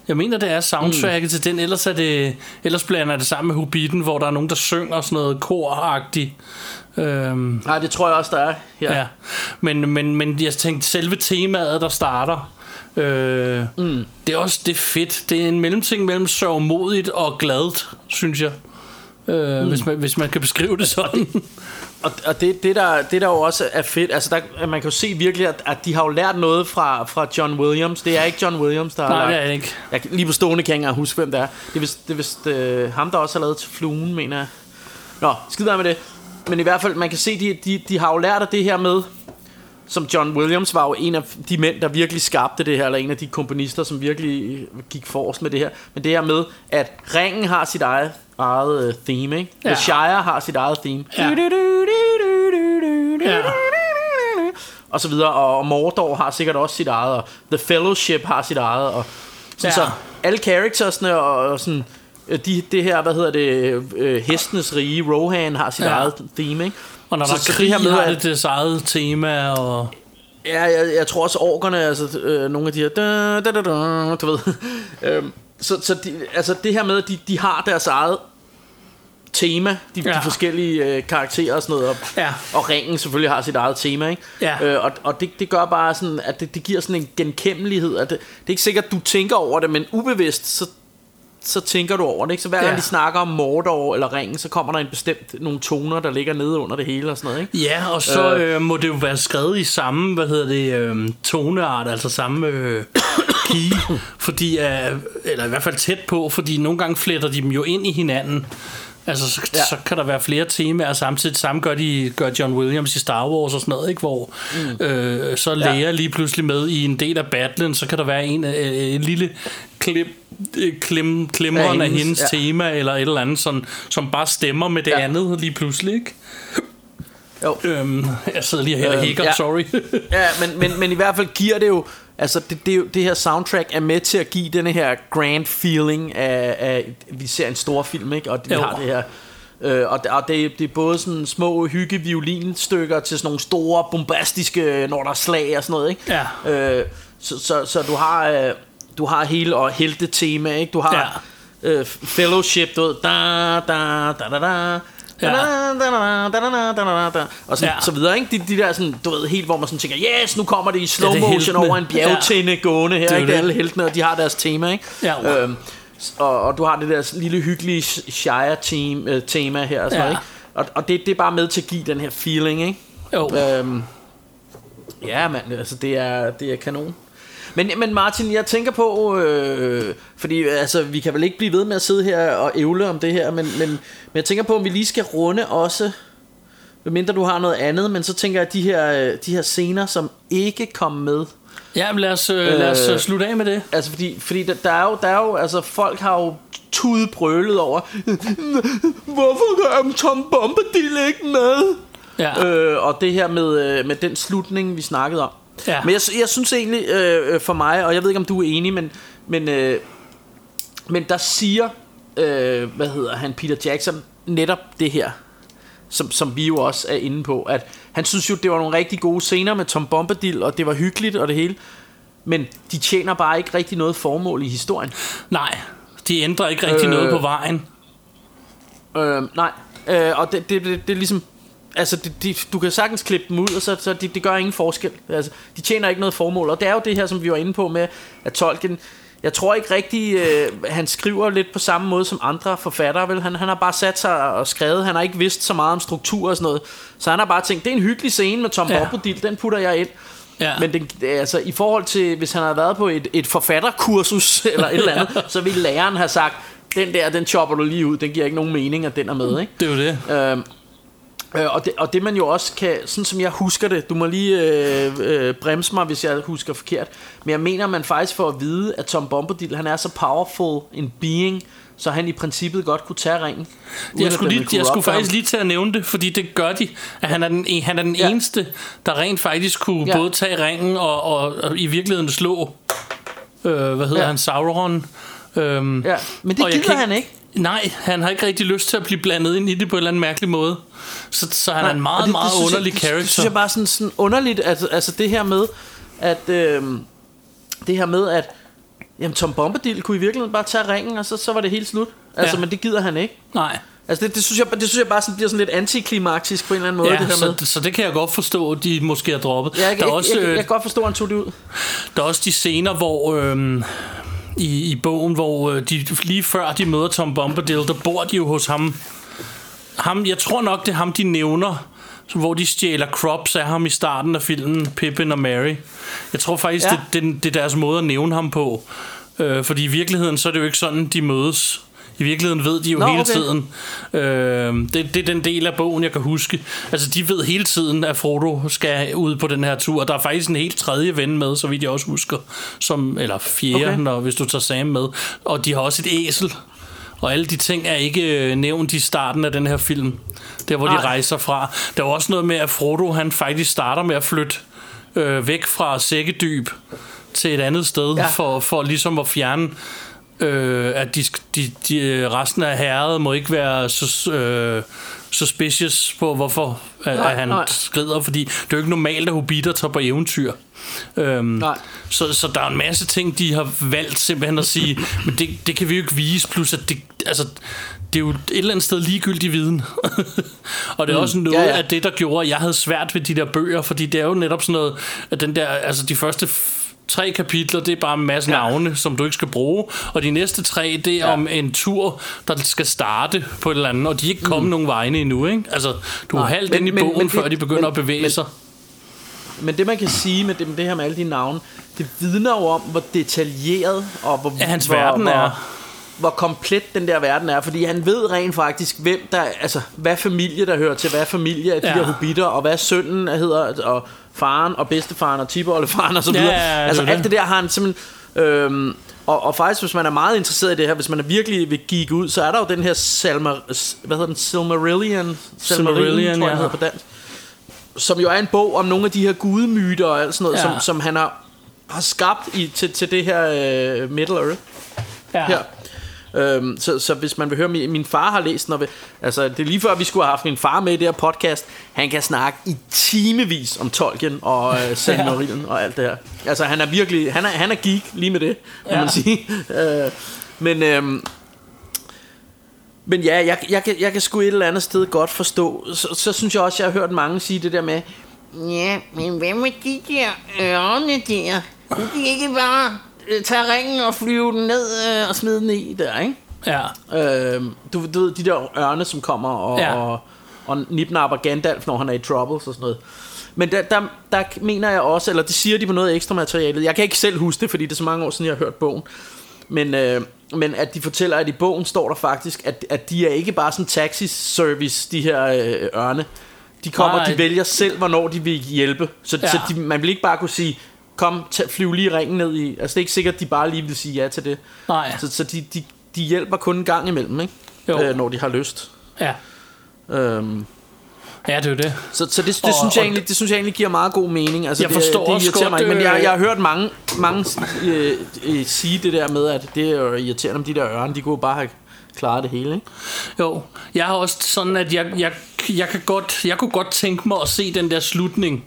Jeg mener, det er soundtracket mm. til den. Ellers, er det, ellers blander det sammen med Hobbiten, hvor der er nogen, der synger sådan noget koragtigt. Øhm, Nej, det tror jeg også, der er. Ja. ja. Men, men, men jeg tænkte, selve temaet, der starter, øh, mm. det er også det er fedt. Det er en mellemting mellem sørgmodigt og gladt, synes jeg. Øh, mm. hvis, man, hvis man kan beskrive det sådan. Og, og det, det, der, det der jo også er fedt, altså der, man kan jo se virkelig, at, at de har jo lært noget fra, fra John Williams. Det er ikke John Williams, der Nej, det er ikke. Jeg, lige på stående kan jeg ikke huske, hvem det er. Det er vist, det er vist øh, ham, der også har lavet til fluen, mener jeg. Nå, skid med det. Men i hvert fald, man kan se, de, de, de har jo lært af det her med, som John Williams var jo en af de mænd, der virkelig skabte det her, eller en af de komponister, som virkelig gik forrest med det her. Men det her med, at ringen har sit eget, eget uh, theme, ikke? Ja. The Shire har sit eget theme. Ja. Ja. Og så videre, og Mordor har sikkert også sit eget, og The Fellowship har sit eget, og sådan, Ja. så alle charactersne og, og sådan, øh, de, det her, hvad hedder det, øh, hestenes rige, Rohan har sit ja. Eget theme, ikke? Og når Så- der er så det krig, her med, har det deres eget tema, og... Ja, jeg, jeg tror også orkerne, altså øh, nogle af de her, da, da, da, da, du ved. øhm, så så de, altså det her med, at de, de har deres eget tema, de, ja. De forskellige øh, karakterer og sådan noget, og, Ja. og ringen selvfølgelig har sit eget tema, ikke? Ja. Øh, og og det, det gør bare sådan, at det, det giver sådan en genkendelighed, at det, det er ikke sikkert, at du tænker over det, men ubevidst, så så tænker du over det, ikke? Så hver gang Ja. de snakker om Mordor eller ringen, så kommer der en bestemt nogle toner, der ligger nede under det hele og sådan noget, ikke? Ja, og så Øh. øh, må det jo være skrevet i samme, hvad hedder det, øh, toneart, altså samme øh, key, [COUGHS] fordi, øh, eller i hvert fald tæt på, fordi nogle gange fletter de dem jo ind i hinanden. Altså, så, Ja. ja. så kan der være flere temaer samtidig. Samme gør, de, gør John Williams i Star Wars og sådan noget, ikke? hvor mm. øh, så Ja. læger lige pludselig med i en del af battlen, så kan der være en, øh, en lille klip, øh, klem, klemren Af af hendes, ja. tema, eller et eller andet, sådan, som bare stemmer med det Ja. andet lige pludselig, ikke? Jo. Øhm, jeg sidder lige her og Øhm, hækker, ja. sorry. Ja, men, men, men i hvert fald giver det jo Altså det, det, det her soundtrack er med til at give denne her grand feeling af, af Vi ser en stor film, ikke? Og vi Jo. har det her Øh, og, og det, det er både sådan små hygge violinstykker til sådan nogle store bombastiske når der er slag og sådan noget ikke Ja. øh, så, så, så du har øh, du har hele og helte tema ikke du har ja. øh, fellowship du ved da da da da da Ja. og sådan, Ja. så videre, ikke? De, de der sådan, du ved, helt hvor man sådan tænker, yes, nu kommer det i slow Ja, det motion over en bjergtinde gående her, Det er ikke? Det alle heltene, og de har deres tema, ikke? Ja. Øhm, s- og, og du har det der lille hyggelige Shire team, øh, tema her og sådan Ja. ikke? Og, og det, det er bare med til at give den her feeling, ikke? Jo. Øhm, ja, mand, altså det er, det er kanon. Men, men Martin, jeg tænker på, øh, fordi altså, vi kan vel ikke blive ved med at sidde her og ævle om det her, men, men, men jeg tænker på, om vi lige skal runde også Medmindre du har noget andet, men så tænker jeg, at de her, øh, de her scener, som ikke kom med, Ja, men lad os, øh, lad os øh, slutte af med det. Altså fordi, fordi der, der, er jo, der er jo, altså folk har jo tudbrølet over, [LAUGHS] hvorfor er Tom Bombadil ikke med? Ja. Øh, og det her med, øh, med den slutning, vi snakkede om. Ja. Men jeg, jeg synes egentlig øh, øh, for mig, og jeg ved ikke om du er enig, men, men, øh, men der siger, øh, hvad hedder han, Peter Jackson, netop det her, som, som vi jo også er inde på, at han synes jo, det var nogle rigtig gode scener med Tom Bombadil, og det var hyggeligt og det hele, men de tjener bare ikke rigtig noget formål i historien. Nej, de ændrer ikke rigtig øh, Øh. noget på vejen. Øh, nej, øh, og det, det, det, det er ligesom... Altså, det, det, du kan sagtens klippe dem ud, og så, så det, det gør ingen forskel. Altså, de tjener ikke noget formål. Og det er jo det her, som vi var inde på med, at Tolkien... Jeg tror ikke rigtig, øh, han skriver lidt på samme måde som andre forfattere. Vel? Han, han har bare sat sig og skrevet. Han har ikke vidst så meget om struktur og sådan noget. Så han har bare tænkt, det er en hyggelig scene med Tom Ja. ja. Bombadil, den putter jeg ind. Ja. Men den, altså, i forhold til, hvis han havde været på et, et forfatterkursus [LAUGHS] eller et eller andet, så ville læreren have sagt, den der, den chopper du lige ud, den giver ikke nogen mening, at den er med, ikke? Det er jo det. Øhm, øh, og, det, og det man jo også kan, sådan som jeg husker det, du må lige øh, øh, bremse mig, hvis jeg husker forkert, men jeg mener, man faktisk får at vide, at Tom Bombadil, han er så powerful en being, så han i princippet godt kunne tage ringen. Jeg skulle, lige, jeg skulle faktisk ham. lige til at nævne det, fordi det gør de. At han er den, en- han er den ja. Eneste, der rent faktisk kunne ja. Både tage ringen og, og, og i virkeligheden slå, øh, hvad hedder ja. Han, Sauron. Øhm, Ja, men det gider kan han ikke. Nej, han har ikke rigtig lyst til at blive blandet ind i det på en eller anden mærkelig måde. Så, så han er en Nej, meget, det, meget det underlig jeg, det, character. Det synes jeg bare sådan, sådan underligt, at, altså det her med, at øh, det her med, at jamen, Tom Bombadil kunne i virkeligheden bare tage ringen, og så, så var det helt slut. Altså, Ja. men det gider han ikke. Nej. Altså det, det, synes jeg, det synes jeg bare sådan, bliver sådan lidt antiklimaktisk på en eller anden måde, Ja, det her så, med. så det kan jeg godt forstå, at de måske har droppet. Ja, jeg, der, er jeg, også, jeg, jeg, øh, jeg kan godt forstå, at han tog det ud. der er også de scener, hvor øhm, i, i bogen, hvor øh, de, lige før de møder Tom Bombadil, der bor de jo hos ham. ham. Jeg tror nok, det er ham, de nævner, hvor de stjæler crops af ham i starten af filmen, Pippin og Mary. Jeg tror faktisk. Ja. det, det, det er deres måde at nævne ham på. Øh, fordi i virkeligheden, så er det jo ikke sådan, de mødes. I virkeligheden ved de jo Nå, hele okay. tiden. Øh, det, det er den del af bogen, jeg kan huske. Altså, de ved hele tiden, at Frodo skal ud på den her tur. Der er faktisk en helt tredje ven med, så vidt jeg også husker. Som, eller fjerde, okay. Når, hvis du tager Sam med. Og de har også et æsel. Og alle de ting er ikke øh, nævnt i starten af den her film. Der, hvor de Nej. rejser fra. Der er også noget med, at Frodo han faktisk starter med at flytte øh, væk fra sækkedyb til et andet sted. Ja. for, for ligesom at fjerne øh, at de, de, de, øh, resten af herret må ikke være så, øh, suspicious på, hvorfor nej, Nej, at han nej. skrider, fordi det er jo ikke normalt, at hobitter tager på eventyr. Øhm, Nej. så, så der er en masse ting, de har valgt simpelthen at sige, [LAUGHS] men det, det kan vi jo ikke vise, plus at det, altså, det er jo et eller andet sted ligegyldig viden. [LAUGHS] og det er mm, også noget ja, ja, af det, der gjorde, at jeg havde svært ved de der bøger, fordi det er jo netop sådan noget, at den der, altså de første tre kapitler, det er bare en masse ja. navne, som du ikke skal bruge, og de næste tre, det er ja. Om en tur, der skal starte på et eller andet, og de er ikke kommet mm. nogen vegne endnu, ikke? Altså, du er halvt men- ind i men- bogen, men det- før de begynder men- at bevæge men- sig. Men det man kan sige med det, med det her med alle de navne, det vidner jo om, hvor detaljeret og hvor, Ja, hans hvor, verden er. hvor komplet den der verden er, fordi han ved rent faktisk, hvem der, altså, hvad familie der hører til hvad familie af de Ja. der hobitter, og hvad sønnen hedder, og faren og bedstefaren og tiboldefaren og så videre. ja, ja, altså det er alt det. der har han simpelthen... Øhm, og, og faktisk, hvis man er meget interesseret i det her, hvis man er virkelig vil geek ud, så er der jo den her Salma, hvad hedder den? Silmarillion? Silmarillion, tror jeg, ja. på dansk som jo er en bog om nogle af de her gudemyter og alt sådan noget, ja. som, som han har, har skabt i, til, til det her øh, Middle Earth Ja. her. Øhm, så, så hvis man vil høre, min, min far har læst den, og vil, altså det er lige før vi skulle have haft min far med i det her podcast, han kan snakke i timevis om Tolkien og øh, [LAUGHS] Silmarillion og alt det her. Altså han er virkelig, han er, han er geek lige med det, kan Ja. man sige. Øh, men, øhm, men ja, jeg, jeg, kan, jeg kan sgu et eller andet sted godt forstå. Så, så synes jeg også, jeg har hørt mange sige det der med, Ja, men hvad med de der ørne der? Kunne de ikke bare tage ringen og flyve den ned øh, og smide den i der, ikke? Ja. Øhm, du, du ved, de der ørne, som kommer og, Ja. og, og nipnapper Gandalf, når han er i troubles og sådan noget. Men der, der, der mener jeg også, eller det siger de på noget ekstra materialet. Jeg kan ikke selv huske det, fordi det er så mange år siden, jeg har hørt bogen. Men, øh, men at de fortæller, at i bogen står der faktisk, at, at de er ikke bare sådan taxi service, de her øh, ørne. De kommer, Nej. de vælger selv, hvornår de vil hjælpe. Så, ja. så de, man vil ikke bare kunne sige, kom, tag, flyv lige ringen ned i... Altså det er ikke sikkert, at de bare lige vil sige ja til det. Nej. Så, så de, de, de hjælper kun en gang imellem, ikke? Jo. Øh, når de har lyst. Ja. Øhm, Ja, det er jo det. så, så det, det, Og- synes jeg og- egentlig, det synes jeg egentlig giver meget god mening. Altså, Jeg det, forstår det også irriterer mig godt, ikke, men jeg, øh, jeg har hørt mange, mange øh, øh, sige det der med, at det er jo irriterende om de der ørne, de kunne bare have klaret det hele, ikke? Jo, jeg har også sådan, at jeg, jeg, jeg, kan godt, jeg kunne godt tænke mig at se den der slutning.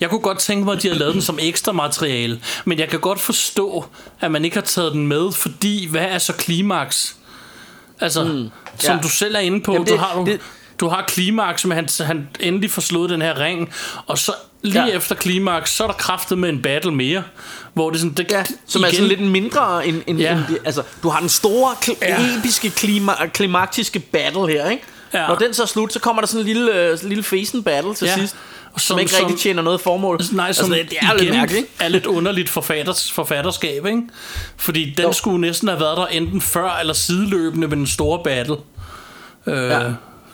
Jeg kunne godt tænke mig, at de har lavet den som ekstra materiale. Men jeg kan godt forstå, at man ikke har taget den med, fordi hvad er så klimaks? Altså, mm, som ja. du selv er inde på, Jamen, du det- har du, det- du har klimaks, men han, han endelig får slået den her ring, og så lige Ja. efter klimaks, så er der kraftet med en battle mere, hvor det sådan, det, Ja, som er sådan lidt mindre end, end, Ja. end det, altså, du har den store, kl- Ja. episke, klima, klimaktiske battle her, ikke? Ja. Når den så er slut, så kommer der sådan en lille, øh, lille fesen battle til Ja. sidst, som, som- ikke som- rigtig tjener noget formål. Nej, som altså, det, det er lidt igen mærkeligt, ikke? er lidt underligt forfatters, forfatterskab, ikke? Fordi den Jo. skulle næsten have været der enten før eller sideløbende med den store battle. Øh, Ja.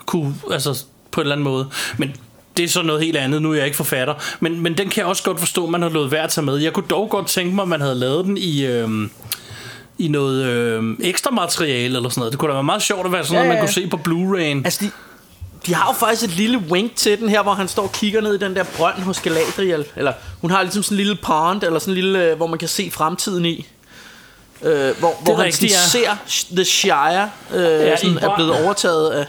Kunne, altså på en eller anden måde. Men det er så noget helt andet, nu er jeg ikke forfatter. Men, men den kan jeg også godt forstå, man har lovet værd at tage med. Jeg kunne dog godt tænke mig, at man havde lavet den i... Øh, i noget øh, ekstra materiale eller sådan noget. Det kunne da være meget sjovt at være sådan Ja, noget, man ja. kunne se på Blu-ray'en. Altså, de, de har jo faktisk et lille wink til den her, hvor han står og kigger ned i den der brønd hos Galadriel. Eller hun har ligesom sådan en lille pond, eller sådan en lille, øh, hvor man kan se fremtiden i. Øh, hvor hvor han rigtigt, sådan ja. ser The Shire øh, Ja, sådan, er blevet overtaget af...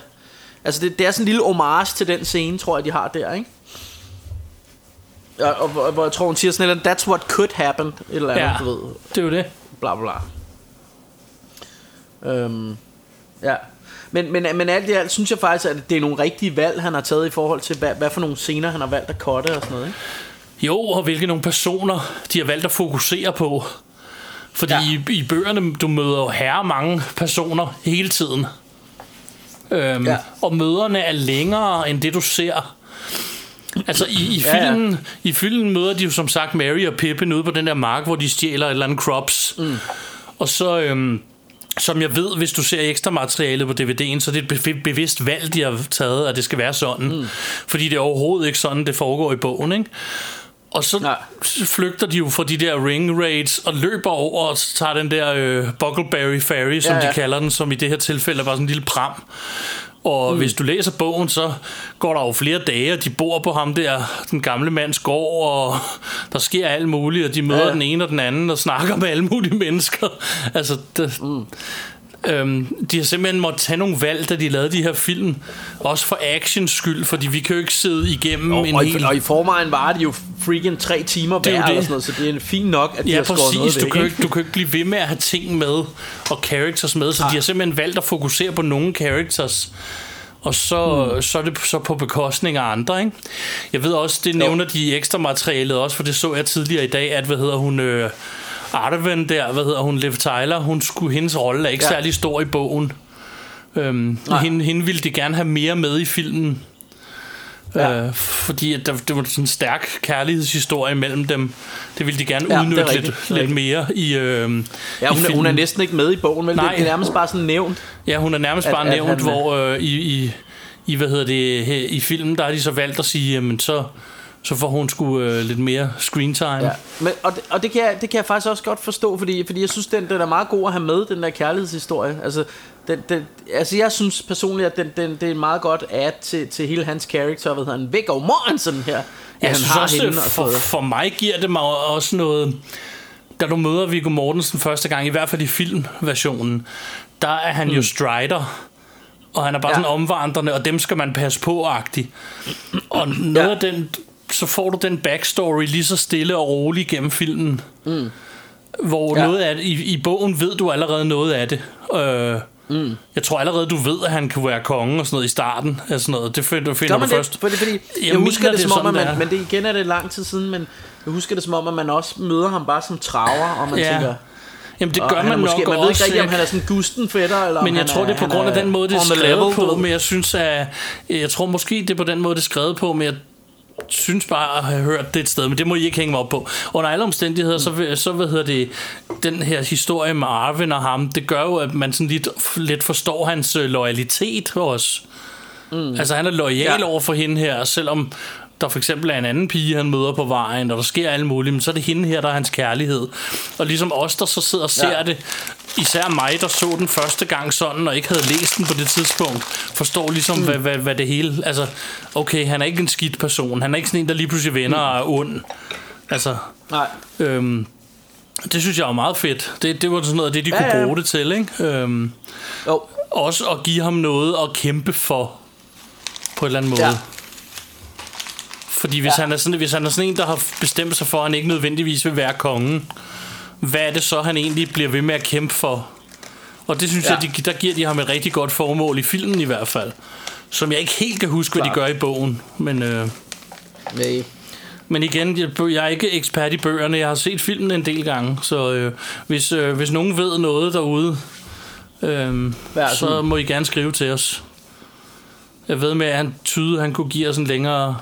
Altså, det, det er sådan en lille homage til den scene, tror jeg, de har der, ikke? Ja, og hvor, hvor jeg tror, hun siger sådan eller that's what could happen, et eller andet, Ja. du ved, Det er jo det. bla bla bla. Øhm, ja. Men, men, men alt i alt synes jeg faktisk, at det er nogle rigtige valg, han har taget i forhold til, hvad, hvad for nogle scener, han har valgt at cutte og sådan noget, ikke? Jo, og hvilke nogle personer de har valgt at fokusere på. Fordi ja. i, i bøgerne, du møder jo herre mange personer hele tiden. Øhm, ja. Ja. Og møderne er længere end det, du ser. Altså i, i Ja, ja. filmen, i filmen møder de jo som sagt Mary og Pippin ude på den der mark, hvor de stjæler et eller andet crops. Mm. Og så, øhm, som jeg ved, hvis du ser ekstra materialet på DVD'en, så er det et bev- bevidst valg, de har taget, at det skal være sådan. Mm. Fordi det er overhovedet ikke sådan, det foregår i bogen, ikke? Og så Nej. flygter de jo fra de der ring raids og løber over og tager den der øh, Buckleberry Ferry, som ja. ja. de kalder den, som i det her tilfælde er bare sådan en lille pram. Og mm. hvis du læser bogen, så går der jo flere dage, og de bor på ham der, den gamle mands gård, og der sker alt muligt, og de møder ja. Den ene og den anden, og snakker med alle mulige mennesker. Altså, det, mm. Øhm, de har simpelthen måttet tage nogle valg, da de lavede de her film. Også for actions skyld, fordi vi kan jo ikke sidde igennem Og, en og, hel... i, og i forvejen var det jo freaking tre timer Det er jo hver, det. eller sådan noget, så det er fint nok, at de Ja, har skåret noget præcis. væk. Du kan, jo ikke? du kan jo ikke blive ved med at have ting med, og characters med, så de har simpelthen valgt at fokusere på nogle characters, og så, mm. så er det så på bekostning af andre, ikke? Jeg ved også, det nævner de ekstra materialet også, for det så jeg tidligere i dag, at, hvad hedder hun, øh, Arwen der, hvad hedder hun, Liv Tyler, hun skulle, hendes rolle er ikke ja. Særlig stor i bogen. Øhm, hende, hende ville de gerne have mere med i filmen. Ja. Øh, fordi at der, det var sådan en stærk kærlighedshistorie mellem dem. Det ville de gerne Ja, udnytte rigtigt. lidt, lidt mere i, øh, Ja, i hun, er, hun er næsten ikke med i bogen, men Nej. det er nærmest bare sådan nævnt. Ja, hun er nærmest at- bare at nævnt, han, hvor øh, i, i, i, hvad hedder det, i filmen, der har de så valgt at sige, jamen så, så får hun sgu øh, lidt mere screen time. Ja. Men, og det, og det, kan jeg, det kan jeg faktisk også godt forstå, fordi, fordi jeg synes, den, den er meget god at have med, den der kærlighedshistorie. Altså, den, den, altså jeg synes personligt, at den, den, det er meget godt add til, til hele hans karakter, hvad hedder han, Viggo Mortensen her. Ja, Jeg synes også, hende for, for mig giver det mig også noget... Da du møder Viggo Mortensen første gang, i hvert fald i filmversionen, der er han mm. jo strider. Og han er bare ja. Ja. sådan omvandrende, og dem skal man passe på-agtig. Og noget ja. af den... Så får du den backstory lige så stille og roligt gennem filmen. Mm. Hvor ja. Noget af det, i, i bogen ved du allerede noget af det. Øh, mm. Jeg tror allerede, du ved, at han kan være konge og sådan noget i starten. af sådan noget. Det finder, finder man du det? først. Fordi, fordi jeg, Jeg husker det, det som om, at man, men det igen er det lang tid siden, men jeg husker det som om, at man også møder ham bare som traver, og man Ja. tænker... Jamen det gør man er nok måske, Man også. ved ikke rigtig, om han er sådan gusten fætter, eller Men jeg tror, det er på grund af den måde, det er skrevet level, på, men jeg synes, at jeg tror måske, det er på den måde, det er skrevet på, men jeg synes bare at have hørt det et sted, men det må I ikke hænge mig op på. Under alle omstændigheder, så, så hvad hedder det, den her historie med Arvin og ham, det gør jo, at man sådan lidt, lidt forstår hans øh, loyalitet også. Mm. Altså han er lojal ja. Ja. over for hende her, selvom der for eksempel er en anden pige, han møder på vejen, og der sker alt muligt, men så er det hende her, der er hans kærlighed. Og ligesom os, der så sidder og ser ja. Det, især mig, der så den første gang sådan, og ikke havde læst den på det tidspunkt, forstår ligesom, mm. hvad, hvad, hvad det hele... Altså, okay, han er ikke en skidt person. Han er ikke sådan en, der lige pludselig vender og er ond. Altså, Nej. øhm, det synes jeg var meget fedt. Det, det var sådan noget af det, de Ja, kunne ja. bruge det til, ikke? Øhm, Jo. også at give ham noget at kæmpe for på en eller anden måde. Ja. Fordi hvis, Ja. han er sådan, hvis han er sådan en, der har bestemt sig for, at han ikke nødvendigvis vil være kongen, hvad er det så, han egentlig bliver ved med at kæmpe for? Og det synes Ja. jeg, de, der giver de ham et rigtig godt formål i filmen i hvert fald. Som jeg ikke helt kan huske, hvad de gør i bogen. Men, øh, Nej. men igen, jeg, jeg er ikke ekspert i bøgerne. Jeg har set filmen en del gange. Så øh, hvis, øh, hvis nogen ved noget derude, øh, så må I gerne skrive til os. Jeg ved med, at han tyde, han kunne give os en længere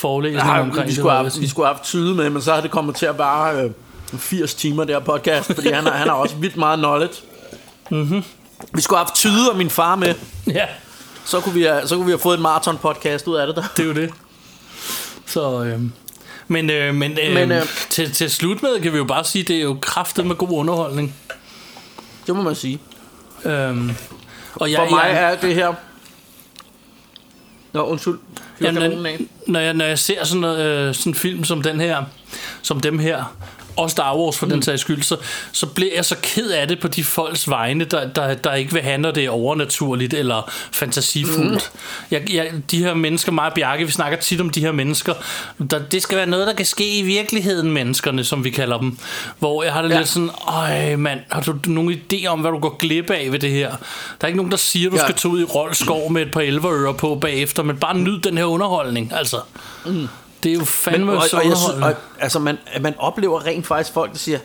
forelæsning Nej, omkring vi det. skulle, vil have, vi skulle have haft tyde med, men så har det kommet til at bare øh, 80 timer, der podcast, fordi han han har også vildt meget knowledge. Mhm. Vi skulle have haft tyde og min far med, Ja, så kunne vi have, så kunne vi have fået en maraton podcast ud af det der. det er jo det. Så, øh, men øh, men, øh, Men, øh, til, til slut med kan vi jo bare sige, det er jo kraftet med god underholdning. Det må man sige. Øhm, og jeg, For mig jeg, er det her... Nå, undskyld. Kanonen af. når, jeg, når jeg ser sådan, noget, øh, sådan en film som den her, som dem her, og Star Wars for mm. den sags skyld, så, så bliver jeg så ked af det på de folks vegne, der, der, der ikke vil have, når det er overnaturligt eller fantasifuldt. Mm. Jeg, jeg, de her mennesker, mig og Bjarke, vi snakker tit om de her mennesker, der, det skal være noget, der kan ske i virkeligheden, menneskerne, som vi kalder dem. Hvor jeg har det Ja. lidt sådan, øj mand, har du nogen idé om, hvad du går glip af ved det her? Der er ikke nogen, der siger, du ja. skal tage ud i Rolskov med et par elverører på bagefter, men bare nyd den her underholdning, altså. Mm. Det er jo fandme Men, og, så og, jeg og, altså, man, man oplever rent faktisk folk, der siger,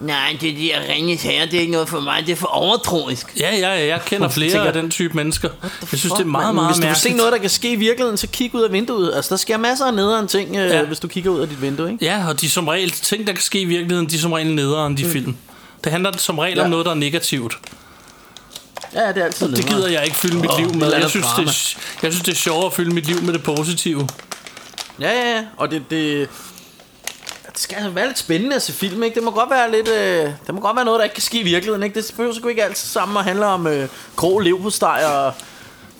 Nej, det der ringes her, det er ikke noget for mig, det er for overtroisk. Ja, ja, ja, jeg kender flere tænker- af den type mennesker. Jeg synes, det er meget, mand. meget Hvis du vil se noget, der kan ske i virkeligheden, så kig ud af vinduet. Altså, der sker masser af nederen ting, ja. Ja. øh, hvis du kigger ud af dit vindue, ikke? Ja, og de som regel, ting, der kan ske i virkeligheden, de er som regel nederen, de mm. film. Det handler som regel Ja. om noget, der er negativt. Ja, det er altid Det gider jeg ikke fylde mit Åh, liv med. Jeg synes, det er, jeg synes, det er sjovere at fylde mit liv med det positive. Ja, ja, ja. Og det, det, det skal altså være lidt spændende at se film, ikke? Det må godt være lidt... Øh, det må godt være noget, der ikke kan ske i virkeligheden, ikke? Det behøver sgu ikke altid sammen at handle om øh, grå levpostej og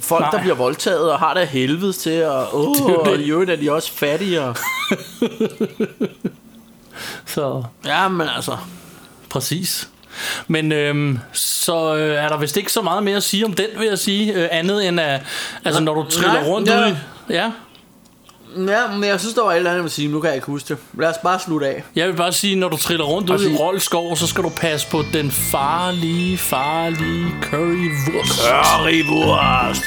folk, Nej. Nej. der bliver voldtaget og har det af helvedes til, og [LAUGHS] åh, jo og i øvrigt er de også fattige, og... [LAUGHS] Så Ja, men altså... præcis. Men øhm, så øh, er der vist ikke så meget mere at sige om den, vil jeg sige. Øh, andet end at, altså når du triller Nej, rundt ja. ud i... Ja, Ja, men jeg synes, der var et eller andet, jeg vil sige. Nu kan jeg ikke huske det. Lad os bare slutte af. jeg vil bare sige, når du triller rundt ud i Roldskov, så skal du passe på den farlige, farlige currywurst. Currywurst!